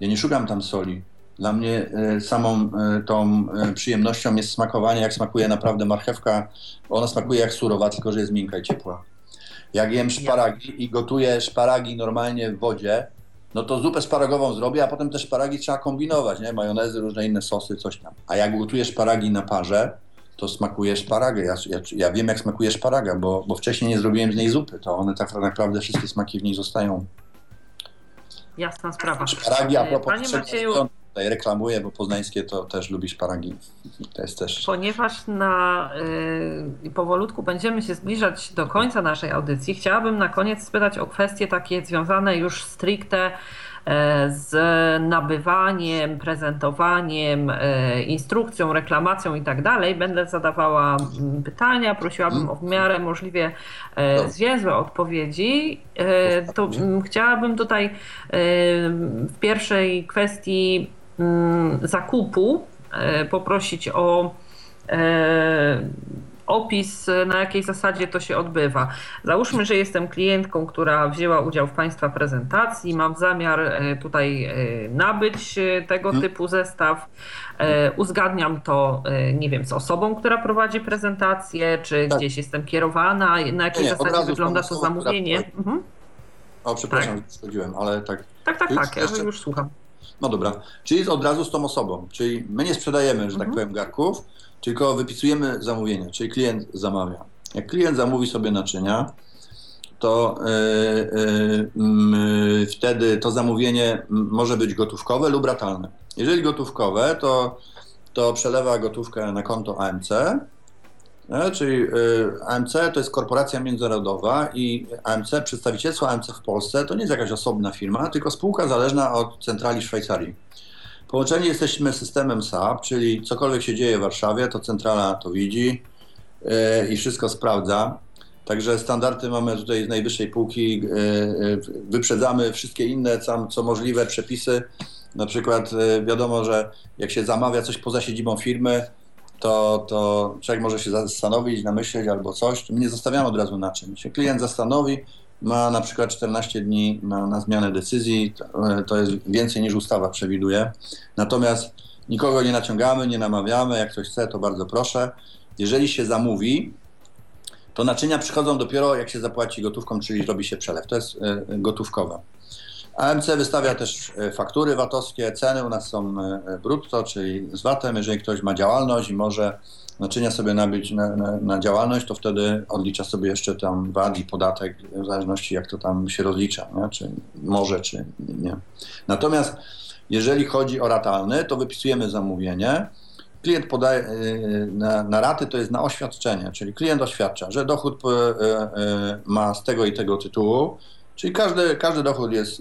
Ja nie szukam tam soli. Dla mnie y, samą y, tą przyjemnością jest smakowanie, jak smakuje naprawdę marchewka. Ona smakuje jak surowa, tylko że jest miękka i ciepła. Jak jem szparagi i gotuję szparagi normalnie w wodzie, no to zupę szparagową zrobię, a potem te szparagi trzeba kombinować, nie? Majonezy, różne inne sosy, coś tam. A jak gotuję szparagi na parze, to smakuje szparagę. Ja, ja, ja, wiem, jak smakuje szparaga, bo, bo wcześniej nie zrobiłem z niej zupy. To one tak naprawdę wszystkie smaki w niej zostają. Jasna sprawa. Szparagi, a propos Panie Macieju, tutaj reklamuję, bo poznańskie to też lubi szparagi. To jest też... Ponieważ na y, powolutku będziemy się zbliżać do końca naszej audycji, chciałabym na koniec spytać o kwestie takie związane już stricte E, z nabywaniem, prezentowaniem, e, instrukcją, reklamacją i tak dalej. Będę zadawała mm, pytania, prosiłabym o w miarę możliwie e, zwięzłe odpowiedzi. To mm, chciałabym tutaj w pierwszej kwestii zakupu poprosić o opis, na jakiej zasadzie to się odbywa. Załóżmy, że jestem klientką, która wzięła udział w Państwa prezentacji, mam zamiar e, tutaj e, nabyć e, tego hmm. typu zestaw. Uzgadniam to, nie wiem, z osobą, która prowadzi prezentację, czy tak. gdzieś jestem kierowana, na jakiej nie, zasadzie wygląda to zamówienie. Mhm. O, przepraszam, tak. ale tak. Tak, tak, tak, ja jeszcze... już słucham. No dobra, czyli od razu z tą osobą, czyli my nie sprzedajemy, że tak mhm. powiem, garków, tylko wypisujemy zamówienie, czyli klient zamawia. Jak klient zamówi sobie naczynia, to yy, yy, wtedy to zamówienie może być gotówkowe lub ratalne. Jeżeli gotówkowe, to, to przelewa gotówkę na konto AMC, czyli yy, AMC to jest korporacja międzynarodowa i AMC, przedstawicielstwo AMC w Polsce to nie jest jakaś osobna firma, tylko spółka zależna od centrali Szwajcarii. Połączeni jesteśmy systemem SAP, czyli cokolwiek się dzieje w Warszawie, to centrala to widzi yy, i wszystko sprawdza. Także standardy mamy tutaj z najwyższej półki, wyprzedzamy wszystkie inne, co możliwe przepisy. Na przykład wiadomo, że jak się zamawia coś poza siedzibą firmy, to, to człowiek może się zastanowić, namyśleć albo coś. My nie zostawiamy od razu na czym. Się klient zastanowi, ma na przykład 14 dni na, na zmianę decyzji, to jest więcej niż ustawa przewiduje. Natomiast nikogo nie naciągamy, nie namawiamy, jak ktoś chce, to bardzo proszę. Jeżeli się zamówi, to naczynia przychodzą dopiero jak się zapłaci gotówką, czyli robi się przelew. To jest e, gotówkowe. AMC wystawia też e, faktury VAT-owskie, ceny u nas są e, brutto, czyli z VAT-em. Jeżeli ktoś ma działalność i może naczynia sobie nabyć na, na, na, działalność, to wtedy odlicza sobie jeszcze tam VAT i podatek, w zależności jak to tam się rozlicza, nie? czy może, czy nie. Natomiast jeżeli chodzi o ratalny, to wypisujemy zamówienie. Klient podaje na, na raty, to jest na oświadczenie, czyli klient oświadcza, że dochód ma z tego i tego tytułu, czyli każdy, każdy dochód jest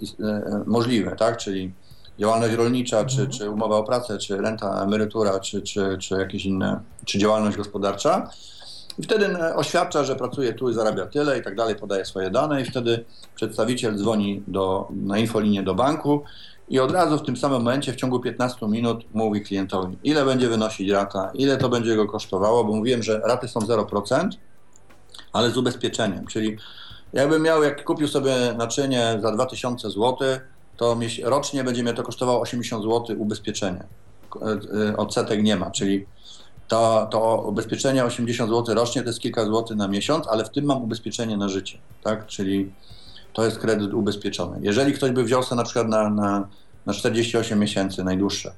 możliwy, tak? Czyli działalność rolnicza, czy, mhm. czy umowa o pracę, czy renta, emerytura, czy, czy, czy jakieś inne, czy działalność gospodarcza. I wtedy oświadcza, że pracuje tu i zarabia tyle i tak dalej, podaje swoje dane i wtedy przedstawiciel dzwoni do, na infolinię do banku i od razu w tym samym momencie w ciągu 15 minut mówi klientowi, ile będzie wynosić rata, ile to będzie go kosztowało, bo mówiłem, że raty są 0%, ale z ubezpieczeniem, czyli jakbym miał, jak kupił sobie naczynie za 2000 zł, to rocznie będzie mnie to kosztowało 80 zł ubezpieczenie. E, e, odsetek nie ma, czyli to, to ubezpieczenie 80 zł rocznie to jest kilka złotych na miesiąc, ale w tym mam ubezpieczenie na życie, tak? Czyli to jest kredyt ubezpieczony. Jeżeli ktoś by wziął sobie na przykład na, na, na 48 miesięcy najdłuższe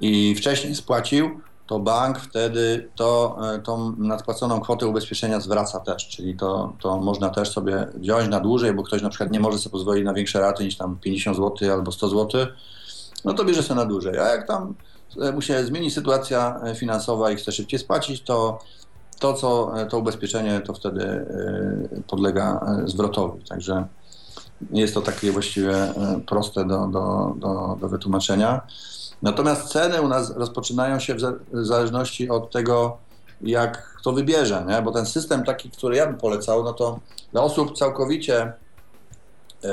i wcześniej spłacił, to bank wtedy to, e, tą nadpłaconą kwotę ubezpieczenia zwraca też, czyli to, to można też sobie wziąć na dłużej, bo ktoś na przykład nie może sobie pozwolić na większe raty niż tam 50 zł albo 100 zł, no to bierze sobie na dłużej. A jak tam mu się zmieni sytuacja finansowa i chce szybciej spłacić, to to, co to ubezpieczenie, to wtedy podlega zwrotowi. Także jest to takie właściwie proste do, do, do, do wytłumaczenia. Natomiast ceny u nas rozpoczynają się w zależności od tego, jak kto wybierze, nie? bo ten system taki, który ja bym polecał, no to dla osób całkowicie y,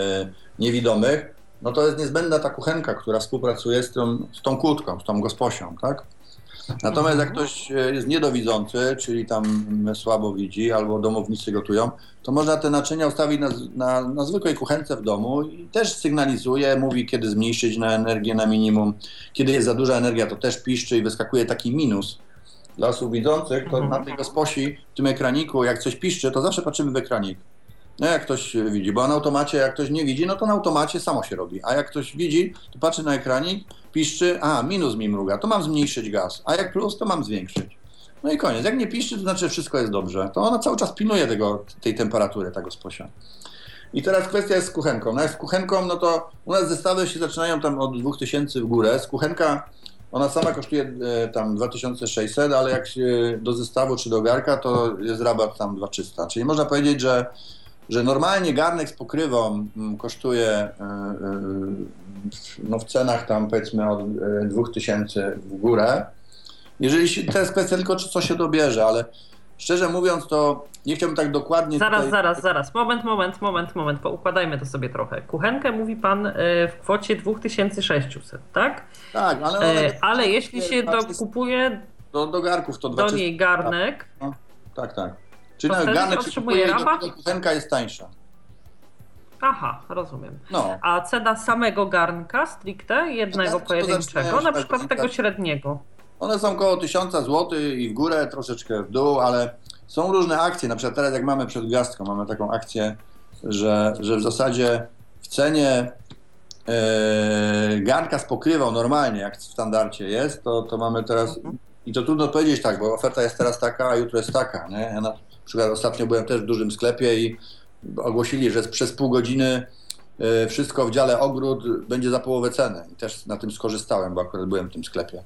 niewidomych, no to jest niezbędna ta kuchenka, która współpracuje z tą, z tą kłódką, z tą gosposią, tak? Natomiast jak ktoś e, jest niedowidzący, czyli tam słabo widzi, albo domownicy gotują, to można te naczynia ustawić na, na, na zwykłej kuchence w domu i też sygnalizuje, mówi kiedy zmniejszyć na energię na minimum. Kiedy jest za duża energia, to też piszczy i wyskakuje taki minus. Dla osób widzących, to na tej gosposi, w tym ekraniku, jak coś piszczy, to zawsze patrzymy w ekranik. No jak ktoś widzi, bo na automacie, jak ktoś nie widzi, no to na automacie samo się robi. A jak ktoś widzi, to patrzy na ekranik, piszczy, a minus mi mruga, to mam zmniejszyć gaz, a jak plus, to mam zwiększyć. No i koniec. Jak nie piszczy, to znaczy, że wszystko jest dobrze. To ona cały czas pilnuje tego, tej temperatury, tego sposia. I teraz kwestia jest z kuchenką. No jak z kuchenką, no to u nas zestawy się zaczynają tam od 2000 w górę. Z kuchenka ona sama kosztuje e, tam 2600, ale jak się do zestawu czy do garka, to jest rabat tam 2300. Czyli można powiedzieć, że że normalnie garnek z pokrywą mm, kosztuje e, e, no w cenach tam powiedzmy od 2000 e, w górę. Jeżeli się, to jest kwestia tylko, czy co się dobierze, ale szczerze mówiąc, to nie chciałbym tak dokładnie. Zaraz, tutaj... zaraz, zaraz. Moment, moment, moment, moment. Poukładajmy to sobie trochę. Kuchenkę mówi pan w kwocie 2600, tak? Tak, ale. E, ale jeśli się dokupuje. Do, do garków to 20... Do niej garnek. No, tak, tak. Czyli na garnek się kupuje rabat? kuchenka jest tańsza. Aha, rozumiem. No. A cena samego garnka stricte, jednego pojedynczego, na przykład tego średniego? One są około 1000 zł i w górę, troszeczkę w dół, ale są różne akcje. Na przykład teraz jak mamy przed gwiazdką, mamy taką akcję, że, że w zasadzie w cenie yy, garnka z normalnie, jak w standardzie jest, to, to mamy teraz, mhm. i to trudno powiedzieć tak, bo oferta jest teraz taka, a jutro jest taka. Nie? Ja na przykład ostatnio byłem też w dużym sklepie i ogłosili, że przez pół godziny e, wszystko w dziale ogród będzie za połowę ceny. I też na tym skorzystałem, bo akurat byłem w tym sklepie.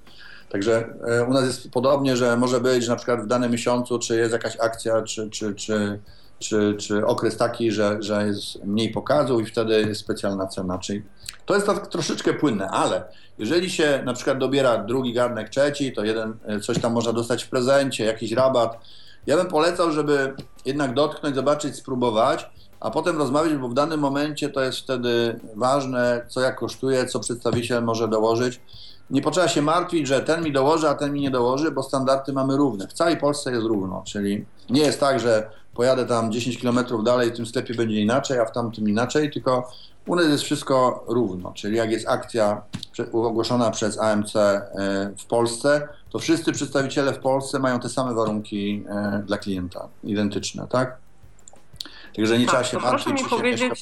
Także e, u nas jest podobnie, że może być że na przykład w danym miesiącu, czy jest jakaś akcja, czy, czy, czy, czy, czy okres taki, że, że jest mniej pokazu i wtedy jest specjalna cena. Czyli to jest tak troszeczkę płynne, ale jeżeli się na przykład dobiera drugi garnek, trzeci, to jeden e, coś tam można dostać w prezencie, jakiś rabat, ja bym polecał, żeby jednak dotknąć, zobaczyć, spróbować, a potem rozmawiać, bo w danym momencie to jest wtedy ważne, co jak kosztuje, co przedstawiciel może dołożyć. Nie potrzeba się martwić, że ten mi dołoży, a ten mi nie dołoży, bo standardy mamy równe. W całej Polsce jest równo, czyli nie jest tak, że pojadę tam 10 km dalej, w tym sklepie będzie inaczej, a w tamtym inaczej, tylko u nas jest wszystko równo, czyli jak jest akcja ogłoszona przez AMC e, w Polsce, to wszyscy przedstawiciele w Polsce mają te same warunki e, dla klienta, identyczne, tak? Także nie tak, trzeba się martwić. Proszę mi powiedzieć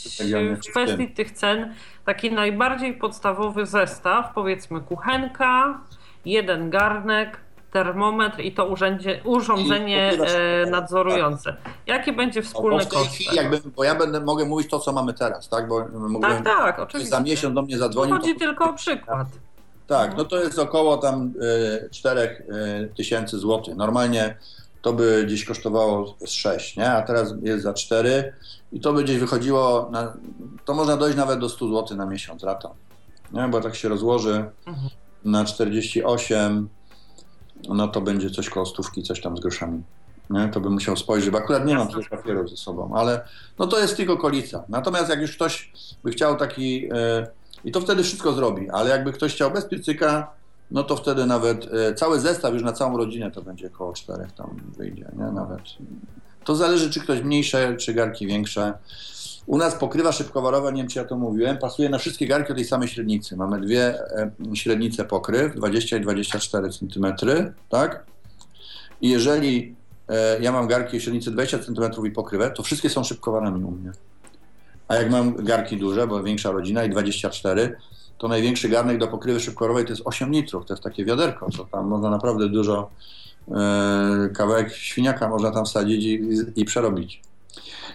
w kwestii tych cen taki najbardziej podstawowy zestaw, powiedzmy kuchenka, jeden garnek, termometr i to urządzie, urządzenie e, nadzorujące. Jaki będzie wspólny bo koszt? Jakby, bo ja będę, mogę mówić to, co mamy teraz, tak? Bo mogę, tak, tak, oczywiście. Za miesiąc do mnie zadzwonił. Chodzi tylko o przykład. Tak, no to jest około tam 4 e, e, tysięcy złotych. Normalnie to by gdzieś kosztowało z 6, nie? A teraz jest za 4 i to by gdzieś wychodziło, na, to można dojść nawet do 100 zł na miesiąc rata. Nie? Bo tak się rozłoży mhm. na 48, no to będzie coś koło stówki, coś tam z groszami. Nie? To bym musiał spojrzeć, bo akurat nie mam tutaj papierów ze sobą, ale no to jest tylko okolica. Natomiast jak już ktoś by chciał taki, e, i to wtedy wszystko zrobi, ale jakby ktoś chciał bez piecyka, no to wtedy nawet e, cały zestaw już na całą rodzinę to będzie około czterech tam wyjdzie, nie? Nawet. To zależy, czy ktoś mniejsze, czy garki większe. U nas pokrywa szybkowarowa, nie wiem czy ja to mówiłem, pasuje na wszystkie garki o tej samej średnicy. Mamy dwie średnice pokryw, 20 i 24 cm, tak? I jeżeli e, ja mam garki o średnicy 20 cm i pokrywę, to wszystkie są szybkowarami u mnie. A jak mam garki duże, bo większa rodzina i 24, to największy garnek do pokrywy szybkorowej to jest 8 litrów. To jest takie wiaderko, co tam można naprawdę dużo, e, kawałek świniaka można tam wsadzić i, i przerobić.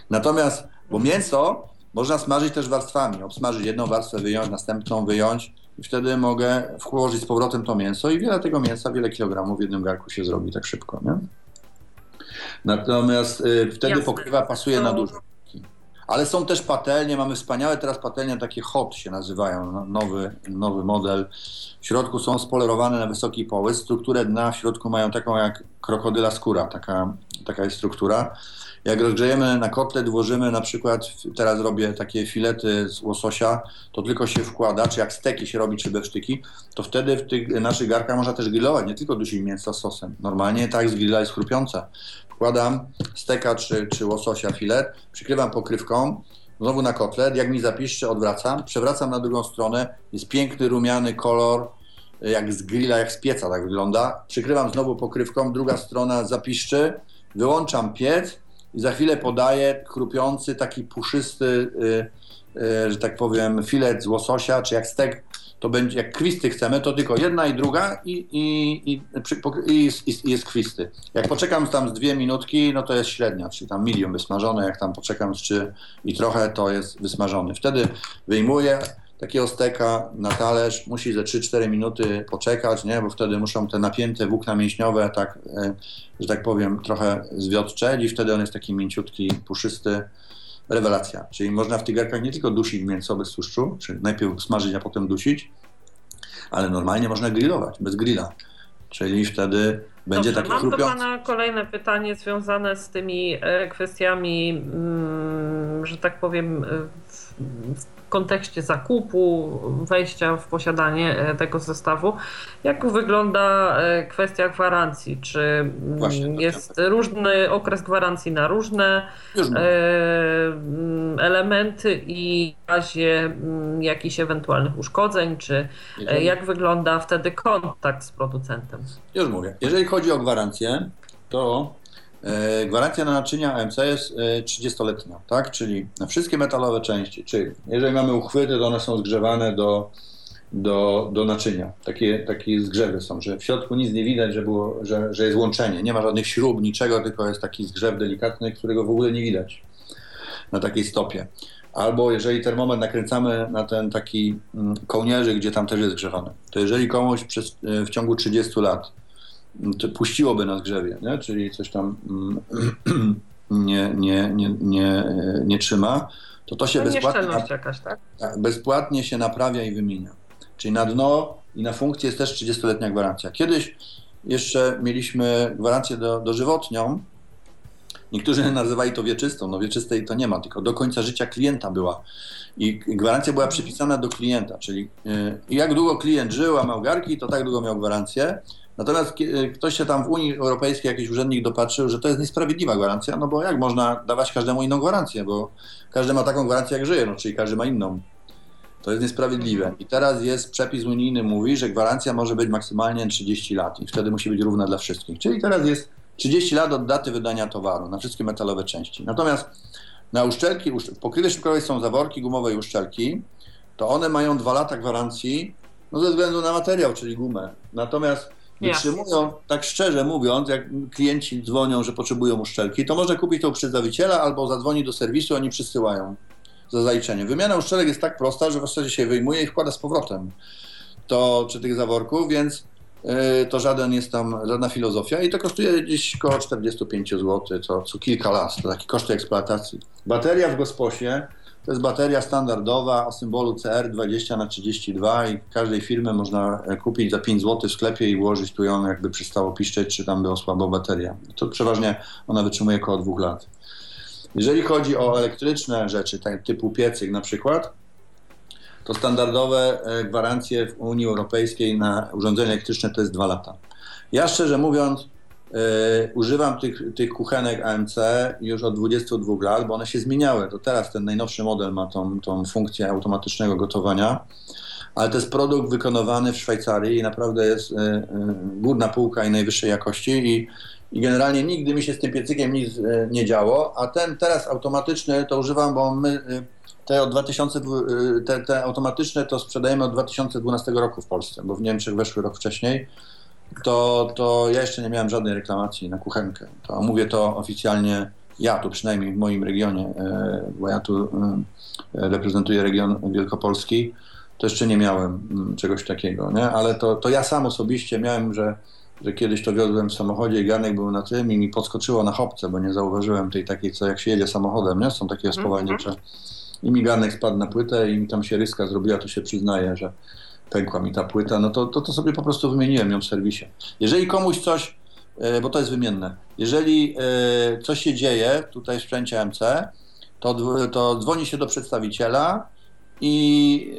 Natomiast, bo mięso można smażyć też warstwami. Obsmażyć jedną warstwę, wyjąć, następną wyjąć i wtedy mogę włożyć z powrotem to mięso i wiele tego mięsa, wiele kilogramów w jednym garku się zrobi tak szybko. Nie? Natomiast y, wtedy Jasne. pokrywa pasuje na dużo. Ale są też patelnie, mamy wspaniałe teraz patelnie, takie hot się nazywają, no, nowy, nowy model. W środku są spolerowane na wysoki połysk, strukturę dna w środku mają taką jak krokodyla skóra, taka, taka jest struktura. Jak rozgrzejemy na kotlet, włożymy na przykład, teraz robię takie filety z łososia, to tylko się wkłada, czy jak steki się robi, czy bewsztyki, to wtedy w tych naszych garkach można też grillować, nie tylko dusić mięso sosem. Normalnie tak z grilla jest chrupiące. Wkładam steka czy, czy łososia filet, przykrywam pokrywką, znowu na kotlet, jak mi zapiszczy, odwracam, przewracam na drugą stronę, jest piękny, rumiany kolor, jak z grilla, jak z pieca tak wygląda. Przykrywam znowu pokrywką, druga strona zapiszczy, wyłączam piec i za chwilę podaję chrupiący, taki puszysty, y, y, że tak powiem, filet z łososia, czy jak stek, to będzie, jak kwisty chcemy, to tylko jedna i druga i, i, i, i, jest kwisty. Jak poczekam tam z dwie minutki, no to jest średnia, czyli tam milion wysmażony, jak tam poczekam z trzy i trochę, to jest wysmażony. Wtedy wyjmuję, takiego steka na talerz musi ze 3-4 minuty poczekać, nie? bo wtedy muszą te napięte włókna mięśniowe, tak, e, że tak powiem, trochę zwiotczeć i wtedy on jest taki mięciutki, puszysty. Rewelacja. Czyli można w tych garkach nie tylko dusić mięso bez tłuszczu, czyli najpierw smażyć, a potem dusić, ale normalnie można grillować, bez grilla. Czyli wtedy będzie Dobrze, taki Mam do Pana kolejne pytanie związane z tymi e, kwestiami, mm, że tak powiem, kontekście zakupu, wejścia w posiadanie e, tego zestawu. Jak wygląda e, kwestia gwarancji? Czy mm, Właśnie, jest różny okres gwarancji na różne e, mm, elementy i w razie mm, jakichś ewentualnych uszkodzeń, czy jak wygląda wtedy kontakt z producentem? Już mówię. Jeżeli chodzi o gwarancję, to gwarancja na naczynia AMC jest 30-letnia, e, tak? Czyli na wszystkie metalowe części, czyli jeżeli mamy uchwyty, to one są zgrzewane do, do, do naczynia. Takie, takie zgrzewy są, że w środku nic nie widać, że, było, że, że jest łączenie. Nie ma żadnych śrub, niczego, tylko jest taki zgrzew delikatny, którego w ogóle nie widać na takiej stopie. Albo jeżeli termometr nakręcamy na ten taki mm, kołnierzyk, gdzie tam też jest zgrzewany, to jeżeli komuś przez, e, w ciągu 30 lat to puściłoby na zgrzewie, nie? czyli coś tam mm, nie, nie, nie, nie, nie trzyma, to to się to bezpłatnie, jakaś, tak? tak? bezpłatnie się naprawia i wymienia. Czyli na dno i na funkcję jest też 30-letnia gwarancja. Kiedyś jeszcze mieliśmy gwarancję do, dożywotnią. Niektórzy nazywali to wieczystą. No wieczystej to nie ma, tylko do końca życia klienta była. I gwarancja była przypisana do klienta, czyli yy, jak długo klient żył, a miał garki, to tak długo miał gwarancję. Natomiast e, ktoś się tam w Unii Europejskiej, jakiś urzędnik dopatrzył, że to jest niesprawiedliwa gwarancja, no bo jak można dawać każdemu inną gwarancję, bo każdy ma taką gwarancję jak żyje, no czyli każdy ma inną. To jest niesprawiedliwe. I teraz jest przepis unijny, mówi, że gwarancja może być maksymalnie 30 lat i wtedy musi być równa dla wszystkich. Czyli teraz jest 30 lat od daty wydania towaru na wszystkie metalowe części. Natomiast na uszczelki, w pokrywie szybkowej są zaworki gumowe i uszczelki, to one mają 2 lata gwarancji no ze względu na materiał, czyli gumę. Natomiast wytrzymują, tak szczerze mówiąc, jak klienci dzwonią, że potrzebują uszczelki, to może kupić to u przedstawiciela albo zadzwoni do serwisu, oni przysyłają za zaliczenie. Wymiana uszczelek jest tak prosta, że w zasadzie się wyjmuje i wkłada z powrotem to czy tych zaworków, więc yy, to żaden jest tam, żadna filozofia i to kosztuje gdzieś około 45 zł co, co kilka lat, to taki koszty eksploatacji. Bateria w gosposie to jest bateria standardowa o symbolu CR20 na 32 i każdej firmy można e, kupić za 5 zł w sklepie i włożyć tu ją, jakby przestało piszczeć, czy tam była słaba bateria. To przeważnie ona wytrzymuje około dwóch lat. Jeżeli chodzi o elektryczne rzeczy, tak, typu piecyk na przykład, to standardowe e, gwarancje w Unii Europejskiej na urządzenia elektryczne to jest 2 lata. Ja szczerze mówiąc, używam tych, tych kuchenek AMC już od 22 lat, bo one się zmieniały. To teraz ten najnowszy model ma tą, tą funkcję automatycznego gotowania, ale to jest produkt wykonywany w Szwajcarii i naprawdę jest e, e, górna półka i najwyższej jakości i, i generalnie nigdy mi się z tym piecykiem nic e, nie działo, a ten teraz automatyczny to używam, bo my e, te, od 2000, e, te, te automatyczne to sprzedajemy od 2012 roku w Polsce, bo w Niemczech weszły rok wcześniej. To, to ja jeszcze nie miałem żadnej reklamacji na kuchenkę. To mówię to oficjalnie ja tu przynajmniej w moim regionie, bo ja tu reprezentuję region Wielkopolski, to jeszcze nie miałem mm, czegoś takiego, nie? ale to, to ja sam osobiście miałem, że że kiedyś to wiozłem w samochodzie i garnek był na tym i mi podskoczyło na chopce, bo nie zauważyłem tej takiej, co jak się jedzie samochodem, nie? Są takie mhm. spowalniacze. I mi garnek spadł na płytę i mi tam się ryska zrobiła, to się przyznaję, że pękła mi ta płyta, no to, to, to sobie po prostu wymieniłem ją w serwisie. Jeżeli komuś coś, e, bo to jest wymienne, jeżeli e, coś się dzieje tutaj w sprzęcie MC, to, to dzwoni się do przedstawiciela, i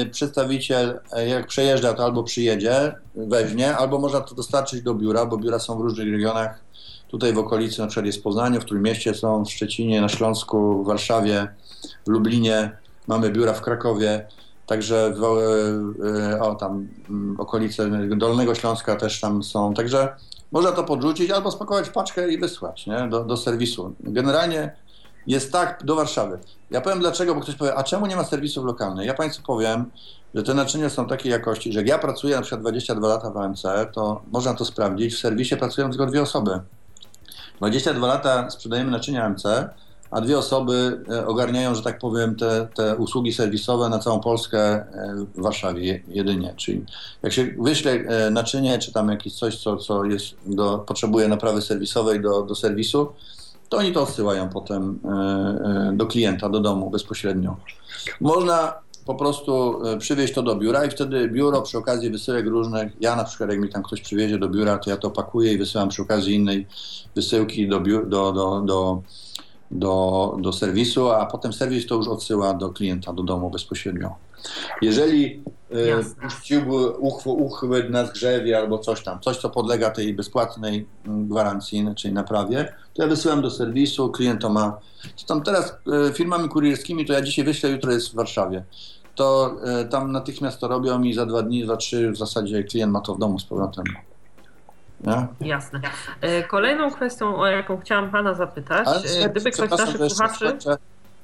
yy, przedstawiciel, e, jak przejeżdża, to albo przyjedzie, weźmie, albo można to dostarczyć do biura, bo biura są w różnych regionach. Tutaj w okolicy, na przykład jest w Poznaniu, w Trójmieście są, w Szczecinie, na Śląsku, w Warszawie, w Lublinie, mamy biura w Krakowie, także w, yy, o, tam mm, okolice Dolnego Śląska też tam są, także można to podrzucić albo spakować w paczkę i wysłać nie? Do, do serwisu. Generalnie jest tak do Warszawy. Ja powiem dlaczego, bo ktoś powie, a czemu nie ma serwisów lokalnych? Ja Państwu powiem, że te naczynia są takiej jakości, że jak ja pracuję na przykład 22 lata w AMC, to można to sprawdzić. W serwisie pracują tylko dwie osoby. 22 lata sprzedajemy naczynia AMC, a dwie osoby e, ogarniają, że tak powiem, te, te usługi serwisowe na całą Polskę e, w Warszawie jedynie. Czyli jak się wyśle e, naczynie, czy tam jakieś coś, co, co jest do, potrzebuje naprawy serwisowej do, do serwisu, to oni to odsyłają potem do klienta, do domu bezpośrednio. Można po prostu przywieźć to do biura i wtedy biuro przy okazji wysyłek różnych, ja na przykład jak mi tam ktoś przywiezie do biura, to ja to pakuję i wysyłam przy okazji innej wysyłki do, do, do, do, do, do serwisu, a potem serwis to już odsyła do klienta, do domu bezpośrednio. Jeżeli puściłby uchwyt na zgrzewie albo coś tam, coś co podlega tej bezpłatnej mm, gwarancji, czyli naprawie, to ja wysyłam do serwisu, klient to ma. Tam teraz e, firmami kurierskimi to ja dzisiaj wyślę, jutro jest w Warszawie. To e, tam natychmiast to robią i za dwa dni, za trzy w zasadzie klient ma to w domu z powrotem. Nie? Jasne. Kolejną kwestią, o jaką chciałam Pana zapytać, Ale, gdyby ktoś z naszych słuchaczy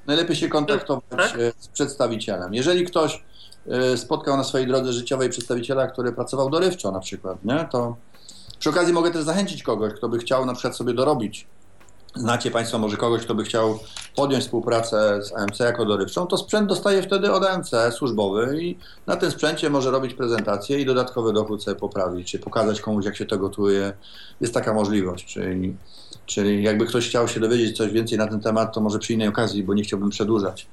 najlepiej się kontaktować tak? E, z przedstawicielem. Jeżeli ktoś e, spotkał na swojej drodze życiowej przedstawiciela, który pracował dorywczo na przykład, nie? to przy okazji mogę też zachęcić kogoś, kto by chciał na przykład sobie dorobić. Znacie Państwo może kogoś, kto by chciał podjąć współpracę z AMC jako dorywczą, to sprzęt dostaje wtedy od AMC służbowy i na tym sprzęcie może robić prezentację i dodatkowy dochód sobie poprawić, czy pokazać komuś, jak się to gotuje. Jest taka możliwość, czyli Czyli jakby ktoś chciał się dowiedzieć coś więcej na ten temat, to może przy innej okazji, bo nie chciałbym przedłużać.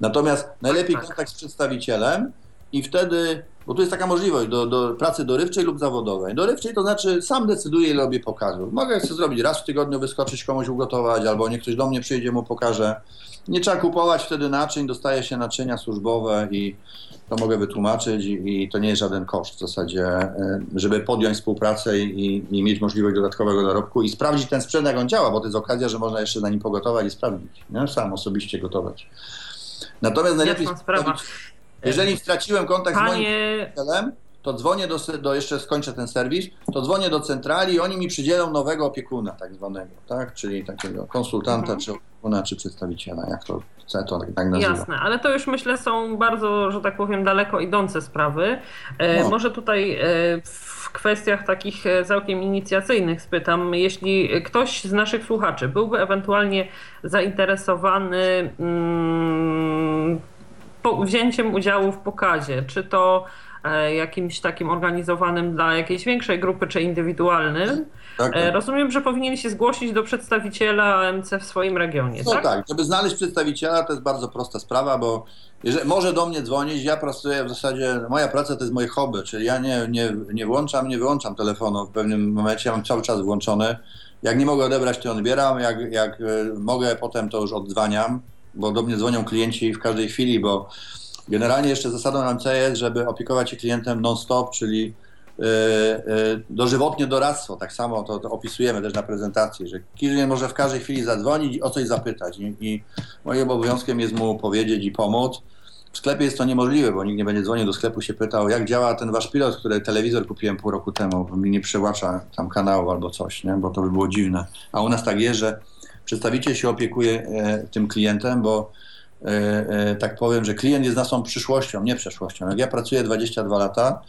Natomiast najlepiej tak. kontakt z przedstawicielem i wtedy, bo tu jest taka możliwość do, do pracy dorywczej lub zawodowej. Dorywczej to znaczy sam decyduję, ile robię pokazów. Mogę sobie zrobić raz w tygodniu, wyskoczyć komuś ugotować, albo niech ktoś do mnie przyjdzie, mu pokaże. Nie trzeba kupować wtedy naczyń, dostaje się naczynia służbowe i to mogę wytłumaczyć i, i to nie jest żaden koszt w zasadzie, e, żeby podjąć współpracę i, i, mieć możliwość dodatkowego dorobku i sprawdzić ten sprzęt, jak on działa, bo to jest okazja, że można jeszcze na nim pogotować i sprawdzić, nie? sam osobiście gotować. Natomiast najlepiej, jeżeli straciłem kontakt Panie... z moim przyjacielem, to dzwonię do, do, jeszcze skończę ten serwis, to dzwonię do centrali i oni mi przydzielą nowego opiekuna tak zwanego, tak? czyli takiego konsultanta, mhm. czy opiekuna, czy przedstawiciela, jak to chce, to tak, tak nazywa. Jasne, ale to już myślę są bardzo, że tak powiem, daleko idące sprawy. E, no. Może tutaj e, w kwestiach takich e, całkiem inicjacyjnych spytam, jeśli ktoś z naszych słuchaczy byłby ewentualnie zainteresowany mm, wzięciem udziału w pokazie, czy to E, jakimś takim organizowanym dla jakiejś większej grupy, czy indywidualnym. Tak, e, tak. Rozumiem, że powinien się zgłosić do przedstawiciela AMC w swoim regionie. No tak? tak, żeby znaleźć przedstawiciela to jest bardzo prosta sprawa, bo jeżeli, może do mnie dzwonić, ja pracuję w zasadzie, moja praca to jest moje hobby, czyli ja nie, nie, nie włączam, nie wyłączam telefonu w pewnym momencie, ja mam cały czas włączony. Jak nie mogę odebrać, to odbieram, jak, jak e, mogę, potem to już oddzwaniam, bo do mnie dzwonią klienci w każdej chwili, bo Generalnie jeszcze zasadą MC jest, żeby opiekować się klientem non-stop, czyli yy, yy, dożywotnie doradztwo. Tak samo to, to, opisujemy też na prezentacji, że klient może w każdej chwili zadzwonić i o coś zapytać. I, I, moim obowiązkiem jest mu powiedzieć i pomóc. W sklepie jest to niemożliwe, bo nikt nie będzie dzwonił do sklepu się pytał, jak działa ten wasz pilot, który telewizor kupiłem pół roku temu, bo mi nie przełącza tam kanału albo coś, nie? bo to by było dziwne. A u nas tak jest, że przedstawiciel się opiekuje tym klientem, bo e, e, tak powiem, że klient jest naszą przyszłością, nie przeszłością. Jak ja pracuję 22 lata,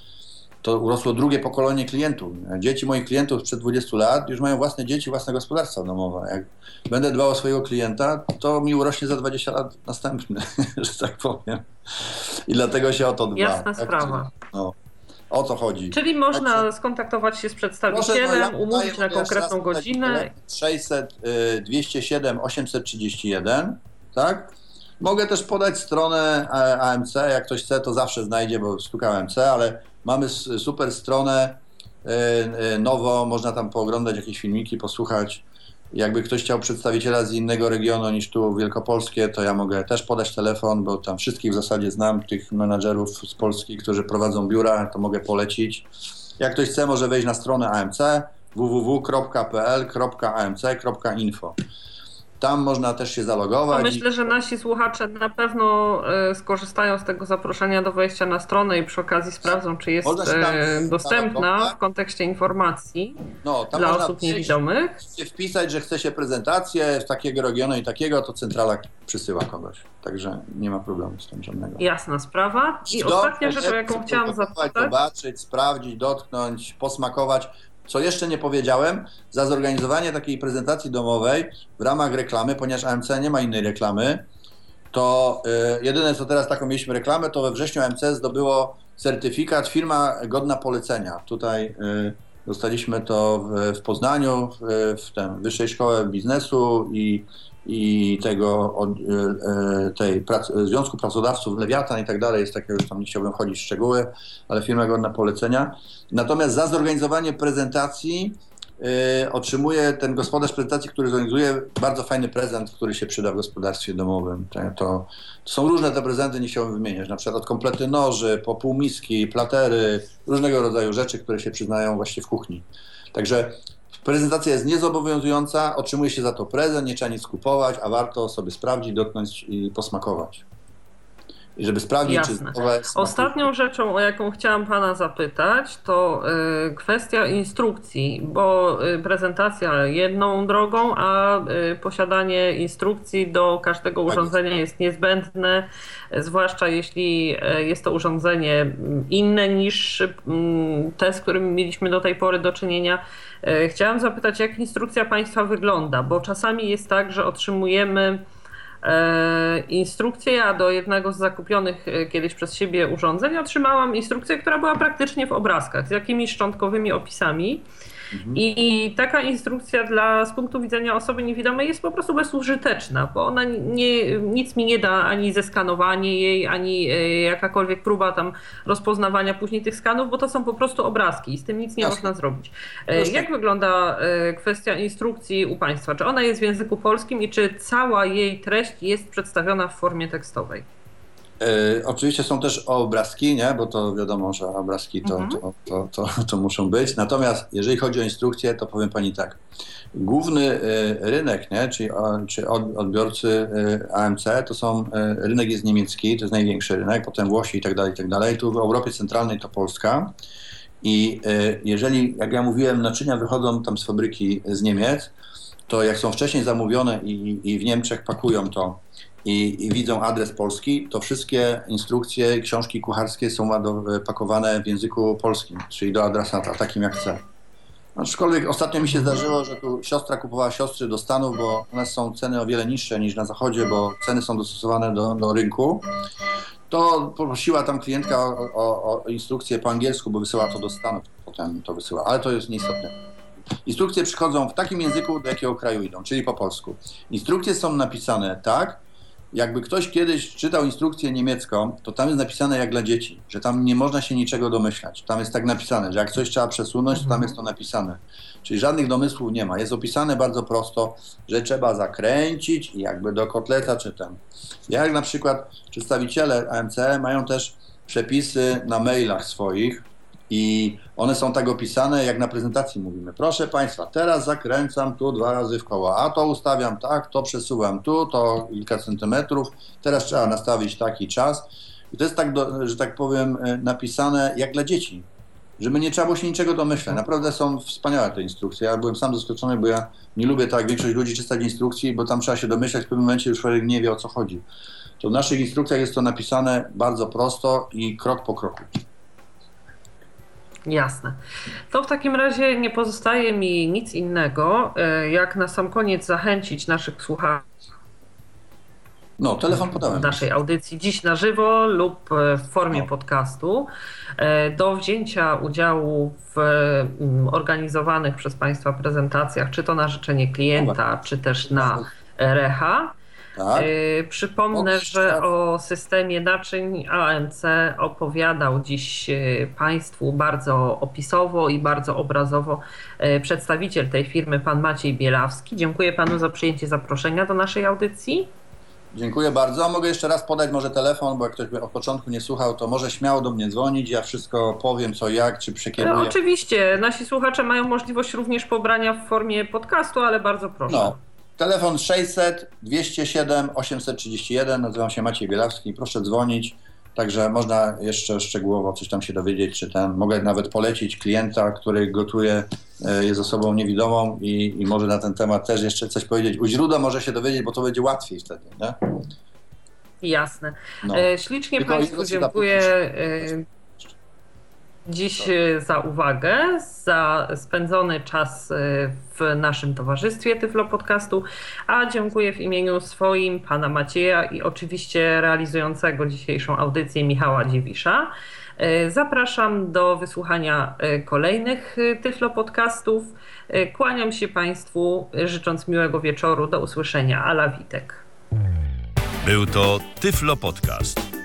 to urosło drugie pokolenie klientów. Dzieci moich klientów sprzed 20 lat już mają własne dzieci, własne gospodarstwa domowe. Jak będę dbał o swojego klienta, to mi urośnie za 20 lat następny, że tak powiem. I dlatego się o to dba. Jasna tak? sprawa. No, o co chodzi. Czyli można Także- skontaktować się z Proszę, przedstawicielem, no, ja umówić na konkretną godzinę. telefon 600 y, 207 831, tak? Mogę też podać stronę e, AMC, jak ktoś chce, to zawsze znajdzie, bo sztuka AMC, ale mamy super stronę y, y, nowo, można tam pooglądać jakieś filmiki, posłuchać. Jakby ktoś chciał przedstawiciela z innego regionu niż tu wielkopolskie, to ja mogę też podać telefon, bo tam wszystkich w zasadzie znam, tych menadżerów z Polski, którzy prowadzą biura, to mogę polecić. Jak ktoś chce, może wejść na stronę AMC www.pl.amc.info. Tam można też się zalogować. myślę, że nasi słuchacze na pewno e, skorzystają z tego zaproszenia do wejścia na stronę i przy okazji sprawdzą, czy jest e, dostępna w kontekście informacji no, tam dla osób niewidomych. wpisać, że chce się prezentację z takiego regionu i takiego, to centrala przysyła kogoś. Także nie ma problemu z tym żadnego. Jasna sprawa. I ostatnia rzecz, o jaką chciałam zapytać. Zobaczyć, sprawdzić, dotknąć, posmakować. Co jeszcze nie powiedziałem, za zorganizowanie takiej prezentacji domowej w ramach reklamy, ponieważ AMC nie ma innej reklamy, to y, jedyne co teraz taką mieliśmy reklamę, to we wrześniu AMC zdobyło certyfikat firma godna polecenia. Tutaj y, dostaliśmy to w, w Poznaniu, w, w tym Wyższej Szkoły Biznesu i, i tego od, y, y, tej prac, Związku Pracodawców Lewiatan i tak dalej, jest takie, już tam nie chciałbym chodzić w szczegóły, ale firma godna polecenia. Natomiast za zorganizowanie prezentacji y, otrzymuje ten gospodarz prezentacji, który zorganizuje bardzo fajny prezent, który się przyda w gospodarstwie domowym. To, to są różne te prezenty, nie chciałbym wymieniać, na przykład od komplety noży, po półmiski, platery, różnego rodzaju rzeczy, które się przyznają właśnie w kuchni. Także prezentacja jest niezobowiązująca, otrzymuje się za to prezent, nie trzeba nic kupować, a warto sobie sprawdzić, dotknąć i posmakować. I żeby sprawdzić, Jasne. czy smakuje. Ostatnią rzeczą, o jaką chciałam Pana zapytać, to y, kwestia instrukcji, bo y, prezentacja jedną drogą, a y, posiadanie instrukcji do każdego Tak urządzenia jest niezbędne, zwłaszcza jeśli jest to urządzenie mm, inne niż mm, te, z którymi mieliśmy do tej pory do czynienia. Chciałam zapytać, jak instrukcja Państwa wygląda, bo czasami jest tak, że otrzymujemy instrukcję. Ja do jednego z zakupionych e, kiedyś przez siebie urządzeń otrzymałam instrukcję, która była praktycznie w obrazkach, z jakimiś szczątkowymi opisami. I, I taka instrukcja dla, z punktu widzenia osoby niewidomej jest po prostu bezużyteczna, bo ona nie, nic mi nie da ani zeskanowanie jej, ani e, jakakolwiek próba tam rozpoznawania później tych skanów, bo to są po prostu obrazki i z tym nic nie Jasne. można zrobić. E, Jasne. Jak wygląda e, kwestia instrukcji u Państwa? Czy ona jest w języku polskim i czy cała jej treść jest przedstawiona w formie tekstowej? E, oczywiście są też obrazki, nie? bo to wiadomo, że obrazki to, Mhm. to, to, to, to muszą być. Natomiast jeżeli chodzi o instrukcję, to powiem Pani tak. Główny e, rynek, nie? czyli o- czy od- odbiorcy e, AMC, to są, rynek jest niemiecki, to jest największy rynek, potem Włosi i tak dalej, i tak dalej. Tu w Europie Centralnej to Polska. I jeżeli, jak ja mówiłem, naczynia wychodzą tam z fabryki z Niemiec, to jak są wcześniej zamówione i, i w Niemczech pakują to i, i widzą adres polski, to wszystkie instrukcje, książki kucharskie są pakowane w języku polskim, czyli do adresata, takim jak chcę. Aczkolwiek ostatnio mi się zdarzyło, że tu siostra kupowała siostry do Stanów, bo nas są ceny o wiele niższe niż na zachodzie, bo ceny są dostosowane do, do rynku. To poprosiła tam klientka o, o, o instrukcję po angielsku, bo wysyła to do Stanów, potem to wysyła, ale to jest nieistotne. Instrukcje przychodzą w takim języku, do jakiego kraju idą, czyli po polsku. Instrukcje są napisane tak, jakby ktoś kiedyś czytał instrukcję niemiecką, to tam jest napisane jak dla dzieci, że tam nie można się niczego domyślać. Tam jest tak napisane, że jak coś trzeba przesunąć, to tam jest to napisane. Czyli żadnych domysłów nie ma. Jest opisane bardzo prosto, że trzeba zakręcić i jakby do kotleta czy ten. Jak na przykład przedstawiciele AMC mają też przepisy na mailach swoich, I one są tak opisane, jak na prezentacji mówimy. Proszę Państwa, teraz zakręcam tu dwa razy w koło, a to ustawiam tak, to przesuwam tu, to kilka centymetrów. Teraz trzeba nastawić taki czas. I to jest tak, do, że tak powiem, e, napisane jak dla dzieci. Żeby nie trzeba było się niczego domyślać. Naprawdę są wspaniałe te instrukcje. Ja byłem sam zaskoczony, bo ja nie lubię tak większość ludzi czytać instrukcji, bo tam trzeba się domyślać, w pewnym momencie już człowiek nie wie o co chodzi. To w naszych instrukcjach jest to napisane bardzo prosto i krok po kroku. Jasne. To w takim razie nie pozostaje mi nic innego, e, jak na sam koniec zachęcić naszych słuchaczy no, telefon podałem. naszej audycji dziś na żywo lub e, w formie podcastu e, do wzięcia udziału w mm, organizowanych przez Państwa prezentacjach, czy to na życzenie klienta, czy też na Recha. Tak. Yy, przypomnę, że o systemie naczyń AMC opowiadał dziś Państwu bardzo opisowo i bardzo obrazowo przedstawiciel tej firmy, pan Maciej Bielawski. Dziękuję Panu za przyjęcie zaproszenia do naszej audycji. Dziękuję bardzo. Mogę jeszcze raz podać może telefon, bo jak ktoś by od początku nie słuchał, to może śmiało do mnie dzwonić. Ja wszystko powiem, co jak, czy przekieruję. No, oczywiście. Nasi słuchacze mają możliwość również pobrania w formie podcastu, ale bardzo proszę. No. Telefon 600 207 831. Nazywam się Maciej Bielawski. Proszę dzwonić. Także można jeszcze szczegółowo coś tam się dowiedzieć, czy ten, mogę nawet polecić klienta, który gotuje, e, jest osobą niewidomą i, i może na ten temat też jeszcze coś powiedzieć. U źródła może się dowiedzieć, bo to będzie łatwiej wtedy, nie? Jasne. No. E, ślicznie Tylko Państwu dziękuję dziś e, za uwagę, za spędzony czas e, w naszym towarzystwie Tyflo Podcastu, a dziękuję w imieniu swoim, pana Macieja i oczywiście realizującego dzisiejszą audycję Michała Dziewisza. E, zapraszam do wysłuchania kolejnych Tyflo Podcastów. Kłaniam się Państwu, życząc miłego wieczoru. Do usłyszenia. Ala Witek. Był to Tyflo Podcast.